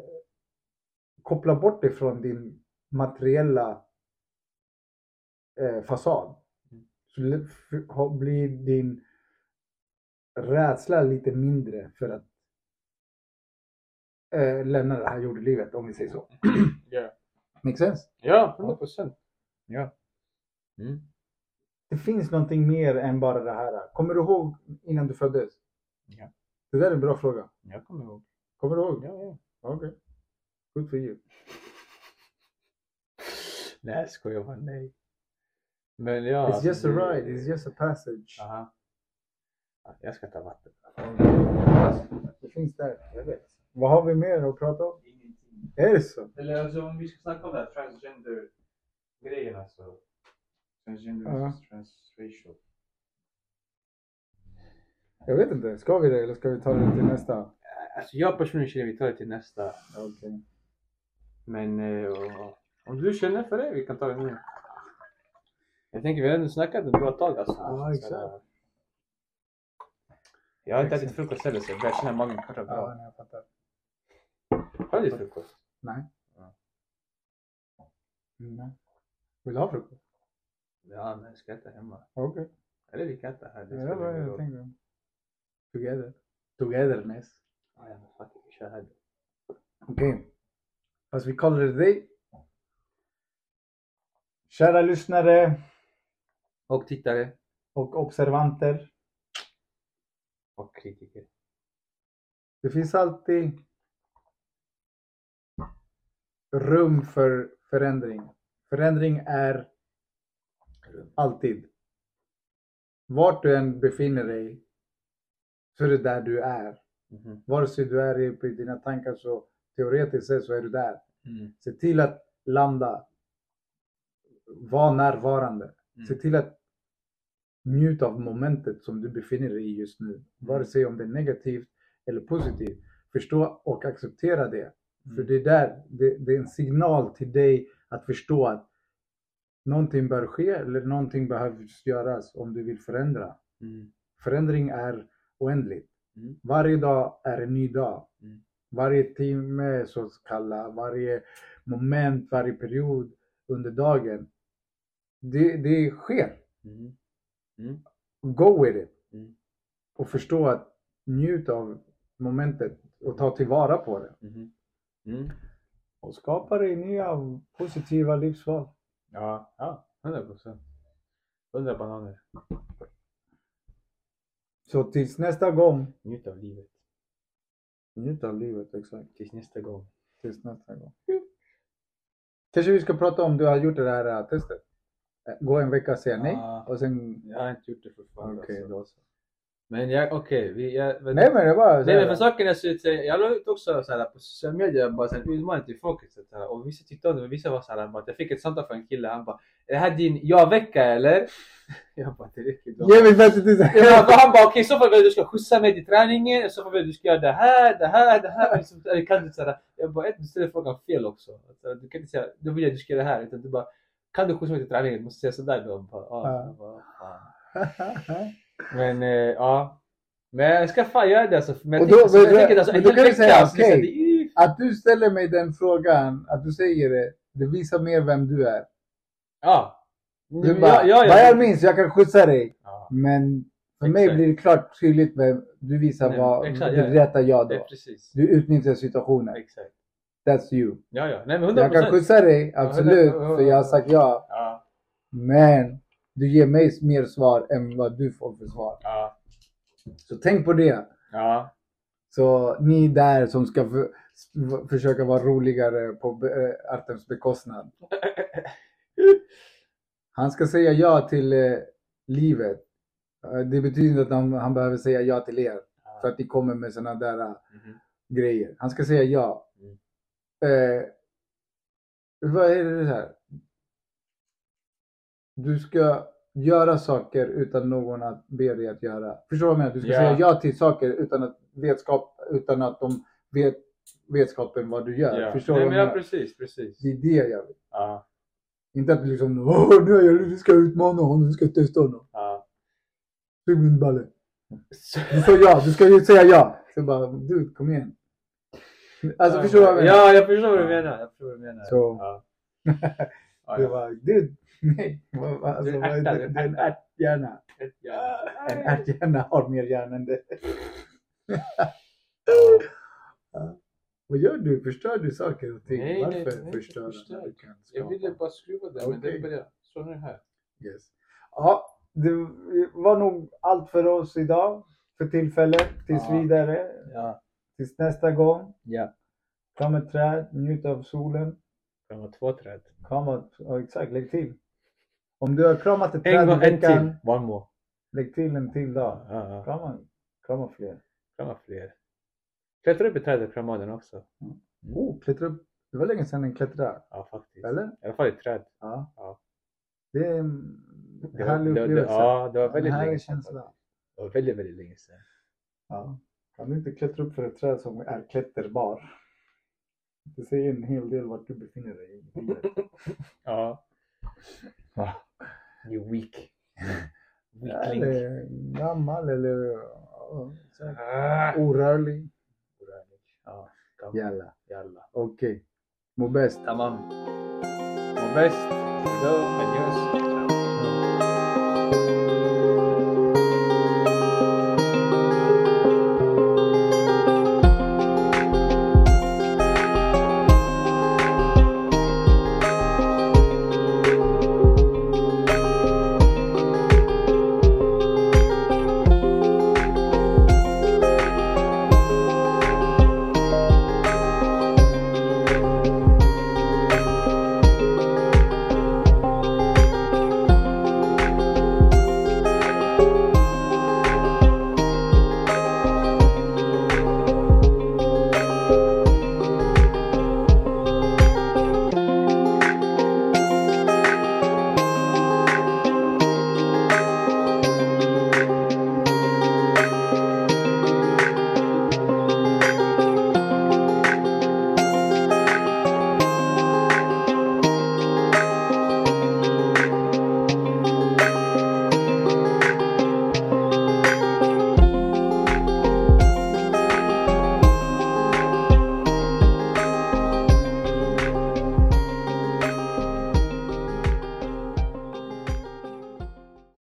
koppla bort dig från din materiella eh, fasad. Mm. Så blir din rädsla lite mindre för att eh, lämna det här jordelivet om vi säger så. Ja. Make sense? Ja, 100 procent. Ja. Mm. Det finns någonting mer än bara det här. Kommer du ihåg innan du föddes? Ja. Det där är en bra fråga. Jag kommer ihåg. Kommer du ihåg? Ja, ja. Okej. Good for you. Nej, skojar bara. Nej. Men ja. It's alltså, just a det- ride, it's just a passage. Aha. Ja, Jag ska ta vatten. Det finns där, jag vet. Vad har vi mer att prata om? Ingenting. Är det så? Eller alltså om vi ska snacka om det här transgender-grejen alltså. Transgender Ja. versus transracial. Jag vet inte. Ska vi det eller ska vi ta det till nästa? Alltså jag personligen känner vi tar det till nästa. Okej. Men eh, om du känner för det, vi kan ta det nu. Jag tänker vi har ändå snackat ett bra tag alltså. Ja, Så, exakt. eh, Jag har inte ätit frukost heller så jag börjar känna magen Ja, bra. nej, jag fattar. Du ätit frukost? Nej. Ja. Mm. Vill du ha frukost? Ja, men jag ska äta hemma. Okej. Eller vi kan äta här. Det Ja, jag tänkte. Together. Togetherness. Ja, ja, men fuck it, vi kör här. Okej. Fast vi kallar det dig. Kära lyssnare Och tittare. och observanter. Och kritiker. Det finns alltid rum för förändring. Förändring är alltid. Vart du än befinner dig så är det där du är. Mhm. Vare sig du är i dina tankar så teoretiskt sett så är du där. Mm. Se till att landa. Var närvarande. Mm. Se till att njuta av momentet som du befinner dig i just nu. Vare sig om det är negativt eller positivt. Förstå och acceptera det. För Mm. det är där, det, det är en signal till dig att förstå att någonting bör ske eller någonting behövs göras om du vill förändra. Mm. Förändring är oändligt. Mm. Varje dag är en ny dag. Mm. Varje timme så kalla, varje moment, varje period under dagen. Det, det sker. Mm. Go with it. Och förstå att njuta av momentet och ta tillvara på det. Mm. Och skapa dig nya positiva livsval. Ja, ja, 100 procent. 100 bananer. Så tills nästa gång, Njut av livet. njut av livet exakt. Tills nästa gång. Tills nästa gång. Kanske vi ska prata om du har gjort det här äh, testet. Äh, Gå en vecka och säga nej Ja. och sen... Jag har inte gjort det fortfarande. Okej, alltså. då så. Men jag, okej. vi jag, men, Nej men det var Nej men för saken är så att jag la ut också så här, på sociala medier bara så här, utmaning till folket. Så här, och vissa tyckte om det men vissa var så här, bara, jag fick ett samtal från en kille. Han bara Är det här din ja-vecka eller? Jag bara det räcker då. Ge mig 50 000! Ja, men han bara okej, i så fall vill du ska skjutsa mig till träningen, i så fall vill du ska göra det här, det här, det här. Liksom, Eller kan du såhär, jag bara ett, du ställer frågan fel också. Du kan inte säga, då vill jag att du ska göra det här. Utan du bara, kan du skjutsa mig till träningen? Du måste säga sådär då. Bara, jag bara, fan. Men eh, ja. Men jag ska fan göra det alltså. Men jag då- tänker, men jag tänker alltså, en hel vecka. säga, är ju- Att du ställer mig den frågan, att du säger det, det visar mer vem du är. Ja. Du Ja, bara, ja, vad ja. jag minns, jag kan skjutsa dig. Ja, Men för mig Exakt. blir det klart tydligt vem du visar Nej, vad exakt, det ja, ja. rätta jag då. precis. Du utnyttjar situationen. Exakt. That's you. Ja, ja. Nej men 100 Jag kan skjutsa dig, absolut, Ja, ja, ja, för jag har sagt ja. Ja, Men du ger mig mer svar än vad du får för svar. ja, Så tänk på det. ja. Så ni där som ska för, försöka vara roligare på eh, Artems bekostnad. Han ska säga ja till eh, livet. Eh, Det betyder inte att han, han behöver säga ja till er. För att ni kommer med sådana där eh, Mhm. grejer. Han ska säga ja. Mm. Eh, vad är det här? Du ska göra saker utan någon att be dig att göra. Förstår du vad jag menar? Du ska Ja. säga ja till saker utan att, vetskap, utan att de vet vetskapen vad du gör. Ja. Förstår du vad jag ja, menar? precis, precis. Det är det jag vill. Ja, Inte att du liksom Åh, nu jag, du ska utmana honom, du ska testa honom. Sug min balle. Du sa ja, du ska ju säga ja. Så bara, du kom igen. Alltså förstår du vad jag menar? Ja, jag förstår vad du menar. Jag förstår vad du menar. Så- Ja. Det var, du, nej. Vad- vad- Alltså, vad är det? är en ärthjärna. En ärthjärna har mer hjärna än det. Vad gör du? Förstör du saker och ting? Nej, nej, Varför nej, förstöra förstör. du kan Jag ville bara skruva det, men Okej. det började... Så nu här. Yes. Ja, det var nog allt för oss idag. För tillfället. Tills Ja. vidare. Ja. Tills nästa gång. Ja. Kram ett träd, njut av solen. Det var två träd. Krama, ja, exakt, lägg till. Om du har kramat ett En träd i gång, en till. One more. lägg till en till dag. Ja, ja. Krama, krama fler. Krama fler. Klättra upp i trädet och krama den också. Mm. Oh, klättra upp. Det var länge sedan en klättrade. Ja, faktiskt. Eller? I alla fall i träd. Ja. Ja. Det är en härlig upplevelse. Ja, det var en väldigt länge sedan. Det var väldigt, väldigt länge sedan. Ja. Kan du inte klättra upp för ett träd som är klätterbar? Det säger en hel del vart du befinner dig i livet. Ja. Ja. You weak. Ja, Weakling. Eller gammal eller ja, Ah. orörlig. Ja. gammal. Jalla. Jalla. Okej. Må bäst. Tamam. Må bäst. Hejdå. Adjöss.